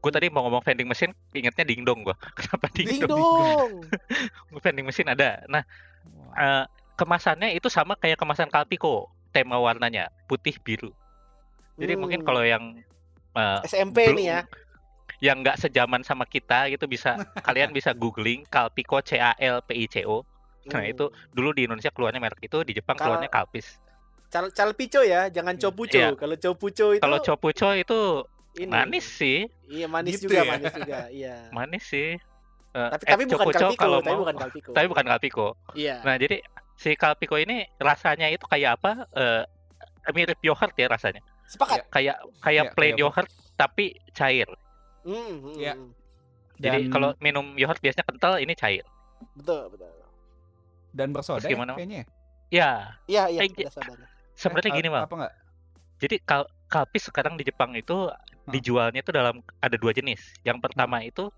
Gue tadi mau ngomong vending mesin, ingetnya dingdong gua. Kenapa Ding dingdong? dong. vending mesin ada. Nah, eh, kemasannya itu sama kayak kemasan Calpico. tema warnanya putih biru. Jadi mungkin Hmm. kalau yang eh, SMP belum- nih ya. yang nggak sejaman sama kita gitu bisa kalian bisa googling Calpico C A L P I C O. Nah, Hmm. itu dulu di Indonesia keluarnya merek itu, di Jepang Kalau- keluarnya Calpis. Cal Calpico ya, jangan Copuco. Iya. Kalau Copuco itu Kalau Chopucho itu ini. manis sih, Iya, manis Gitu juga, ya? manis juga. Iya. manis sih. Eh, Tapi eh, tapi bukan Calpico, kalau tapi mau- bukan Calpico. tapi bukan Calpico. Iya. Nah, jadi si Calpico ini rasanya itu kayak apa? Eh, mirip yogurt ya rasanya. Sepakat. Kayak kayak Iya, plain kayak yogurt tapi cair. Hmm, hmm, Iya. hmm. Jadi Dan- kalau minum yogurt biasanya kental, ini cair. Betul, betul. dan bersoda ya, kayaknya. Ya, Iya, iya, Eh, sodanya. Sebenarnya Eh, gini, Bang. Apa enggak? Jadi kal kalpis sekarang di Jepang itu dijualnya itu dalam ada dua jenis. Yang pertama itu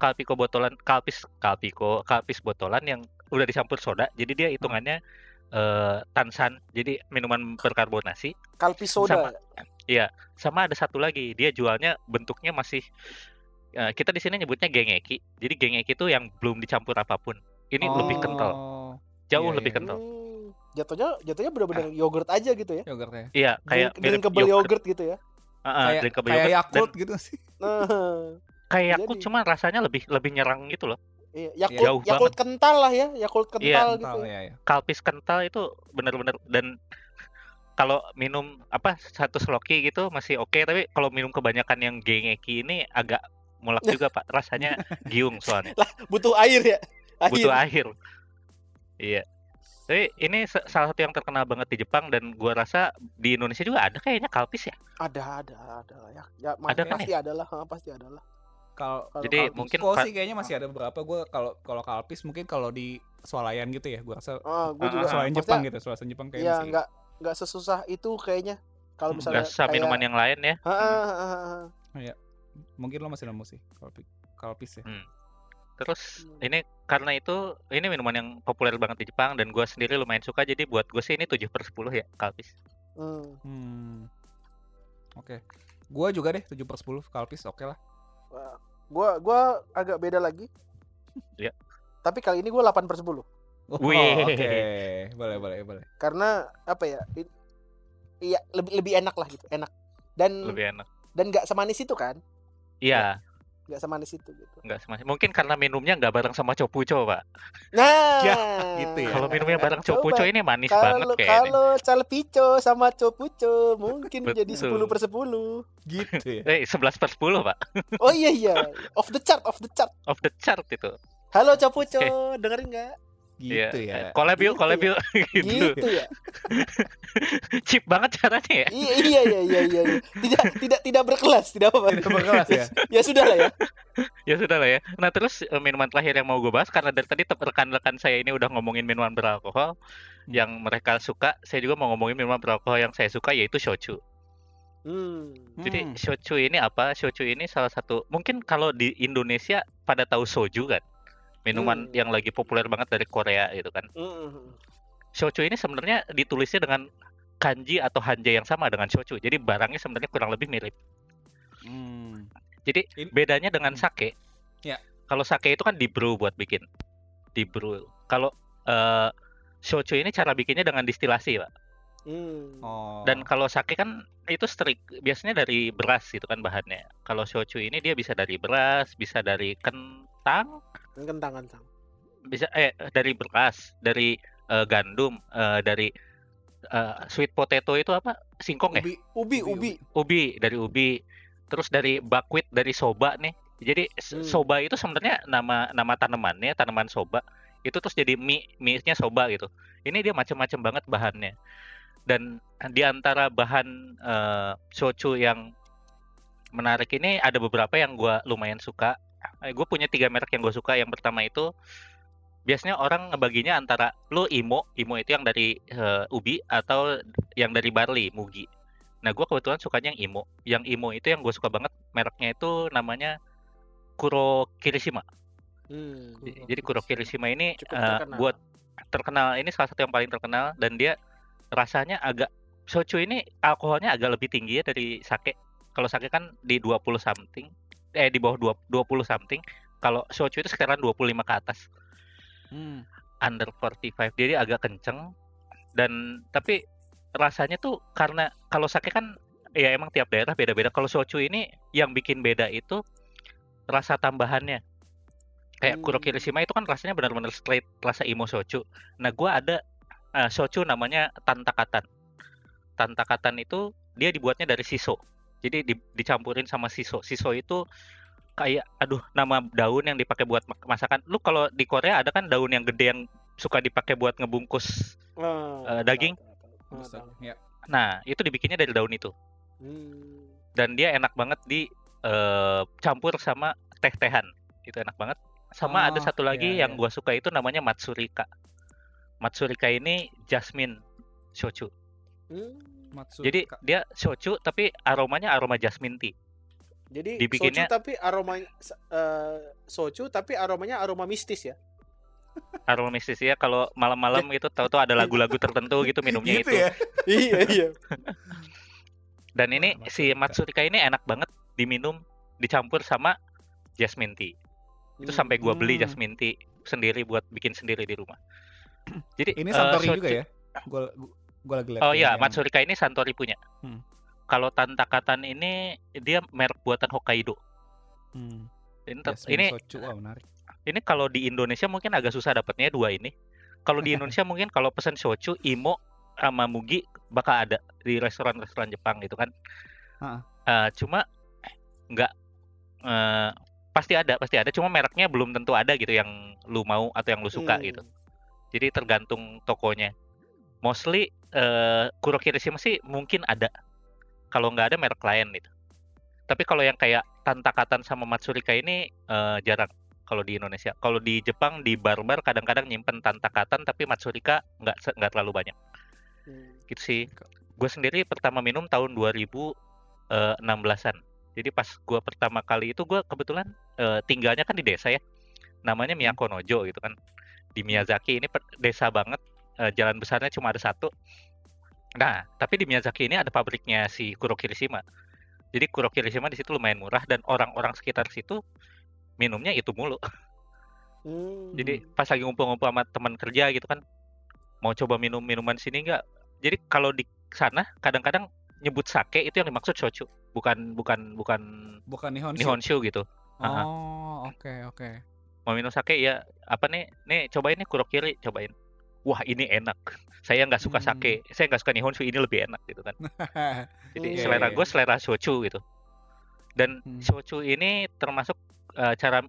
kalpiko botolan, kalpis kalpiko, kalpis botolan yang udah dicampur soda. Jadi dia hitungannya eh, tansan, jadi minuman berkarbonasi. Kalpi soda. Sama ada satu lagi, dia jualnya bentuknya masih eh, kita di sini nyebutnya gengeki. Jadi gengeki itu yang belum dicampur apa pun. Ini lebih kental, Oh, jauh iya, lebih iya. kental. Jatuhnya jatuhnya benar-benar yogurt aja gitu ya. Yogurtnya. Iya, kayak Drink, mirip drinkable yogurt. yogurt gitu ya. Ah, ah, kayak drinkable kayak yogurt. Yakult Dan gitu sih. Nah, kayak Yakult Jadi- cuma rasanya lebih lebih nyerang gitu loh. iya, Jauh Yakult, Yakult kental lah ya, Yakult kental Iya, gitu. Kental ya. ya, kalpis kental itu bener-bener dan kalau minum apa satu sloki gitu masih oke tapi kalau minum kebanyakan yang gengeki ini agak mulak juga pak rasanya giung soalnya Butuh air ya. Air. butuh air iya tapi ini sa- salah satu yang terkenal banget di Jepang dan gua rasa di Indonesia juga ada kayaknya kalpis ya Ada, ada, ada. Ya, ya Ada kan pasti ada lah, pasti ada lah. Kalau Jadi Kalpi. mungkin pa- sih kayaknya masih ada beberapa gue kalau kalau kalpis mungkin kalau di swalayan gitu ya gue rasa Ah, gue Ah, juga ah, swalayan maksudnya, Jepang gitu swalayan Jepang kayak Iya, masih nggak nggak sesusah itu kayaknya. Kalau Hmm, misalnya usah minuman yang lain ya ha, ha, ha, ha. mungkin lo masih nemu sih kalpis kalpis ya terus Hmm. ini karena itu ini minuman yang populer banget di Jepang dan gua sendiri lumayan suka jadi buat gue sih ini 7 per 10 ya kalpis Hmm. hmm. oke Gua juga deh 7 per 10 kalpis oke lah Wah, Gua gua agak beda lagi. Iya. Tapi kali ini gua 8 per 10. Oh, oke boleh boleh boleh Karena apa ya? Iya, lebih lebih enak lah gitu, enak. Dan lebih enak dan nggak semanis itu kan? iya Nggak semanis itu gitu. nggak semakin mungkin karena minumnya nggak bareng sama copuco pak Nah, Ya, gitu ya. kalau minumnya bareng Coba, copuco ini manis banget Kalau kayaknya kalau calpico sama copuco mungkin jadi Betul. 10 per 10. gitu ya eh 11 per 10 pak Oh iya iya, off the chart, off the chart. off the chart itu Halo copuco, dengerin nggak? gitu Iya. ya collab yuk Gitu collab ya. yuk gitu Gitu ya. cheap banget caranya ya Iya iya iya iya iya. iya. Tidak tidak tidak berkelas, tidak apa-apa. tidak berkelas ya Ya sudah lah ya. ya sudah lah ya nah terus eh, minuman terakhir yang mau gue bahas karena dari tadi rekan-rekan saya ini udah ngomongin minuman beralkohol yang mereka suka saya juga mau ngomongin minuman beralkohol yang saya suka yaitu shochu Hmm. Jadi Hmm. shochu ini apa? Shochu ini salah satu mungkin kalau di Indonesia pada tahu soju kan. Minuman Hmm. yang lagi populer banget dari Korea gitu kan. Hmm. Shochu ini sebenarnya ditulisnya dengan kanji atau hanja yang sama dengan shochu. Jadi barangnya sebenarnya kurang lebih mirip. Hmm. Jadi In- bedanya dengan sake. Ya. Kalau sake itu kan di brew buat bikin. Di brew. Kalau eh, shochu ini cara bikinnya dengan distilasi, Pak. Hmm. oh Dan kalau sake kan itu strik biasanya dari beras gitu kan bahannya. Kalau shochu ini dia bisa dari beras, bisa dari kentang, Kentang kentang. bisa eh dari beras, dari eh, gandum, eh, dari eh, sweet potato itu apa? Singkong ya? ubi Ubi Ubi, ubi. Ubi dari ubi. Terus dari buckwheat dari soba nih. Jadi Hmm. soba itu sebenarnya nama nama tanamannya, tanaman soba. Itu terus jadi mie, mie-nya soba gitu. Ini dia macam-macam banget bahannya. Dan di antara bahan eh, shochu yang menarik ini ada beberapa yang gua lumayan suka. Eh, gue punya tiga merek yang gue suka. Yang pertama itu biasanya orang ngebaginya antara lo imo, imo itu yang dari eh, ubi atau yang dari barley, mugi. Nah, gue kebetulan sukanya yang imo. Yang imo itu yang gue suka banget mereknya itu namanya Kuro Kirishima. Hmm. Jadi Kuro Kirishima ini Cukup terkenal. buat terkenal ini salah satu yang paling terkenal dan dia rasanya agak shochu ini alkoholnya agak lebih tinggi ya dari sake. Kalau sake kan di 20 something eh di bawah 20 20 something. Kalau shochu itu sekarang 25 ke atas. Hmm. Under 45. Jadi agak kenceng dan tapi rasanya tuh karena kalau sake kan ya emang tiap daerah beda-beda. Kalau soju ini yang bikin beda itu rasa tambahannya. Kayak Hmm. Kuro Kirishima itu kan rasanya benar-benar straight rasa imo soju. Nah, gua ada eh, soju namanya tantakatan. Tantakatan itu dia dibuatnya dari shiso. Jadi di- dicampurin sama shiso. Shiso itu kayak aduh nama daun yang dipakai buat masakan. Lu kalau di Korea ada kan daun yang gede yang suka dipakai buat ngebungkus. Ah, Eh, daging? tahu, tahu, tahu. Ah, Buset, tahu. ya. Nah, itu dibikinnya dari daun itu. Hmm. Dan dia enak banget di eh, campur sama teh-tehan. Itu enak banget. Sama ada Oh, satu lagi iya, yang iya. gua suka itu namanya matsurika. Matsurika ini jasmine shochu. Hmm. Matsu. Jadi dia shochu tapi aromanya aroma jasmine tea. Jadi Dibikinnya- soju tapi aroma eh, soju tapi aromanya aroma mistis ya. Aroma mistis ya kalau malam-malam itu tahu-tahu ada lagu-lagu tertentu gitu minumnya gitu itu. ya. iya iya. Dan ini si Matsurika. ini enak banget diminum dicampur sama jasmine tea. Itu sampai gua beli Hmm. jasmine tea sendiri buat bikin sendiri di rumah. Jadi Ini eh, Santori shochu- juga ya? Gua gua lagi lihat. Oh iya, yang- Matsurika ini Santori punya. Hmm. Kalau Tantakatan ini dia merek buatan Hokkaido. Hmm. Ini, ter- Jasmine ini Sochu, wah menarik. ini kalau di Indonesia mungkin agak susah dapatnya dua ini. Kalau di Indonesia mungkin kalau pesan shochu, imo, sama mugi bakal ada di restoran-restoran Jepang gitu kan. Ha-ha. Eh, cuma nggak eh, pasti ada, pasti ada. Cuma mereknya belum tentu ada gitu yang lu mau atau yang lu suka Hmm. gitu. Jadi tergantung tokonya. Mostly eh Kuro Kirishima sih mungkin ada. Kalau nggak ada merek lain gitu. Tapi kalau yang kayak Tantakatan sama Matsurika ini eh, jarang kalau di Indonesia. Kalau di Jepang di bar-bar kadang-kadang nyimpen Tantakatan tapi Matsurika nggak nggak terlalu banyak. Hmm. Gitu sih. Gue sendiri pertama minum tahun 2016-an. Jadi pas gue pertama kali itu gue kebetulan eh, tinggalnya kan di desa ya. Namanya Miyakonojo gitu kan. Di Miyazaki ini desa banget. eh, jalan besarnya cuma ada satu. Nah, tapi di Miyazaki ini ada pabriknya si Kuro Kirishima. Jadi Kuro Kirishima di situ lumayan murah dan orang-orang sekitar situ minumnya itu mulu. Hmm. Jadi pas lagi ngumpul-ngumpul sama teman kerja gitu kan, mau coba minum minuman sini nggak? Jadi kalau di sana kadang-kadang nyebut sake itu yang dimaksud shochu, bukan bukan bukan Bukan Nihonshu. nihonshu gitu. Oh, oke oke. Mau minum sake ya apa nih? Nih cobain nih kurokiri, cobain. Wah ini enak. Saya nggak suka Hmm. sake, saya nggak suka nihonshu, ini lebih enak gitu kan. Jadi Hmm. selera Iya, iya, gue iya. selera shochu gitu. Dan Hmm. shochu ini termasuk eh, cara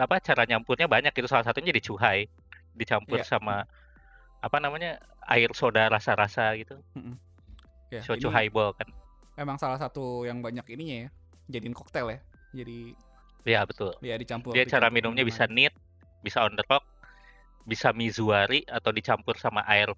apa cara nyampurnya banyak itu salah satunya jadi cuhai dicampur Iya. sama apa namanya air soda rasa-rasa gitu. Ya, Shochu ini highball kan. Emang salah satu yang banyak ininya ya. Jadiin koktail ya. Jadi Ya betul. ya dicampur. Dia cara dicampur minumnya bisa neat, bisa on the rock, bisa mizuwari atau dicampur sama air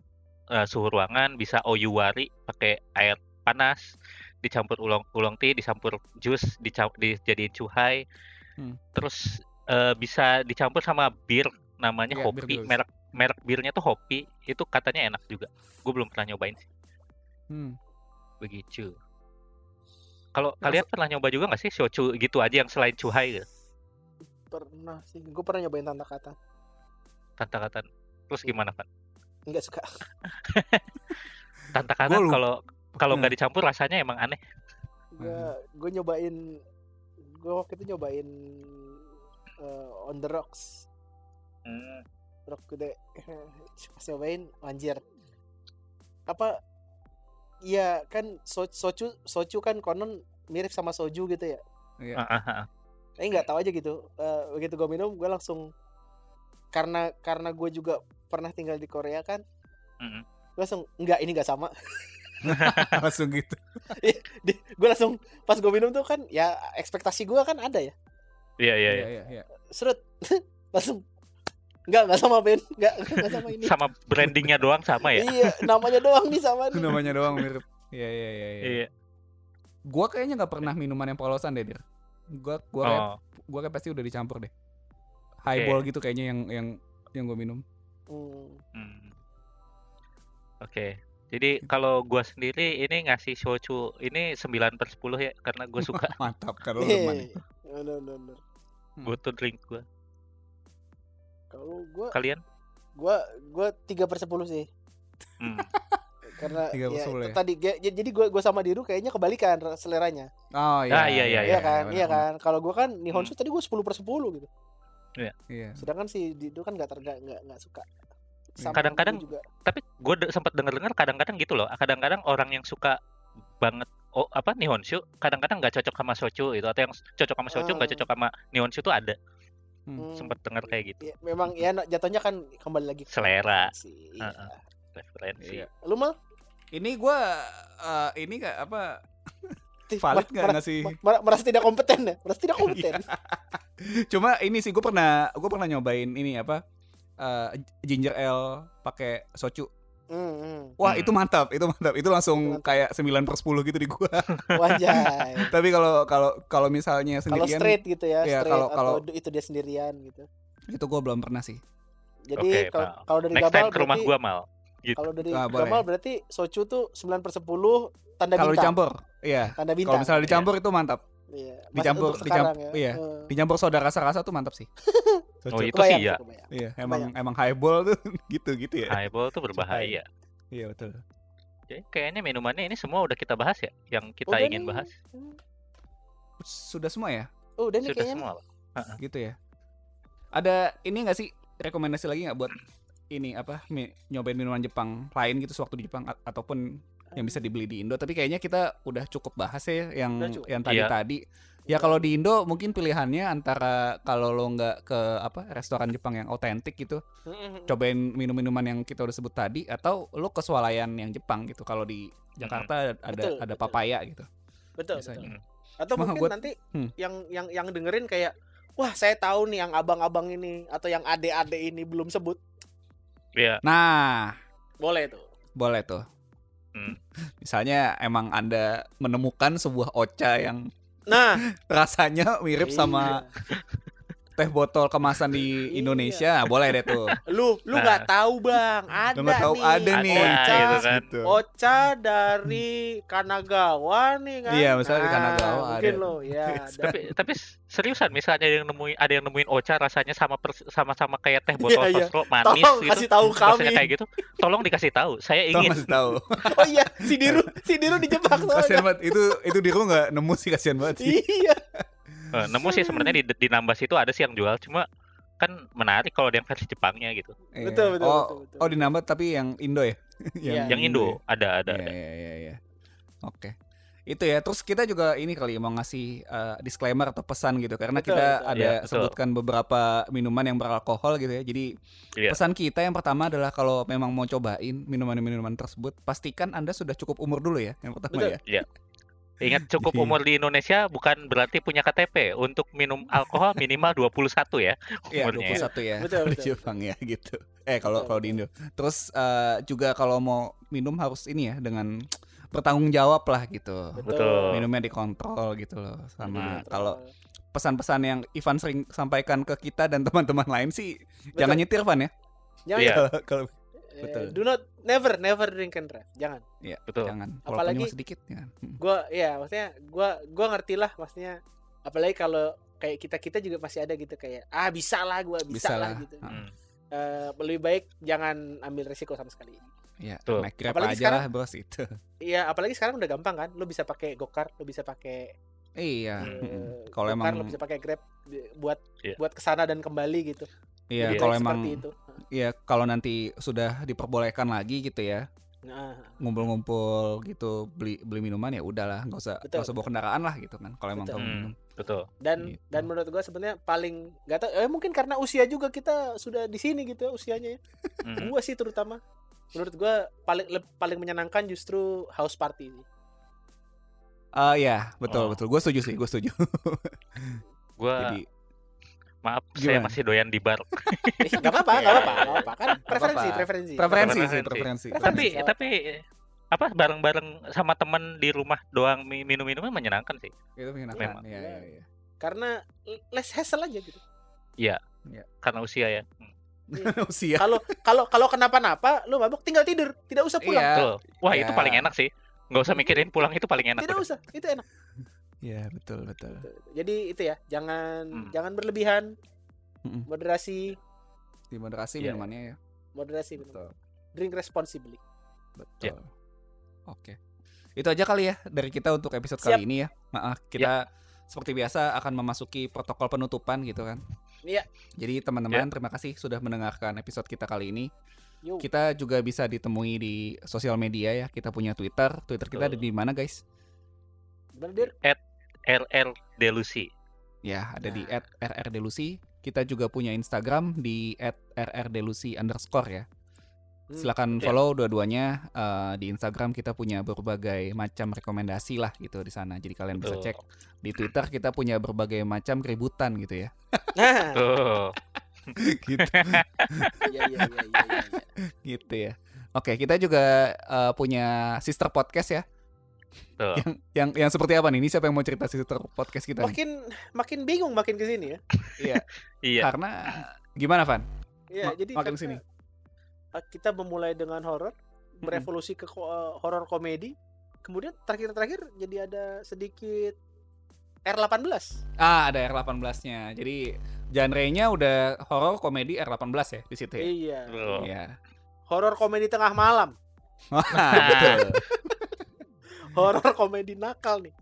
eh, suhu ruangan, bisa oyuwari pakai air panas, dicampur ulong ulong tea, dicampur jus, dicam- dijadiin cuhai. Hmm. Terus eh, bisa dicampur sama bir namanya bir Hopi, merek merek birnya tuh Hopi, itu katanya enak juga. Gue belum pernah nyobain sih. Hmm. Begitu. Kalau Nah, kalian pernah nyoba juga nggak sih shochu gitu aja yang selain cuhai gitu? Pernah sih. Gue pernah nyobain tanda kata. Tantakatan. Terus gimana, Pak? Enggak suka. Lupa. kalau kalau nggak Hmm. dicampur rasanya emang aneh. Gue gue nyobain gue waktu itu nyobain eh, on the rocks. Rock gede. Pas nyobain anjir. Apa Iya kan so, soju soju kan konon mirip sama soju gitu ya. Iya. Ah, ah, ah. Eh nggak tahu aja gitu. Eh, begitu gue minum gue langsung karena karena gue juga pernah tinggal di Korea kan. Mm-mm. Gue langsung enggak ini nggak sama. Langsung gitu. gue langsung pas gue minum tuh kan ya ekspektasi gue kan ada ya. Iya iya Iya iya. iya iya. Serut langsung enggak enggak sama Ben, enggak enggak sama ini. Sama brandingnya doang sama ya. Iya, namanya doang nih sama nih. Namanya doang mirip. Iya iya iya iya. Iya. Gua kayaknya nggak pernah minuman yang polosan deh, Dir. Gua gua kayak Oh, gua kayak pasti udah dicampur deh. Highball gitu kayaknya yang yang yang gua minum. Hmm. hmm. Oke. Jadi kalau gua sendiri ini ngasih shochu ini 9 per 10 ya karena gue suka Mantap kalau lu mana? Hehehe. Bener, bener, bener. go to drink gue. Kalau gua Kalian? gua gua 3 per 10 sih. Hmm. karena Tiga ya, itu ya? tadi j- jadi gue gue sama Diru kayaknya kebalikan ra- seleranya Oh Ah, iya, iya, iya kan benar, iya benar. kan kalau gue kan Nihonshu tadi gue 10 per 10 gitu Iya. sedangkan si Diru kan nggak terga nggak nggak suka Sama Kadang-kadang juga Tapi gue sempat denger-dengar kadang-kadang gitu loh. Kadang-kadang orang yang suka banget oh apa Nihonshu kadang-kadang nggak cocok sama Sochu itu atau yang cocok sama Sochu nggak Ah. cocok sama Nihonshu tuh ada Hmm. sempat dengar kayak gitu Ya, memang ya jatuhnya kan kembali lagi ke Selera. preferensi, Ah, iya. ah. referensi Iya. lu mal Ini gua eh, ini kayak apa? Valid nggak mer- ngasih? mer- mer- merasa tidak kompeten ya merasa tidak kompeten Cuma ini sih gue pernah gue pernah nyobain ini apa? eh, ginger ale pakai soju. Hmm, hmm. Wah, Hmm. itu mantap, itu mantap. Itu langsung Mantap. kayak 9 per 10 gitu di gua. wajah Tapi kalau kalau kalau misalnya kalau sendirian straight gitu ya Iya, straight kalau- atau kalau- itu dia sendirian gitu itu gua belum pernah sih. jadi Oke, kalau kalau dari next Gamal time ke rumah berarti gua mal gitu kalau dari Ah, boleh. Gamal berarti Sochu tuh 9 per 10 tanda Kalau bintang dicampur, iya. tanda bintang Kalau misalnya dicampur itu mantap. Iya. Mas- dicampur- untuk sekarang dicamp- ya. iya. Eh, Dicampur soda rasa-rasa tuh mantap sih. oh Soju. itu kebayang, sih ya kebayang. Iya, emang emang highball tuh gitu gitu ya. highball tuh berbahaya Iya betul. Jadi kayaknya minumannya ini semua udah kita bahas ya yang kita Udah ingin nih. bahas Sudah semua ya? Oh, udah nih sudah kayaknya. semua Gitu ya. Ada ini nggak sih rekomendasi lagi nggak buat ini apa mi- nyobain minuman Jepang lain gitu sewaktu di Jepang a- ataupun yang bisa dibeli di Indo tapi kayaknya kita udah cukup bahas ya yang yang tadi tadi ya kalau di Indo mungkin pilihannya antara kalau lo nggak ke apa restoran Jepang yang otentik gitu cobain minum-minuman yang kita udah sebut tadi atau lo ke swalayan yang Jepang gitu kalau di Jakarta ada Betul, ada betul. papaya gitu Betul, biasanya. betul. Atau mungkin buat- nanti hmm. yang yang yang dengerin kayak wah, saya tahu nih yang abang-abang ini atau yang ade-ade ini belum sebut. Iya nah Boleh tuh. boleh tuh Hmm. misalnya emang anda menemukan sebuah ocha yang Nah, rasanya mirip iya. sama teh botol kemasan di Iya. Indonesia boleh deh tuh lu lu Nah. nggak tahu, Bang. Ada Lu nggak tahu nih. ada nih Ocha, gitu kan. Gitu. Ocha dari Kanagawa nih kan. Iya, misalnya di Kanagawa Mungkin ada. lo, ya. ada. tapi tapi seriusan misalnya ada yang nemuin ada yang nemuin ocha rasanya sama pers- sama-sama kayak teh botol Iya, iya. manis Tolong gitu kasih tahu rasanya kami. kayak gitu tolong dikasih tahu saya Tolong ingin kasih tahu Oh iya, si Diru, si Diru dijebak soalnya. banget itu itu di rumah nggak nemu sih kasian banget sih Iya. Eh, nemu sih sebenarnya di di Nambas itu ada sih yang jual cuma kan menarik kalau yang versi Jepangnya gitu Iya. Betul, betul, oh betul, betul. oh di Nambat tapi yang Indo ya Iya. yang Indo ada ada Iya ada iya iya iya. Oke. Itu ya. Terus kita juga ini kali mau ngasih uh, disclaimer atau pesan gitu karena Betul, kita betul. ada Iya, betul. sebutkan beberapa minuman yang beralkohol gitu ya. Jadi Iya. pesan kita yang pertama adalah kalau memang mau cobain minuman-minuman tersebut, pastikan Anda sudah cukup umur dulu ya. Yang pertama Betul. ya. Ingat cukup Jadi- umur di Indonesia bukan berarti punya KTP. Untuk minum alkohol minimal 21 ya Iya, umurnya. 21 ya. Betul, Kalau di betul, Jepang ya gitu. Eh kalau Betul, kalau di Indo. Terus uh, juga kalau mau minum harus ini ya dengan bertanggung jawab lah gitu. Betul. Minumnya dikontrol gitu loh. Sama Betul. kalau pesan-pesan yang Ivan sering sampaikan ke kita dan teman-teman lain sih Betul. jangan nyetir Van ya. Jangan Iya. Kalau betul. do not never never drink and drive. Jangan. Betul. jangan. Walaupun Apalagi- cuma sedikit ya. Hmm. Gua ya maksudnya gua gua ngerti lah maksudnya apalagi kalau kayak kita-kita juga masih ada gitu kayak ah bisa lah gua bisa, Bisa lah, lah. gitu. Hmm. Eh, lebih baik jangan ambil resiko sama sekali. Ya, Betul. naik Grab Apalagi aja sekarang- lah bos itu. Iya, apalagi sekarang udah gampang kan. Lu bisa pakai gokar, lu bisa pakai iya. eh, hmm. Kalau emang lu bisa pakai Grab buat Iya. buat ke sana dan kembali gitu. Iya kalau emang. Iya, kalau nanti sudah diperbolehkan lagi gitu ya, Nah, ngumpul-ngumpul gitu beli beli minuman ya udahlah, nggak usah nggak usah bawa kendaraan lah gitu kan. Kalau emang Betul. kamu Hmm, minum. betul. dan Gitu. dan menurut gua sebenarnya paling nggak tahu eh mungkin karena usia juga kita sudah di sini gitu ya usianya ya. Hmm. Gua sih terutama menurut gua paling paling menyenangkan justru house party sih. Ah ya, betul Oh. betul. Gue setuju sih, gue setuju. Gua Maaf saya Gimana? masih doyan di bar. Eh, nggak apa-apa, nggak apa-apa, nggak apa-apa. Kan preferensi, preferensi. preferensi sih, Preferensi. preferensi. Preferensi. tapi nggak tapi apa bareng-bareng sama teman di rumah doang mi- minum-minumnya menyenangkan sih. Itu menyenangkan. Memang. Iya, iya, iya. Karena less hassle aja gitu. Karena usia ya. Usia. Kalau kalau kalau kenapa-napa lu mabuk tinggal tidur, tidak usah pulang. Iya. Wah, Ya. itu paling enak sih. Nggak usah mikirin pulang itu paling enak. Tidak udah. usah, itu enak. Iya, betul, betul. Jadi itu ya, jangan Hmm. jangan berlebihan, Mm-mm. moderasi, Di moderasi Iya. minumannya ya. moderasi. Betul. Drink responsibly. Betul. Oke. Itu aja kali ya dari kita untuk episode Siap. kali ini ya. Maaf, kita seperti biasa akan memasuki protokol penutupan gitu kan. Iya. Jadi teman-teman terima kasih sudah mendengarkan episode kita kali ini. Yo. Kita juga bisa ditemui di sosial media ya. Kita punya Twitter. Twitter kita ada di mana guys? Gimana, Dir? RR Delusi. Ya, ada di Nah. @rrdelusi. Kita juga punya Instagram di @rrdelusi underscore ya. Hmm, Silakan ya. follow dua-duanya Eh, di Instagram kita punya berbagai macam rekomendasi lah gitu di sana. Jadi kalian bisa cek di Twitter kita punya berbagai macam keributan gitu ya. Nah, Tuh. gitu, iya iya iya iya. iya. gitu ya. Oke, kita juga eh, punya sister podcast ya. Tuh. Yang yang yang seperti apa nih? Ini siapa yang mau cerita sister podcast kita nih? Makin makin bingung makin ke sini ya. Iya, Iya. karena gimana Van? Iya, Ma- jadi makin karena, sini. uh, kita memulai dengan horor, berevolusi ke uh, horor komedi. Kemudian terakhir-terakhir jadi ada sedikit R18. Ah, ada R18-nya. Jadi genre-nya udah horor komedi R18 ya di situ ya. Iya. Tuh. Iya. Horor komedi tengah malam. Wah, betul. Horor komedi nakal nih.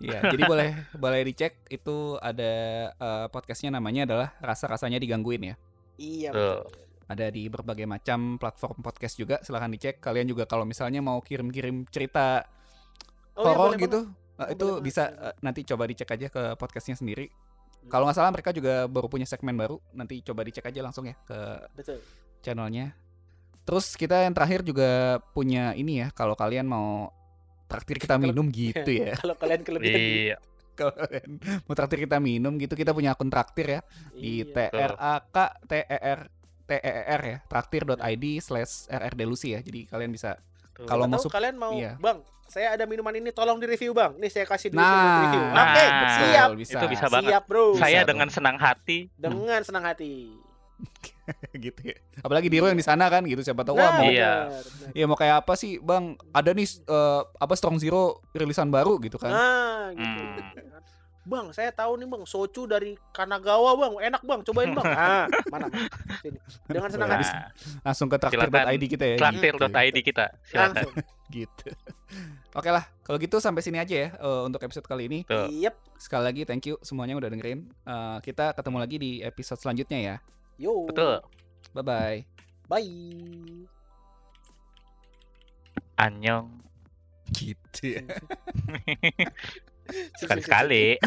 Iya, jadi boleh boleh dicek itu ada eh, podcastnya namanya adalah rasa-rasanya digangguin ya. Iya betul. Ada di berbagai macam platform podcast juga. Silahkan dicek. Kalian juga kalau misalnya mau kirim-kirim cerita Oh, iya, horor boleh gitu, banget. eh, Oh, itu boleh banget, bisa boleh eh, nanti coba dicek aja ke podcastnya sendiri. Hmm. Kalau nggak salah mereka juga baru punya segmen baru. Nanti coba dicek aja langsung ya ke Betul. channelnya. Terus kita yang terakhir juga punya ini ya. Kalau kalian mau traktir kita minum gitu ya. Kalau kalian kelebihan. Iya. Kalau kalian mau traktir kita minum gitu, kita punya akun traktir ya di Iya. T R A K T E R T R ya traktir.id slash rr delusi ya jadi kalian bisa. Kalau mau kalian mau, iya. Bang, saya ada minuman ini tolong di review, Bang. Nih saya kasih duit Nah, review. Nah, Oke, betul, siap. bisa. Itu bisa banget. Siap, Bro. Bisa Saya tuh. dengan senang hati. Dengan senang hati. gitu ya apalagi Diro yang di sana kan gitu siapa tahu wah Nah, mau Iya. benar, benar. ya mau kayak apa sih bang ada nih eh, apa Strong Zero rilisan baru gitu kan Nah, gitu. Hmm. Bang, saya tahu nih, Bang, socu dari Kanagawa, Bang. Enak, Bang. Cobain, Bang. Ah, mana? mana? Sini. Dengan senang hati. Nah, langsung ke traktir.id kita ya traktir.id kita. Silakan. Langsung. gitu oke lah kalau gitu sampai sini aja ya eh, untuk episode kali ini. Yep. sekali lagi thank you semuanya udah dengerin Eh, kita ketemu lagi di episode selanjutnya ya Yo. Betul. bye bye Bye. Anyong. gitu ya. Sekali-sekali.